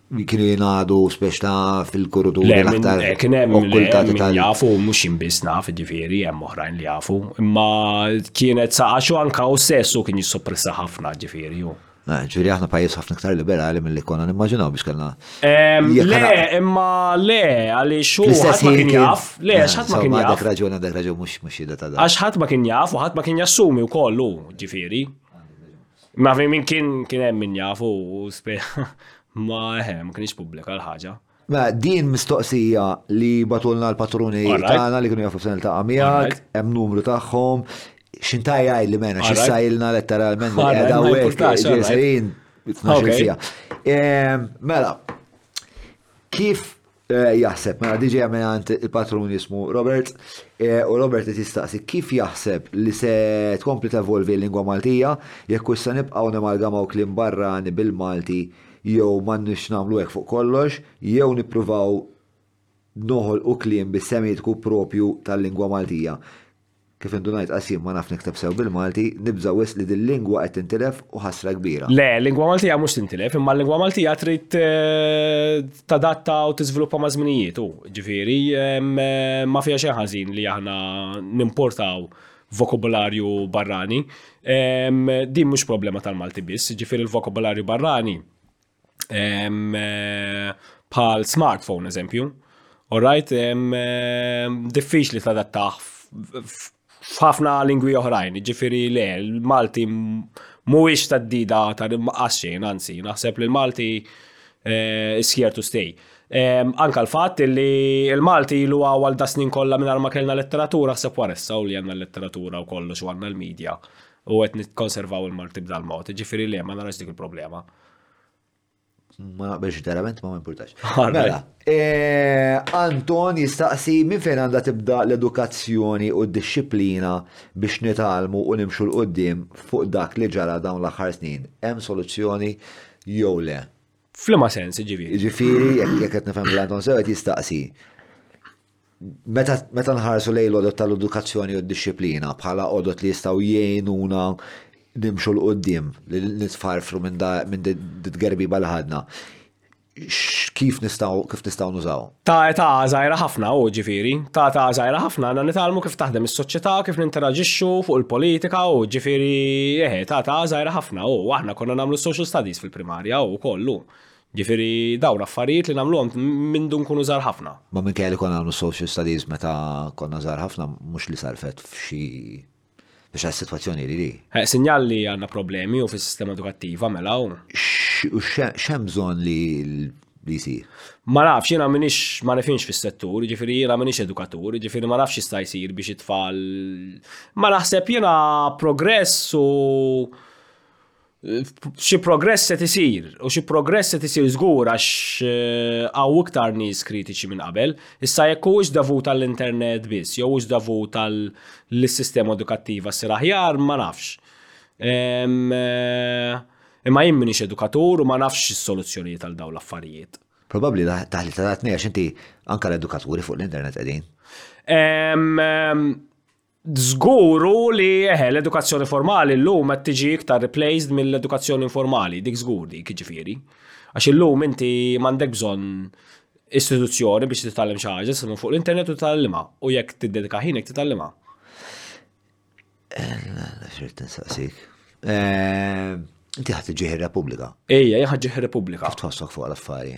Kien jingħadu spex ta' fil-kuruturi l-aktar. Eh, kien hemm okkultati tal. Jafu mhux jinbiss naf, ġifieri hemm oħrajn li jafu, imma kienet sa għaxu anka u stessu kien jissoppressa ħafna ġifieri ju. Eh, ġifieri aħna pajjiż ħafna iktar liberali mill-li konna nimmaġinaw biex kellna. Le, imma le, għaliex xu ħadd ma kien jaf, le, eh, x'ħadd ma kien jaf. Għadek raġun, għadek raġun mhux mhux jidha ta' Għax ħadd ma kien jaf u ħadd ma kien jassumi wkoll hu, ġifieri. Ma fi min kien kien hemm min jafu u ma eħe, ma kienx pubblika l-ħaġa. Ma din mistoqsija li batulna l-patruni tagħna li kienu jafu f'sen ta' għamijak, hemm numru tagħhom, xinta jgħid li mena xissa ilna letteralment li għada u għek, ġeserin, 12 sija. Mela, kif Eh, jaħseb, mela diġi għamil għant il-patrun jismu Robert, eh, u Robert li tistaqsi kif jaħseb li se tkompli tevolvi l-lingwa Maltija, jekk issa nibqaw nemalgamaw klim barrani bil-Malti, jew m'għandniex nagħmlu hekk fuq kollox, jew nippruvaw noħol u klim bis-semitiku propju tal-lingwa Maltija. Kif indunajt qas jien ma naf nikteb sew bil-Malti, nibża' wisq li dil-lingwa qed tintilef u ħasra kbira. Le, l-lingwa Maltija mhux tintilef, imma l-lingwa Maltija trid tadatta u tiżviluppa maż-żminijiet, u, ġifieri, ma fiha xejn ħażin li aħna nimportaw vokabularju barrani. Din mhux problema tal-Malti biss, ġifieri l-vokabularju barrani eh, bħal smartphone eżempju. Alright, eh, diffiċli tadattaħ f'ħafna lingwi oħrajn, ġifiri le, l-Malti mhuwiex tad-dida ta' għaxxejn, anzi, naħseb li l-Malti eh, is here to stay. Anka l-fatt li l-Malti ilu għawal da snin kollha minn ma kellna letteratura, ħseb waressa u li għandna letteratura u kollox u għandna l-medja u qed nitkonservaw il-Malti b'dal-mod. Ġifieri le ma narax dik il-problema. Ma naqbilx interament ma importax. Mela, eh, Anton jistaqsi minn fejn għandha tibda l-edukazzjoni u d-disciplina biex nitalmu u nimxu l-qoddim fuq dak li ġara dawn l-aħħar snin. Hemm soluzzjoni jew le. Flima sens, ġifiri. Ġifiri, jekk qed nifhem l-Anton sew qed jistaqsi. Meta nħarsu lejn l-odot tal-edukazzjoni u d-disciplina bħala odot li jistgħu jgħinuna nimxu l-qoddim li nitfarfru minn d-gerbi bal-ħadna, kif nistaw, kif nistaw nużaw? Ta' ta' zaħira ħafna u ġifiri, ta' ta' zaħira ħafna għanna nitalmu kif taħdem is-soċjetà, kif ninteraġixxu fuq il-politika u ġifiri, eħe, ta' ta' zaħira ħafna u aħna konna namlu social studies fil-primarja u kollu. Jiġifieri dawn affarijiet li nagħmluhom mindu nkunu żgħar ħafna. Imma minkejja li konna nagħmlu social studies meta konna żgħar ħafna mhux li sar effett f'xi biex għas-sitwazzjoni li hi. Sinjal li għandna problemi u fis-sistema edukattiva mela u. U x'hemm bżonn li li jsir? Ma nafx, jiena minix ma nifinx fis-settur, jiġifieri jiena minix edukatur, jiġifieri ma nafx jista' jsir biex it-tfal. Ma naħseb jiena progress u Xi progress se tisir, u xi progress se tisir żgur għax eh, hawn iktar nies kritiċi minn qabel. Issa jekk huwiex davut għall-internet biss, jew hux davut għall-sistema edukattiva ssir aħjar, ma nafx. Eh, imma jien minix edukatur u ma nafx is-soluzzjonijiet għal dawn l-affarijiet. Probabbli taħli ta' għax inti anka l-edukaturi fuq l-internet qegħdin. Żgur hu li eħe l-edukazzjoni formali llum qed tiġi iktar replaced mill-edukazzjoni informali, dik żgur dik jiġifieri. Għax illum inti m'għandek bżonn istituzzjoni biex titgħallem xi ħaġa, se fuq l-internet u titgħallimha u jekk tiddedika ħinek titgħallimha. Firt nsaqsik. Eh, inti ħadd ġieħi Repubblika. Ejja, jien ħadd ġieħi Repubblika. Kif tħossok fuq l-affari?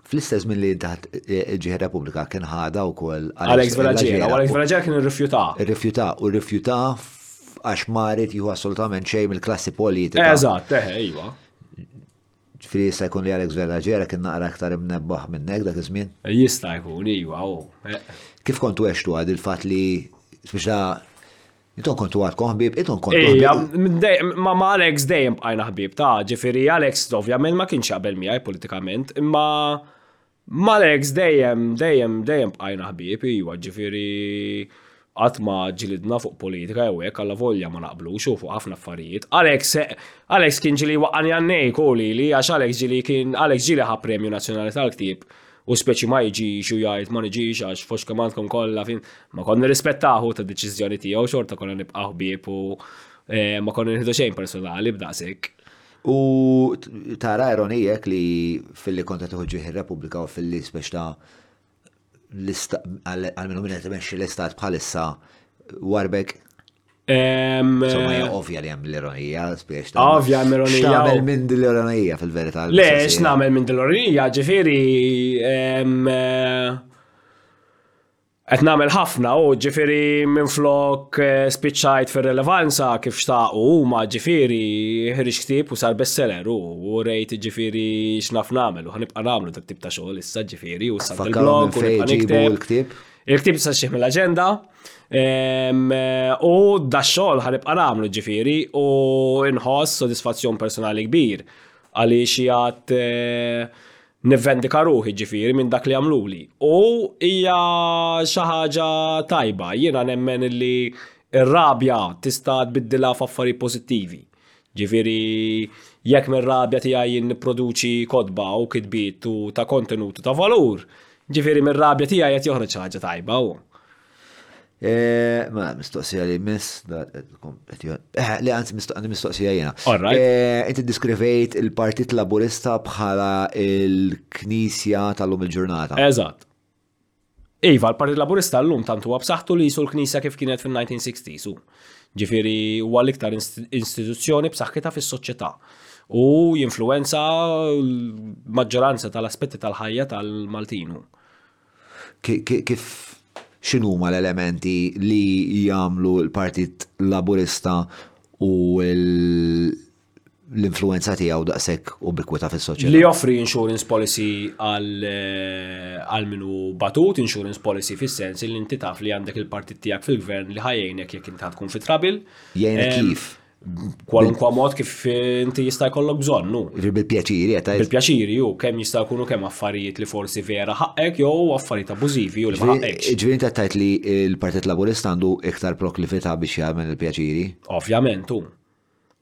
Fl-istess minn li daħt ġieħ Repubblika kien ħada u koll. Alex Velaġera, u Alex Velaġera kien rifjuta. Rifjuta, u rifjuta għax marit juhu assolutament xej mill-klassi politika. Eżatt, eħe, eh, iva. Fri jista' jkun li Alex Velaġera kien naqra aktar imnebbaħ minnek dak iż-żmien. Eh, jista' jkun, iva, u. Eh. Kif kont weċtu għad il-fat li, biex Intom kontu għadkom ħbib, intom kontu ħbib. Ma ma Alex dejjem bqajna ħbib ta' ġifiri Alex ovvjament ma kienx jaqbel miegħi politikament, imma ma Alex dejjem dejjem dejjem bqajna ħbib, iwa ġifiri qatt ma ġilidna fuq politika jew hekk alla volja ma naqblux u fuq ħafna affarijiet. Alex Alex kien ġili waqani għannej koli li għax Alex ġili kien Alex ġili ħa premju nazzjonali tal-ktieb u speċi ma jġix u jgħid ma nġix għax fux kemm għandkom kollha fin ma konna nirrispettaħu ta' deċiżjoni tiegħu xorta konna nibqgħu ħbieb u eh, ma konna nħidu xejn personali b'daqsik. U tara ironijek li fil-li konta tuħġiħ il-Repubblika u fil-li speċ ta' għal-minu minnet meċi l-istat bħalissa warbek Insomma, hija ovvja li hemm l-ironija, spiex. Ovvja hemm ironija. X'nagħmel minn din l-ironija fil-verità? Le, x'nagħmel minn din l-ironija, ġifieri qed nagħmel ħafna u ġifieri minn flok eh, spiċċajt fir-relevanza kif xtaqu huma ġifieri ħriġ ktieb u sar bestseller u rejt ġifieri x'naf nagħmel u ħanibqa' nagħmlu dak tip ta' xogħol issa ġifieri u sar il-blog u nibqa' nikteb. Il-ktieb sa xieħ mill-aġenda. U da xogħol ħanibqa' nagħmlu ġifieri u nħoss sodisfazzjon personali kbir għaliex jgħat eh, nivvendika ruħi ġifiri minn dak li għamluli. U hija xi ħaġa tajba, jiena nemmen li r-rabja tista' tbiddilha f'affarijiet pożittivi. Ġifiri, jekk mir rabja tiegħi jien nipproduċi kodba u kitbiet u ta' kontenut u ta' valur, ġifiri mir rabja tiegħi qed joħroġ ħaġa tajba u. E, ma, mistoqsija li miss, eh, li għanzi mistoqsija jena. E, inti diskrivejt il-Partit Laburista bħala il-Knisja tal-lum il-ġurnata. Eżat. Iva, l-Partit Laburista llum tant huwa b'saħħtu li jisu l-Knisja kif kienet fin-1960s u ġifieri huwa l-iktar istituzzjoni b'saħħitha fis-soċjetà u jinfluwenza l-maġġoranza tal-aspetti tal-ħajja tal-Maltin. Kif x'inhuma l-elementi li jagħmlu l-Partit Laburista u l-influenza tiegħu daqshekk ubikwita fis-soċjetà. Li joffri insurance policy eh, għal minu batut, insurance policy fis-sens li inti taf li għandek il-partit tiegħek fil-gvern li ħajjnek jekk inti tkun fi trabil. Jgħinek eh, kif? Kwalunkwa mod kif eh, inti jista' jkollok bżonn, nu. Bil-pjaċiri, għetaj. Bil-pjaċiri, ju, kemm jista' jkunu kemm affarijiet li forsi vera ħaqqek jew affarijiet abużivi jew li ma ħaqqek. Ġifieri ta' tajt li l-Partit Laburista għandu iktar proklività biex jagħmel il-pjaċiri? Ovvjament, u.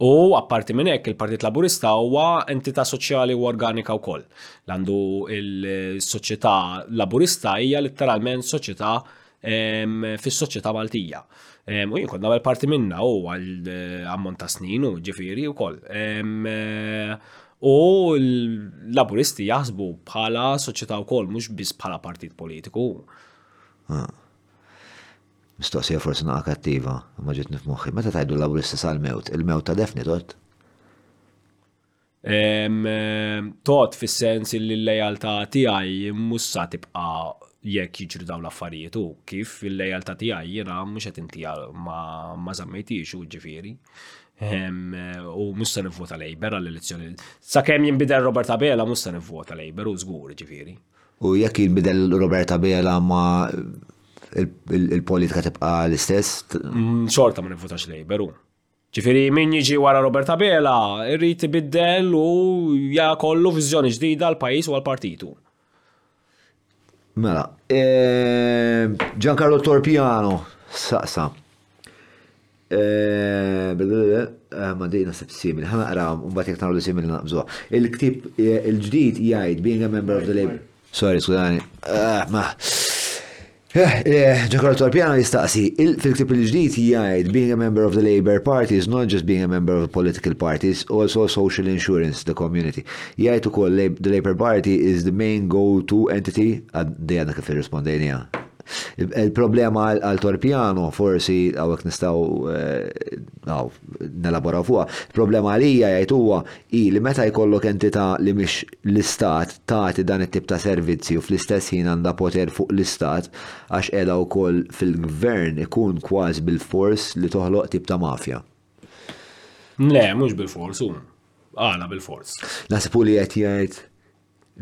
U, apparti minn hekk, il-Partit Laburista huwa entità soċjali u organika wkoll. L-għandu il-soċjetà Laburista hija litteralment soċjetà fis-soċjetà Maltija. U jien kont nagħmel parti minna u għal eh, ammont ta' snin u ġifieri wkoll. Eh, u l-laburisti jaħsbu bħala soċjetà wkoll mhux biss bħala partit politiku. Ah. Mistoqsija forsi naqa' kattiva, imma ġietni f'moħħi. Meta tgħidu Lawristi sal-mewt, il-mewt ta' Daphne Todd? Todd fis-sens li l-lejaltà tiegħi mhux sa tibqa' jekk jiġru dawn l-affarijiet u kif il-lejaltà tiegħi jiena mhux qed intija ma żammejtix u ġifieri. U mhux se nivvota Labour għall-elezzjoni. Sakemm jinbidel Robert Abela mhux se nivvota Labour u żgur ġifieri. U jekk jinbidel Robert Abela ma il-politika tibqa' l-istess? Mm, xorta ma nivvutax Labour u. Ġifieri min jiġi wara Robert Abela irrid ibiddel u ja kollu viżjoni ġdida l-pajjiż u għall-partitu. Mela, e, Giancarlo Torpiano saqsa. Ma din nasib simili, ħana qrawhom u mbagħad jekk nagħmlu simili naqbżuha. Il-ktib il-ġdid jgħid being a member of the label. Sorry, skużani. Ma. Ġakol Torpiano jistaqsi, fil-ktib il-ġdid jgħid being a member of the Labour Party is not just being a member of a political party, it's also social insurance the community. Jgħid ukoll the Labour Party is the main go-to entity, dejja dak kif irrispondejnija. Il-problema għal Torpiano, forsi għawek nistaw għaw eh, nelaboraw fuqa, il-problema għalija jgħid huwa i li meta jkollok entità li mhix l-istat tagħti dan it-tip ta' servizzi u fl-istess ħin għandha poter fuq l-istat għax qiegħda wkoll fil-gvern ikun kważi bil-fors li toħloq tip ta' mafja. Le, mhux bil-fors, għala bil-fors. Nasib li qed jgħid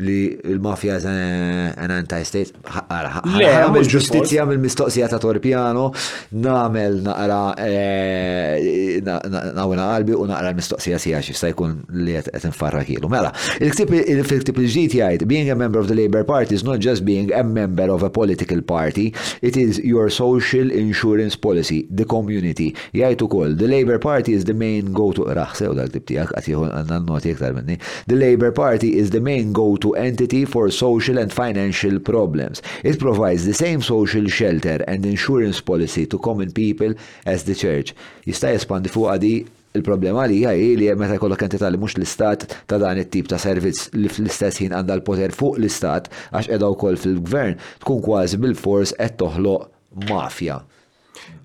li l-mafja is an anti-state, ħaqqara, ħaqqara, ġustizja mill-mistoqsija ta' Torpiano, namel naqra eh, nawina qalbi u naqra l-mistoqsija sija xista jkun li qed infarra kielu. Mela, il-ktib fil-ktib il-ġdid jgħid, being a member of the Labour Party is not just being a member of a political party, it is your social insurance policy, the community, Jgħid ukoll, The Labour Party is the main go-to Qrah sew dal-ktieb tiegħek, qatt jieħu n-noti iktar minni. The Labour Party is the main go-to entity for social and financial problems. It provides the same social shelter and insurance policy to common people as the Church. Jista' jespandi fuqha di? Il-problema għalija hi li meta jkollok entità li mhux l-Istat ta' dan it-tip ta' servizz li fl-istess ħin għandha l-poter fuq l-Istat għax qiegħda wkoll fil-Gvern, tkun kważi bilfors qed toħloq mafja.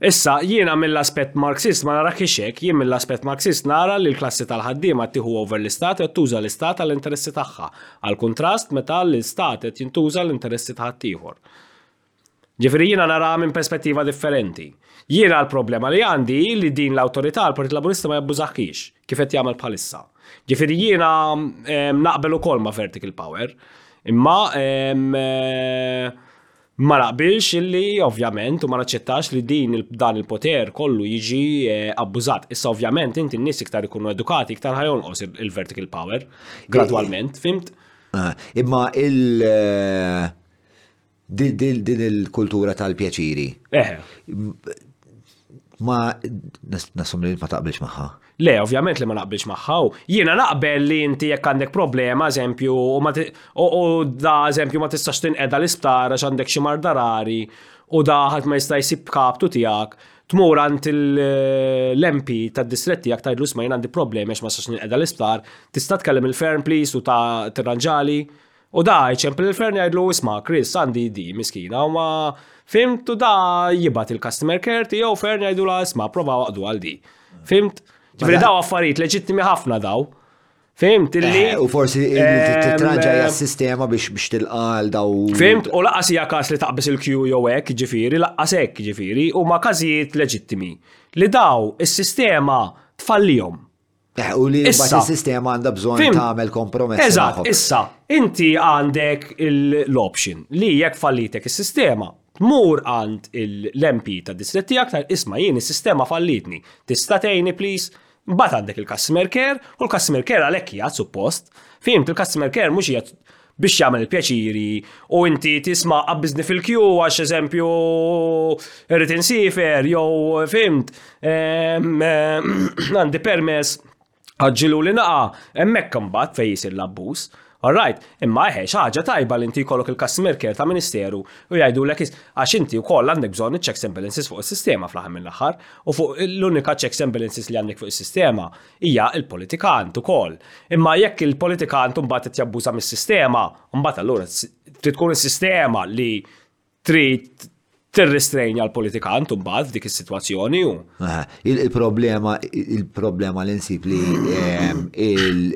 Issa, jiena mill-aspett Marxist ma narakiex hekk, jien mill-aspett Marxist nara li l-klassi tal-ħaddiema tieħu over l-Istat u qed tuża l-Istat għall-interessi tagħha, għal kuntrast meta l-Istat qed jintuża l-interessi ta' ħaddieħor. Ġifieri jiena naraha minn perspettiva differenti. Jiena l-problema li għandi hi li din l-awtorità l-Partit Laburista ma jabbużahiex, kif qed jagħmel bħalissa. Ġifieri jiena ehm, naqbel ukoll ma' vertical power. Imma ehm, eh, ma naqbilx illi ovvjament u ma naċċettax li din dan il-poter kollu jiġi eh, abbużat. Issa ovvjament inti n-nies iktar ikunu edukati iktar ħajonqos il-vertical power gradwalment, eh, fimt? Eh, imma il- din il-kultura tal-pjaċiri. Ma nasum li ma taqbilx maħħa. Le, ovvjament li ma naqbilx magħha. Jiena naqbel li inti jekk għandek problema, eżempju, u da eżempju ma tistax tinqeda l-isptar għax għandek xi marda rari u da ħadd ma jista' jsib kaptu tiegħek, tmur għand l-MP tad-distrett tiegħek tgħidlu sma' jien għandi problemi għax ma nistax ninqeda l-isptar, tista' tkellem il-ferm please u ta tirranġali? U da jċemp l-fern jgħidlu isma' Chris għandi di miskina u ma fimt u da jibat il-customer care tiegħu fern jgħidu la isma' prova waqdu għal di. Fimt? Ġifieri daw affarijiet leġittimi ħafna daw. Fimt illi. Eh, u forsi titranġa eh, s-sistema biex biex tilqal daw. Fimt u laqas hija każ li taqbis il-kju jew hekk ġifieri, laqas hekk ġifieri, huma każijiet leġittimi li daw is-sistema tfallihom. Eh, u li mbagħad is-sistema għandha bżonn tagħmel kompromess. Eżatt, issa, inti għandek l-option li jekk fallitek is-sistema, tmur għand l-MP ta' distret tiegħek tal isma' jien is-sistema fallitni. Tista' tgħinni please? Mbagħad għandek il-customer care u l-customer care għalhekk hija suppost. Fimt il-customer care mhux hija biex jagħmel il-pjaċiri u inti tisma' qabbiżni fil-kju għax eżempju irrid insifer jew fimt għandi permess għaġġilu li naqa' hemmhekk imbagħad fejn jisir l-abbuż. Alright, imma eħe, ħaġa tajba li inti jkollok il-customer care ta' ministeru u jgħidu l għax inti wkoll għandek bżonn il checks and balances fuq is-sistema fl-aħħar mill-aħħar u fuq l-unika checks and balances li għandek fuq is-sistema Hija l-politikant ukoll. Imma jekk il-politikant imbagħad qed jabbuża mis-sistema, imbagħad allura trid tkun is-sistema li trid tirristrejnja l-politikant imbagħad f'dik is-sitwazzjoni u. Il-problema il-problema li nsib li ehm,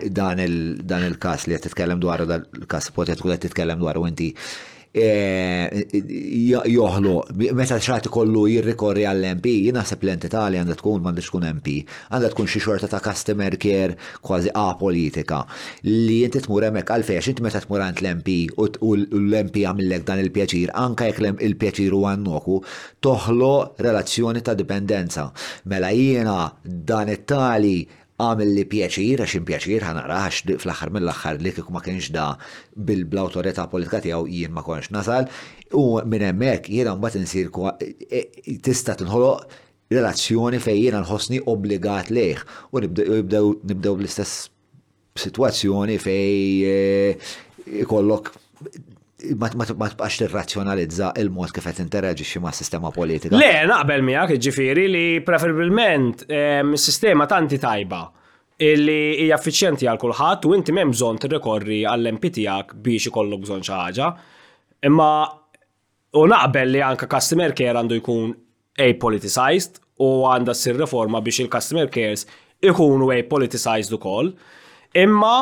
dan il-każ li qed titkellem dwaru dal-każ ipotet qed titkellem dwaru inti joħlu, meta xaħat kollu jirrikorri għall-MP, jinaħseb l-entità li għandha tkun m'għandix tkun MP, għandha tkun xi xorta ta' customer care kważi A politika li inti tmur hemmhekk għalfejn għax inti meta tmur għand l-MP u l-MP jagħmillek dan il-pjaċir, anke jekk il-pjaċir huwa innoku, toħloq relazzjoni ta' dipendenza. Mela jiena dan it-tali Għamilli pjaċir, għax impjaċir ħa naqrah għax fl-aħħar mill-aħħar li kieku ma kienx da bl-awtorità politika tiegħu jien ma kontx nasal u minn hemmhekk jiena mbagħad insir tista' tinħoloq relazzjoni fejn jiena nħossni obbligat lejh u nibdew bl-istess sitwazzjoni fejn ikollok ma tibqax tirrazzjonalizza il-mod kif qed interaġixxi ma' sistema politika. Le, naqbel miegħek jiġifieri li preferibilment ehm, is-sistema tanti tajba illi hija effiċjenti għal kulħadd u inti m'hemm bżonn tirrikorri għall-MP tiegħek biex ikollok bżonn xi ħaġa. Imma u naqbel li anke customer care għandu jkun apoliticised u għandha ssir riforma biex il-customer cares ikunu apoliticised ukoll. Imma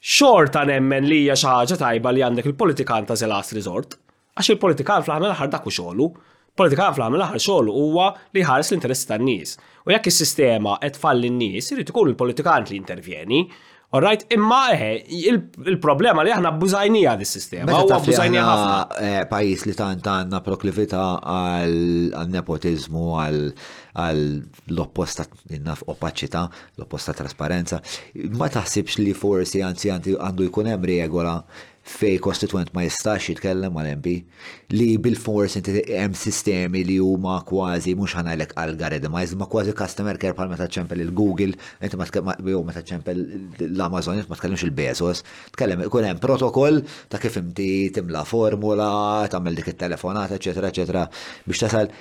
xorta nemmen li hija xi ħaġa tajba li għandek il-politikan ta' zelast resort, għax il-politikan fl-aħħar l-aħħar dak u xogħlu. Politikan fl-aħħar l-aħħar xogħlu huwa li ħares l-interessi tan-nies. U jekk is-sistema qed tfalli n-nies, irid ikun il-politikant li jintervjeni. All right, imma eħe, eh, il-problema li aħna abbużajnija di sistema. Meta ta' abbużajnija ħafna. Eh, pajis li tant għandna proklività għal nepotizmu għal l-opposta innaf opaċità, l-opposta trasparenza, ma taħsibx li forsi anzi għandu jkun hemm regola fejn kostitwent ma jistax jitkellem mal-MP, li bil-fors inti hemm sistemi li huma kważi mhux ħanajlek algoritmized, ma kważi customer care bħal meta ċempel il-Google, inti ma jew meta ċempel l-Amazon, inti ma tkellimx il-Bezos, tkellem ikun hemm protokoll ta' kif inti timla formula, tagħmel dik it-telefonata, eċetera, eċetera, biex tasal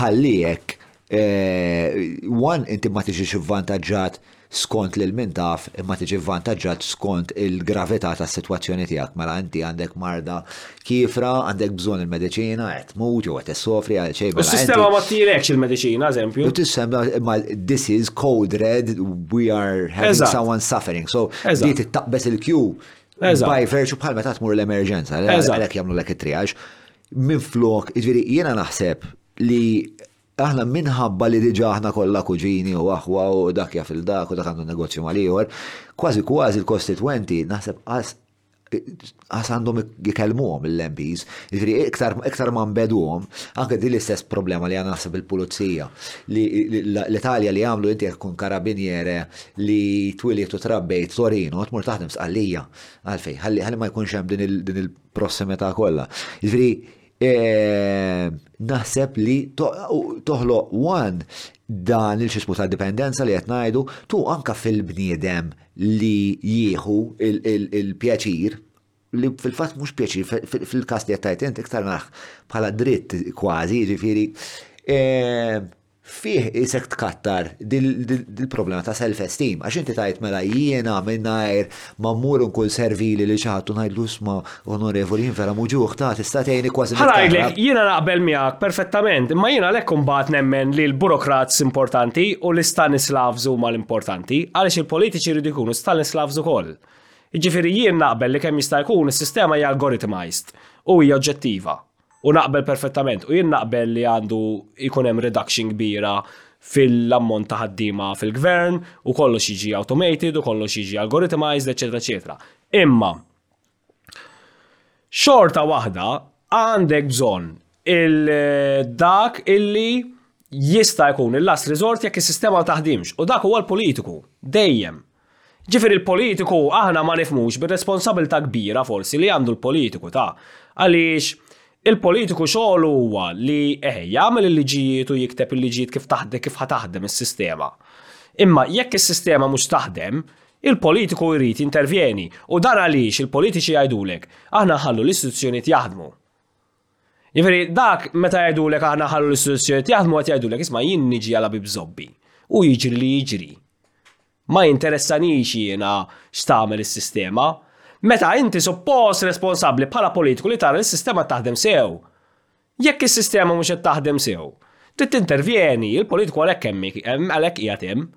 ħalliek One, eh, inti ma tiġix ivvantaġġat skont lil min taf, imma tiġi vvantaġġat skont il-gravità tas-sitwazzjoni tiegħek. Mela inti għandek marda kiefra, għandek bżonn il-mediċina, qed tmut jew qed issofri għal xejn. Mela Is-sistema ma tirekx il-mediċina, eżempju. U tissemma imma this is code red, we are having Eżatt. someone suffering. So, Eżatt. di tittaqbes il-kju. Eżatt. By virtue bħal meta tmur l-emerġenza, Eżatt. għalhekk jagħmlu lek it-triage. Minflok, jiġifieri jiena naħseb li aħna minħabba li diġà aħna kollha kuġini u aħwa u dak jaf il dak u dak għandu negozju mal-ieħor, kważi kważi l-kostitwenti naħseb qas għas għandhom jikellmuhom l-MPs, ġifri iktar ma nbeduhom, anke din l-istess problema li għandna naħseb il-pulizija, li l-Italja li għamlu inti kun karabiniere li twiliet u trabbejt Torino, tmur taħdem sqallija, għalfej, ħalli ma jkunx hemm din il- prossimità kollha. Ġifieri eh, naħseb li toħloq wan dan il-xismu ta' dipendenza li qed ngħidu tu anka fil-bniedem li jieħu il-pjaċir li fil-fatt mhux pjaċir fil-każ li qed tajt int iktar naħ bħala dritt kważi, ġifieri eh, fih qisek tkattar dil-problema ta' self-esteem, għax inti tajt mela jiena minnajr ma mmur nkun servili li xaħat u ngħidlu sma onorevoli jien vera muġuħ ta' tista' tgħinni kważi. Ħa ngħidlek, jiena naqbel miegħek perfettament, imma jien għalhekk imbagħad nemmen li l-burokrats importanti u l-istanislavs huma l-importanti, għaliex il-politiċi jridu jkunu stanislavs ukoll. Jiġifieri jien naqbel li kemm jista' jkun is-sistema hija algorithmized u hija oġġettiva. U naqbel perfettament, u jien naqbel li għandu jkun hemm reduction kbira fil-ammont ta' ħaddiema fil-gvern u kollox jiġi automated u kollox jiġi algorithmized, eċetera, eċetera. Imma xorta waħda għandek bżonn il-dak illi jista' jkun il-last resort jekk is-sistema ma taħdimx u dak huwa l-politiku dejjem. Ġifieri l-politiku aħna ma nifhmux bir-responsabilità kbira forsi li għandu l-politiku ta' għaliex il-politiku xogħlu huwa li eħe jagħmel il-liġijiet u jikteb il-liġijiet kif taħdem kif ħa taħdem is-sistema. Imma jekk is-sistema mhux taħdem, il-politiku jrid jintervjeni u dan għaliex il-politiċi jgħidulek aħna nħallu l-istituzzjonijiet jaħdmu. Jiġifieri dak meta jgħidulek aħna ħallu l-istituzzjonijiet jaħdmu qed jgħidulek isma' jien niġi għal ħabib żobbi u jiġri li jiġri. Ma jinteressanix jiena x'tagħmel is-sistema. Meta inti suppost responsabbli bħala politiku li tara li s-sistema taħdem sew. Jekk is-sistema mhux qed taħdem sew, trid tintervjeni, il-politiku għalhekk hemm għalhekk qiegħed hemm.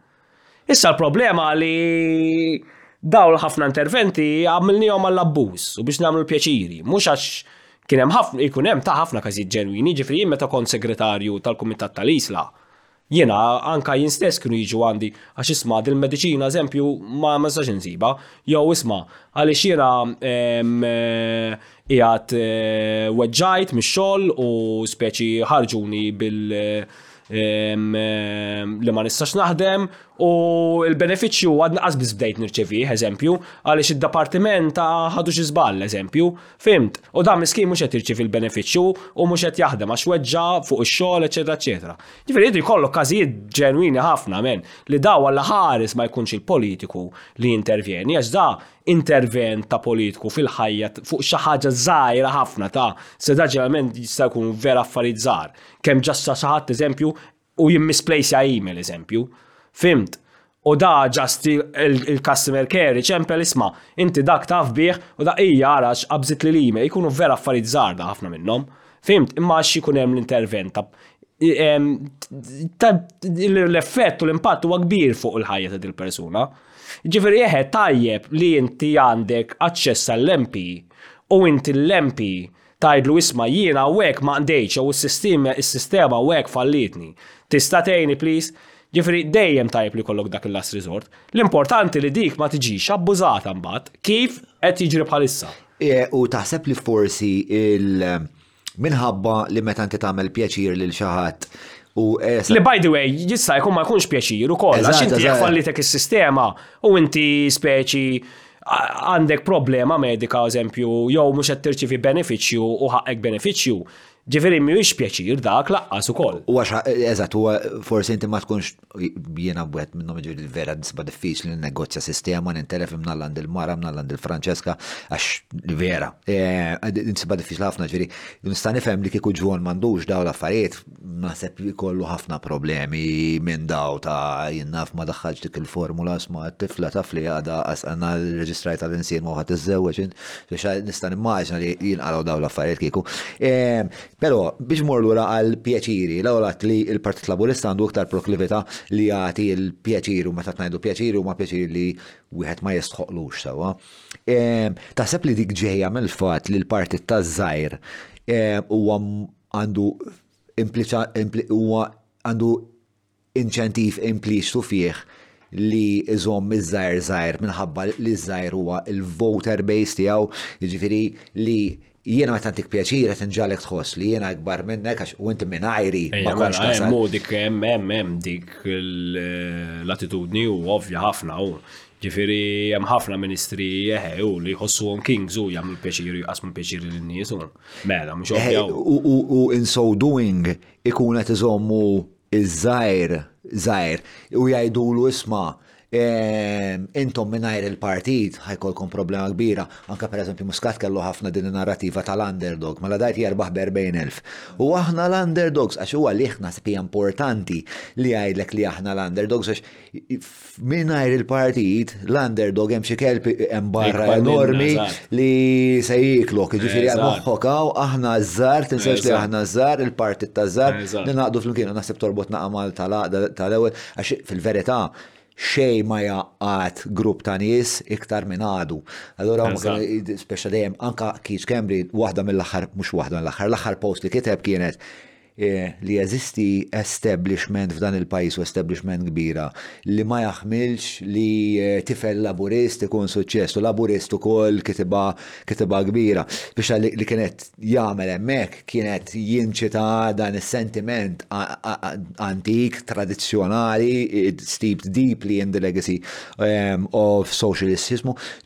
Issa l-problema li dawn ħafna interventi għamilnihom għall-abbuż u biex nagħmlu l-pjaċiri, mhux għax kien hemm ħafna jkun hemm ta' ħafna każijiet ġenwini, ġifieri jien meta kont segretarju tal-Kumitat tal-Isla, jiena anke jien stess kienu jiġu għandi għax isma' dil-mediċina eżempju ma nistax insibha, jew isma' għaliex jiena qiegħed weġġajt mix-xogħol u speċi ħarġuni bil li ma nistax naħdem u l-benefiċċju għad naqas biss bdejt nirċevih, eżempju, għaliex id-dipartiment ta' ħadu xi żball, eżempju, fimt. U dan miskin mhux qed irċevi l-benefiċċju u mhux qed jaħdem għax weġġa fuq ix-xogħol, eċetera, eċetera. Ġifieri jidri jkollok każijiet ġenwini ħafna men li daw għal ħares ma jkunx il-politiku li intervjeni għax da intervent ta' politiku fil-ħajja fuq xi ħaġa żgħira ħafna ta' se da ġeneralment jista' jkun vera affarijiet żgħar. kemm ġassa saħat eżempju u jimmisplejsja email eżempju. Fimt? U da ġast il-customer care ċempel isma, inti dak taf bih u da ija għarax qabżit li l-email jkunu vera affarijiet zarda ħafna minnhom. Fimt? Imma għax jkun hemm l-intervent l-effett u l-impatt huwa kbir fuq il-ħajja ta' dil-persuna. Ġifieri eħe tajjeb li inti għandek aċċess għall-MP u inti l-MP Tgħidlu isma' jiena hawnhekk ma qdejtx jew is-sistema hawnhekk fallitni. Tista' tgħinni please? Ġifieri dejjem tajjeb li jkollok dak il-last resort. L-importanti li dik ma tiġix abbużata mbagħad kif qed jiġri bħalissa. U taħseb li forsi minħabba li meta inti tagħmel pjaċir lil xi ħadd u Li by the way jista' jkun ma jkunx pjaċir ukoll għax inti jekk fallitek is-sistema u inti speċi għandek problema medika eżempju jew mhux qed tirċivi benefiċċju u ħaqek benefiċċju. Ġifieri mhuwiex pjaċir dak laqqas ukoll. U għax eżatt huwa forsi inti ma tkunx jiena wieħed minnhom ġieli vera nisba diffiċli li negozja sistema nintelef imnalla għand il-mara mnalla għand il-Franċeska għax vera. Eh, nisba diffiċli ħafna ġieli nista' nifhem li kieku ġwon m'għandux dawn l-affarijiet naħseb ikollu ħafna problemi minn daw ta' jinnaf ma daħħalx dik il-formula sma tifla taf li għada għasqanna reġistrajt tal-insiema u ħat iż-żewġ, nista' nimmaġna li jinqalgħu daw l-affarijiet kieku. Ehm, però biex mor lura għal pjaċiri, l għolat li l-Partit Laburista għandu iktar proklività li jagħti l-pjaċiri u meta tnajdu pjaċiri huma pjaċiri li wieħed ma jistħoqlux sewwa. Ehm, taħseb li dik ġejja mill-fatt li l-partit taż-żgħir ehm, huwa għandu huwa għandu inċentiv impliċtu fih li iżomm iż-żgħir żgħir minħabba li ż-żgħir huwa l-voter base tiegħu, jiġifieri li jiena meta ntik pjaċir qed inġalek tħoss li jiena akbar minnek għax u inti minn għajri. Ma mela, kontx tasal. Hemm dik hemm hemm hemm dik l-attitudni u ovvja ħafna u ġifieri hemm ħafna ministri eħe u li jħossuhom kings u jagħmlu pjaċir u jqasmu pjaċir lin-nies u. Mela, mhux eh, ovvja. U in so doing ikun qed iżommu iż-żgħir żgħir u jgħidulu isma' ehm, intom mingħajr il-partit ħajkolkom problema kbira, anke pereżempju Muscat kellu ħafna din in-narrativa tal-underdog, mela dajt jerbaħ b'40,000. U aħna l-underdogs għax huwa li aħna spi importanti li jgħidlek li aħna l-underdogs għax Minnajr il-partit, l-underdog hemm xi kelb hemm barra enormi li se jiklok, ġifieri hemm moħħokaw aħna żżar, tinsewx li aħna żżar, il-partit ta' żżar, ninaqdu flimkien u naħseb torbot naqamal tal-ewwel għax fil-verità xej ma jaqat grupp ta' nies iktar minn għadu. Allura, speċa dejjem, anka Keith Cambry, waħda mill-axar, mux waħda mill-axar, l-axar post li kiteb kienet li jeżisti establishment f'dan il-pajjiż u establishment kbira li ma jaħmilx li eh, tifel laburist ikun suċċess u laburist ukoll kitiba kitiba kbira. Biex li kienet jagħmel hemmhekk kienet jinċita dan is-sentiment antik, tradizzjonali, steeped deeply in the legacy um, of socialistismu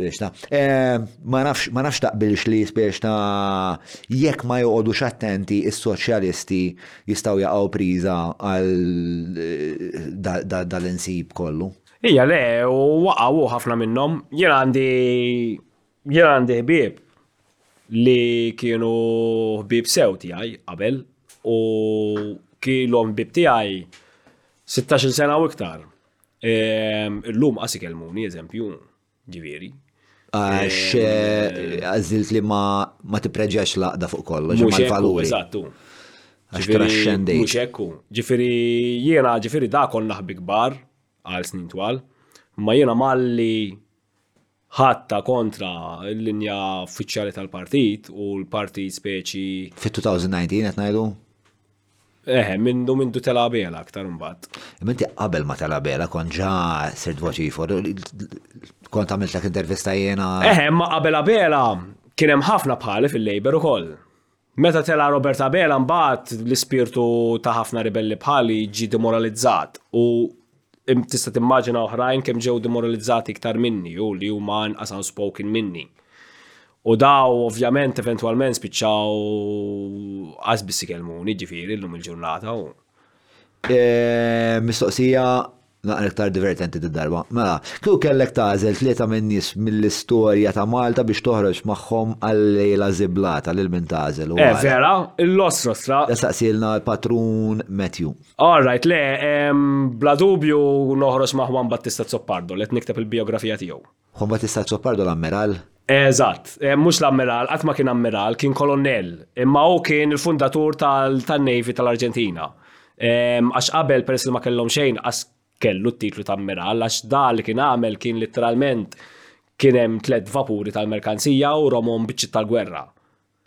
Speċta. Eh, ma nafx, ma nafx taqbilx li speċta jekk ma joqodu xattenti is-soċjalisti jistaw jaqaw priża għal eh, dal-insib kollu. Ija le, u waqaw ħafna minnom, jien għandi jien għandi ħbib li kienu ħbib sew tiegħi qabel u kienu ħbib tiegħi 16 sena u iktar. Illum qas ikellmuni, eżempju, ġifieri. Għax eh, eh, għażilt li ma ma tippreġax laqda fuq kollox, Mhux hekk, mal-valuri. eżattu. Għax Ġifieri, trascendejt. Mhux hekku. Ġifieri jiena ġifieri da kon naħbi kbar għal snin twal, ma jiena malli ħatta kontra l-linja uffiċjali tal-partit u l-partit speċi. Fit-2019 qed ngħidu? Eħe, mindu mindu tela bela aktar mbagħad. Minti qabel ma tela bela kont ġa sirt voċifor, kont għamiltlek intervista jiena. Eħe, ma qabel bela kien hemm ħafna bħali fil-Labor ukoll. Meta tela' Robert Abela mbagħad l-ispirtu ta' ħafna ribelli bħali ġie dimoralizzat u tista' timmaġina oħrajn kemm ġew dimoralizzati iktar minni u li huma inqas outspoken minni. U daw ovvjament eventwalment spiċċaw qas biss ikellmuni, ġifieri llum il-ġurnata u. Mistoqsija Naqra iktar divertenti di darba. Mela, kieku kellek tagħżel tlieta minn nies mill-istorja ta' Malta biex toħroġ magħhom għal lejla żiblata lil min tagħżel u għala? Eh, vera, l-ostrostra. Saqsielna l-patrun Matthew. All right, le, bla dubju noħroġ ma' Juan Battista Zoppardo li qed nikteb il-bijografija tiegħu. Hu mbagħad is-Sar Zoppardo l-Ammiral? Eżatt. Mhux l-Ammiral, qatt ma kien Ammiral, kien Kolonnell. Imma hu kien il-fundatur tan-Navy tal-Arġentina. Għax qabel peress li ma kellhom xejn qas kellu t-titlu ta' Ammiral għax da li kien għamel kien litteralment kien hemm tliet vapuri tal-merkanzija u romhom biċċiet tal-gwerra.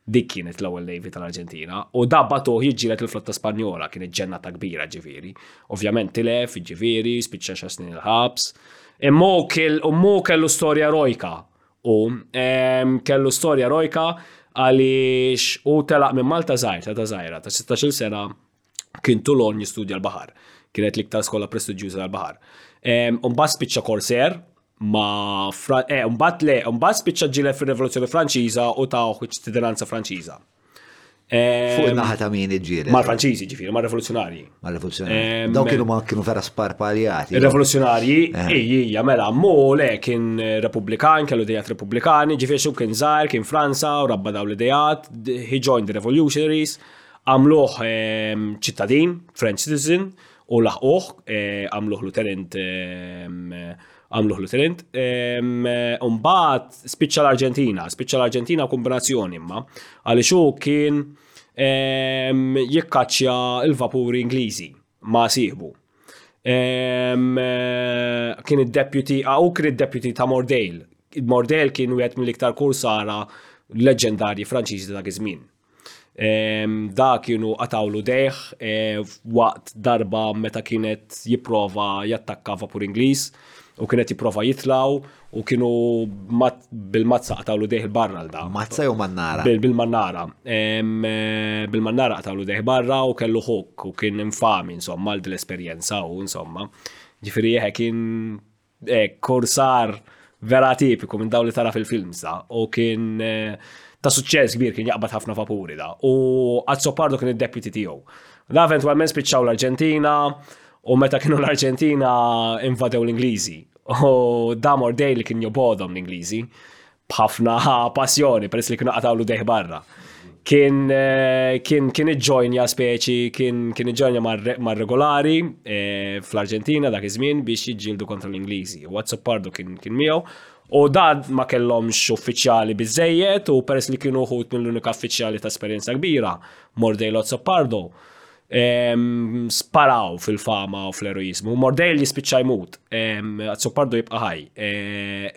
Dik kienet l-ewwel Navy tal-Arġentina u da batuh jiġġieled il-flotta Spanjola kienet ġennata kbira ġifieri. Ovvjament tilef, jiġifieri, spiċċa xa snin il-ħabs. Imma ummu kellu storja erojka u ehm, kellu storja erojka għaliex u telaq minn Malta żgħir, ta' żgħira, ta' 16-il sena kien Toulon jistudja l-baħar. Kienet l-iktar skola prestiġjuża tal-baħar. Mbagħad spiċċa korser ma eh, mbagħad le, mbagħad spiċċa ġilet fir-Revoluzzjoni Franċiża u ta' ċittadinanza Franċiża. Fuq naħa ta' min iġġieled. Ma' Franċiżi ġifieri, ma' revoluzzjonarji. Ma' revoluzzjonarji. Daw kienu ma' kienu vera sparpaljati. Revoluzzjonarji, eh. ejja, mela, mole kien eh, Repubblikan, kellu dejat Republikani, ġifieri xu kien żgħar, kien Franza, u rabba daw l-idejat, he joined the revolutionaries. Għamluh ċittadin, French citizen, u laħquh, għamluh l-uterint, għamluh l-uterint. Umbat, spiċċa l-Arġentina, spiċċa l-Arġentina kombinazzjoni imma, għaliex hu kien jikkaċċja il-vapuri Ingliżi ma' siħbu. Kien id-deputy, u kien id-deputy ta' Mordale. Mordale kien wieħed mill-iktar kursara leġendarji Franċiżi ta' dak iż-żmien. Da kienu qatawlu dejh e, waqt darba meta kienet jipprova jattakka vapur Ingliż u kienet jipprova jitlaw u kienu bil-mazza qatawlu dejh barra l-da. Mazza jew mannara? Bil-mannara. E, bil-mannara qatawlu dejh barra u kellu huk u kien infami insomma għal dil-esperjenza u insomma. Ġifieri jeħe kien Eh, kursar vera tipiku minn daw li tara fil-films da, u kien eh, ta' suċċess kbir kien jaqbad ħafna vapuri da, u Azzopardo kien id-deputy tiegħu. Da eventwalment spiċċaw l-Arġentina, u meta kienu l-Arġentina invadew l-Ingliżi, u da mordej li kien jobodhom l-Ingliżi. b'ħafna passjoni, peress li kienu qatawlu deħ barra. Kien eh, kien kien iġġojnja speċi, kien kien iġġojnja mar-regolari eh, fl-Arġentina dak iż-żmien biex jiġġieldu kontra l-Ingliżi. U Azzopardo kien kien miegħu. U dad ma kellhomx uffiċjali biżejjed u peress li kienu ħut mill-unika uffiċjali ta' esperjenza kbira, Mordej Lozzopardo, Sparaw fil-fama u fl-eroizmu. Mordejl jispiċċa jmut, Azzopardo jibqa' ħaj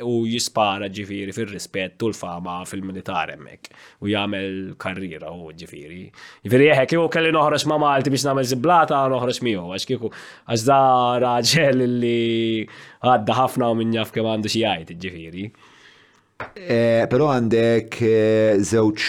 u jispara ġifiri fil-rispett u l-fama fil-militar hemmhekk u jagħmel karriera u ġifiri. Ġifiri jeħe kieku kelli noħroġ ma' Malti biex nagħmel ziblata noħroġ miegħu għax kieku għax da raġel li għadda ħafna u minn jaf kemm għandu xi jgħid ġifiri. Però għandek żewġ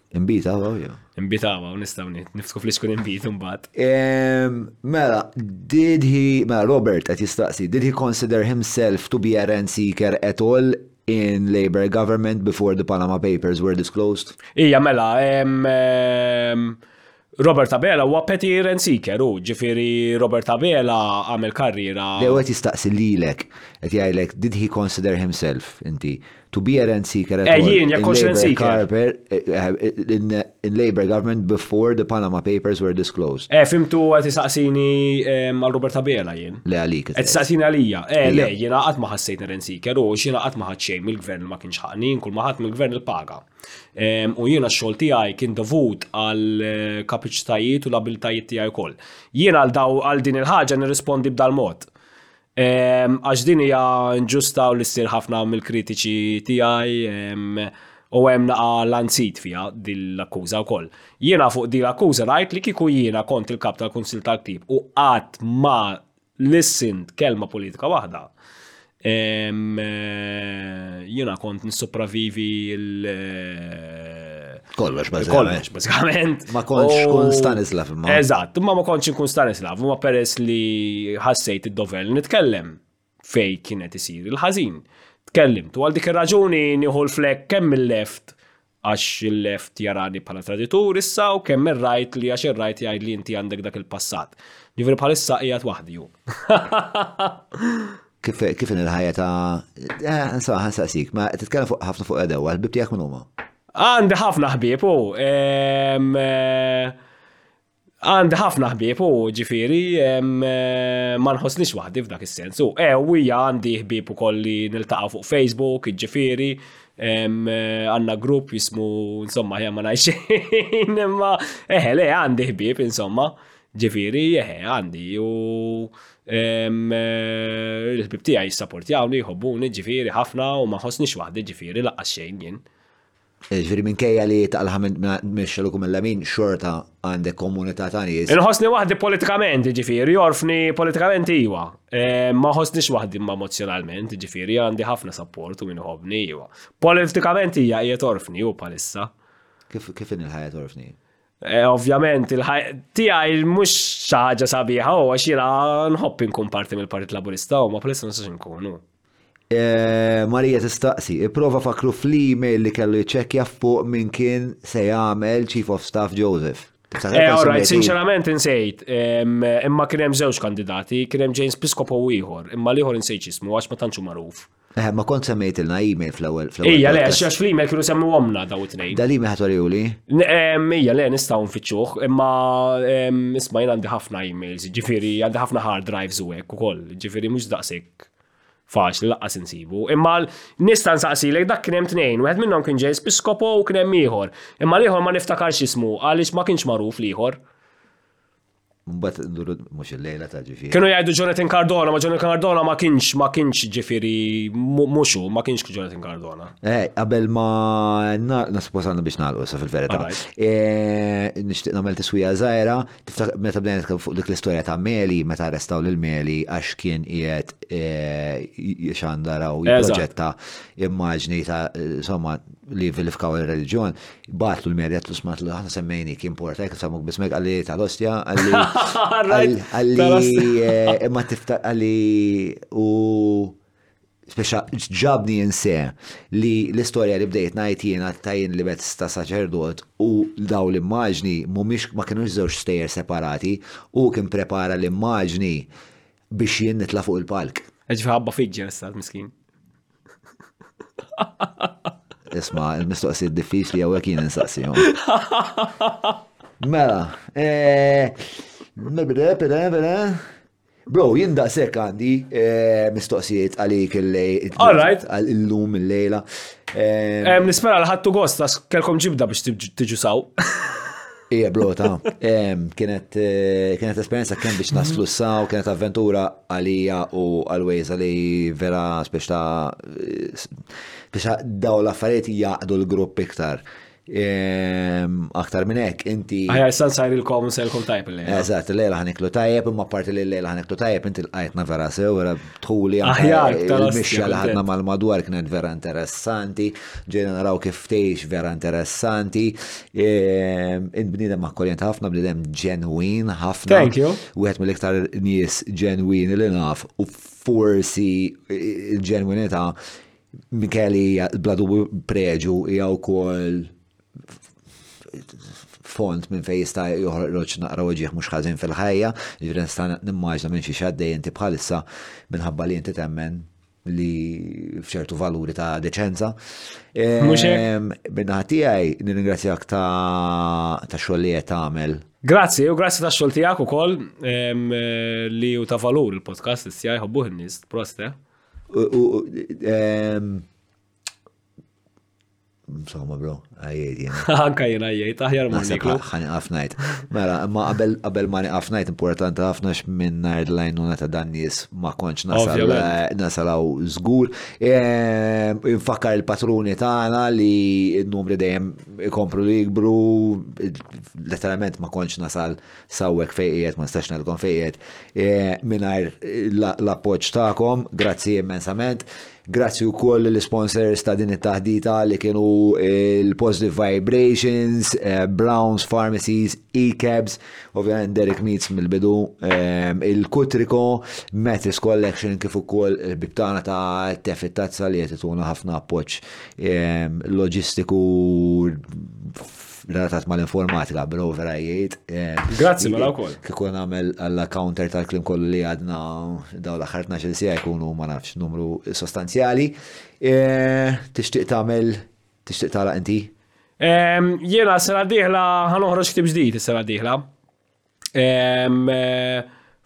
Imbita għaw, jo. Imbita għaw, nistaw nifsku fl kun imbit imbagħad. Mela, did he, mela Robert qed jistaqsi, did he consider himself to be a rent seeker at all in Labour government before the Panama Papers were disclosed? Ija, mela, Robert Abela huwa petty rent seeker hu, ġifieri Robert Abela għamel karriera. Le hu qed jistaqsi lilek, qed jgħidlek did he consider himself, inti, to be a rent seeker at all. Eh jien jekk kontx rent seeker. In Labour Government before the Panama Papers were disclosed. Eh fhimtu qed isaqsini għal Robert Abela jien. Le għalik. Qed isaqsini għalija. Eh le jiena qatt ma ħassejtni rent seeker hu, x'jiena qatt ma ħadt xejn mill-Gvern li ma kienx ħaqni, jien kull ma ħadt mill-Gvern il-paga. U jiena x-xogħol tiegħi kien dovut għal eh, kapaċitajiet u l-abiltajiet tiegħi wkoll. Jiena għal daw għal din il-ħaġa nirrispondi b'dal mod. Għax din hija ġusta u li ssir ħafna mill-kritiċi tiegħi u hemm naqa lanzit fiha din l-akkuża wkoll. Jiena fuq din l-akkuża ngħid li kieku jiena kont il-kap tal-Kunsil tal-Ktib u qatt ma Listen, kelma politika waħda. Jiena kont nissopravivi l- Kollox, bazzikament. Bazzikament. Ma konċ kun Stanislav. Eżatt, ma ma konċ kun Stanislav, ma peress li ħassejt id-dover li nitkellem fej kienet isir il-ħazin. Tkellim, tu għal dik il-raġuni nieħu l-flek kemm il-left Għax il-left jarani bħala traditur issa u kemm ir-right li għax ir-right jgħid li inti għandek dak il-passat. Ġifieri bħalissa qiegħed waħdi hu. Kif kif in il-ħajja ta' eh, insomma ħansaqsik, ma titkellem fuq ħafna fuq edewa, l-bib tiegħek min huma? Għandi ħafna ħbieb u ehm, eh, Għandi ħafna ħbieb u ġifieri ma nħossnix waħdi f'dak is-sens. U eh, hija għandi ħbieb ukoll li niltaqgħu fuq Facebook, ġifieri għandna grupp jismu insomma ħja ma ngħidx imma eħe le għandi ħbieb insomma. Ġifieri eħe għandi u eh, l-ħbieb tiegħi jissapportjawni, jħobbuni ġifieri ħafna u ma nħossnix waħdi ġifieri laqqas xejn jien. Jiġifieri minkejja li taqlaha mix-xellug mill-lemin xorta għandek komunità ta' nies. Inħossni waħdi politikament, jiġifieri jorfni politikament iva. Ma ħossnix waħdi imma emozzjonalment, jiġifieri għandi ħafna sapport u min iħobbni iva. Politikament hija qiegħed orfni hu bħalissa. Kif kif in il-ħajja torfni? Eh, ovvjament, tijaj mux xaħġa sabiħa u għaxira nħobb nkun parti mill-Partit Laburista u ma palissa nistax nkunu. Eh, Marija tistaqsi, ipprova fakru fl-email li kellu jċekja fuq minn kien se jagħmel Chief of Staff Joseph. Eh, alright, sinċerament insejt, imma kien hemm żewġ kandidati, kien hemm James Piscopo u ieħor, imma l-ieħor insejt jismu għax ma tantxu magħruf. Eh, ma kont semmejt il email fl-ewwel fl-ewwel. Ija le, għax fl-email kienu semmu għomna daw it-tnejn. Da l-email ħatoriju li? Ija le, nistgħu nfittxuh, imma isma' jien għandi ħafna emails, ġifieri għandi ħafna hard drives u hekk ukoll, ġifieri mhux daqshekk faċli laqqas insibu. Imma nista' nsaqsilek dak kien hemm tnejn, wieħed minnhom kien ġej spiskopo u kien hemm ieħor. Imma l-ieħor ma niftakarx ismu għaliex ma kienx magħruf l-ieħor. Mbagħad nduru mhux il-lejla ta' ġifieri. Kienu jgħidu Jonathan Cardona, ma Jonathan Cardona ma kienx ma kienx ġifieri mhux hu, ma kienx Jonathan Cardona. Eh, qabel ma nasposanna biex nagħlqu sa fil-verità. Eh, nixtieq nagħmel tiswija żgħira, Meta bdejna nitkellmu fuq dik l-istorja ta' Meli, meta arrestaw lil Meli għax kien qiegħed eh, xandara u jipproġetta immaġni ta' insomma li vilifkaw ir-reliġjon, batlu l-Meli għatlu smat li ħana semmejni kien porta jek samuk bismek għalli tal-ostja għalli għalli eh, imma tifta għalli u speċa ġabni jinse li l-istorja li bdejt ngħid jiena tajin li mezz ta' saċerdot u daw l-immaġni mhumiex ma kinux żewġ stejjer separati u kien prepara l-immaġni biex jien nitla' fuq il-palk. Ġifi ħabba fik ġersa miskin. Isma, il-mistoqsi diffiċli jew hekk jien insaqsihom. Mela, eh, nibda, pere, pere. Bro, jien daqshekk għandi mistoqsijiet għalik il-lejl. Alright. Illum il-lejla. Nispera li ħattu gosta, kelkom ġibda biex tiġu saw. Ija, bro, ta' kienet kienet esperienza kemm biex naslu saw, kienet avventura għalija u għal-wejza li vera biex ta' biex daw l-affarijiet jaqdu l-grupp iktar. Ehm, aktar minn hekk, inti. Aħjar san sajr il-kom selkom tajb il-lejla. Eżatt, il-lejla ħaniklu tajb, imma parti li l-lejla ħaniklu tajb, inti l-qajtna vera sew, vera tħuli aħjar. Il-mixja li ħadna mal-madwar kienet vera interessanti, ġejna naraw kif tgħix vera interessanti. Ehm, int bniedem akkoljent ħafna, bniedem ġenwin ħafna. Thank you. Wieħed mill-iktar nies ġenwin li naf u forsi il-ġenwinità Minkeli bla dubju preġu hija wkoll font minn fejn jista' joħroġ naqra wieġieħ mhux ħażin fil-ħajja, jiġri nista' nimmaġna minn xi xaddej inti bħalissa minħabba li inti temmen li fċertu valuri ta' deċenza. Minna ħatijaj, nirringrazzjak ta' xogħol li qed tagħmel. Grazzi, u grazzi ta' xogħol tiegħek ukoll li u ta' valur il-podcast li sjaj ħobbuh in-nies, proste. Insomma, bro, għajjed jena. Anka jena għajjed, aħjar ma niklu. Għani għafnajt. Mela, ma qabel ma għafnajt importanti għafna minn najd lajnuna ta' dan nis ma konċ nasalaw eh, zgur. Ehm, Infakkar il-patruni tagħna li n-numri dejjem ikomplu li jikbru, letteralment ma konċ nasal sawwek fejn qiegħed, ma nistax ngħidilkom fejn qiegħed, mingħajr l-appoġġ tagħkom, grazzi immensament. Grazzi wkoll l-sponsors ta' din it-taħdita li kienu l-Positive Vibrations, eh, Browns Pharmacies, E-Cabs, ovvjament Derek Meets mill-bidu, eh, il-Kutriko, Mattis Collection kif ukoll il-bibtana ta' Tefit Tazza li qed ħafna appoġġ eh, loġistiku relatat ma l-informatika, bro, vera jgħid. Eh, Grazzi, mela wkoll. Kieku nagħmel għall-counter tal-klim kollu li għadna daw l-aħħar 12 sija jkunu ma nafx numru sostanzjali. Eh, tixtieq tagħmel tixtieq tara inti? Ehm, jiena sena diħla ħanoħroġ ktib ġdid is-sena diħla. Eh,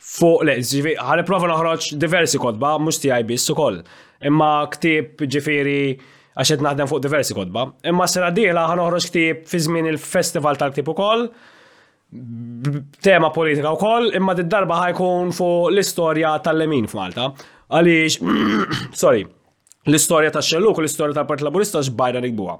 fuq, le, ġifiri, ħalli prova noħroġ diversi kodba, mux tijaj biss u koll. Imma ktib ġifiri, għaxet naħdem fuq diversi kodba. Imma s-sena diħla ħanoħroġ ktib fi żmien il-festival tal-ktib u koll, tema politika u koll, imma d-darba ħajkun fuq l-istoria tal-lemin f'Malta. Għalix, sorry, l-istoria ta' xelluk u l-istoria tal-Partit Laburista xbajra nikbuha.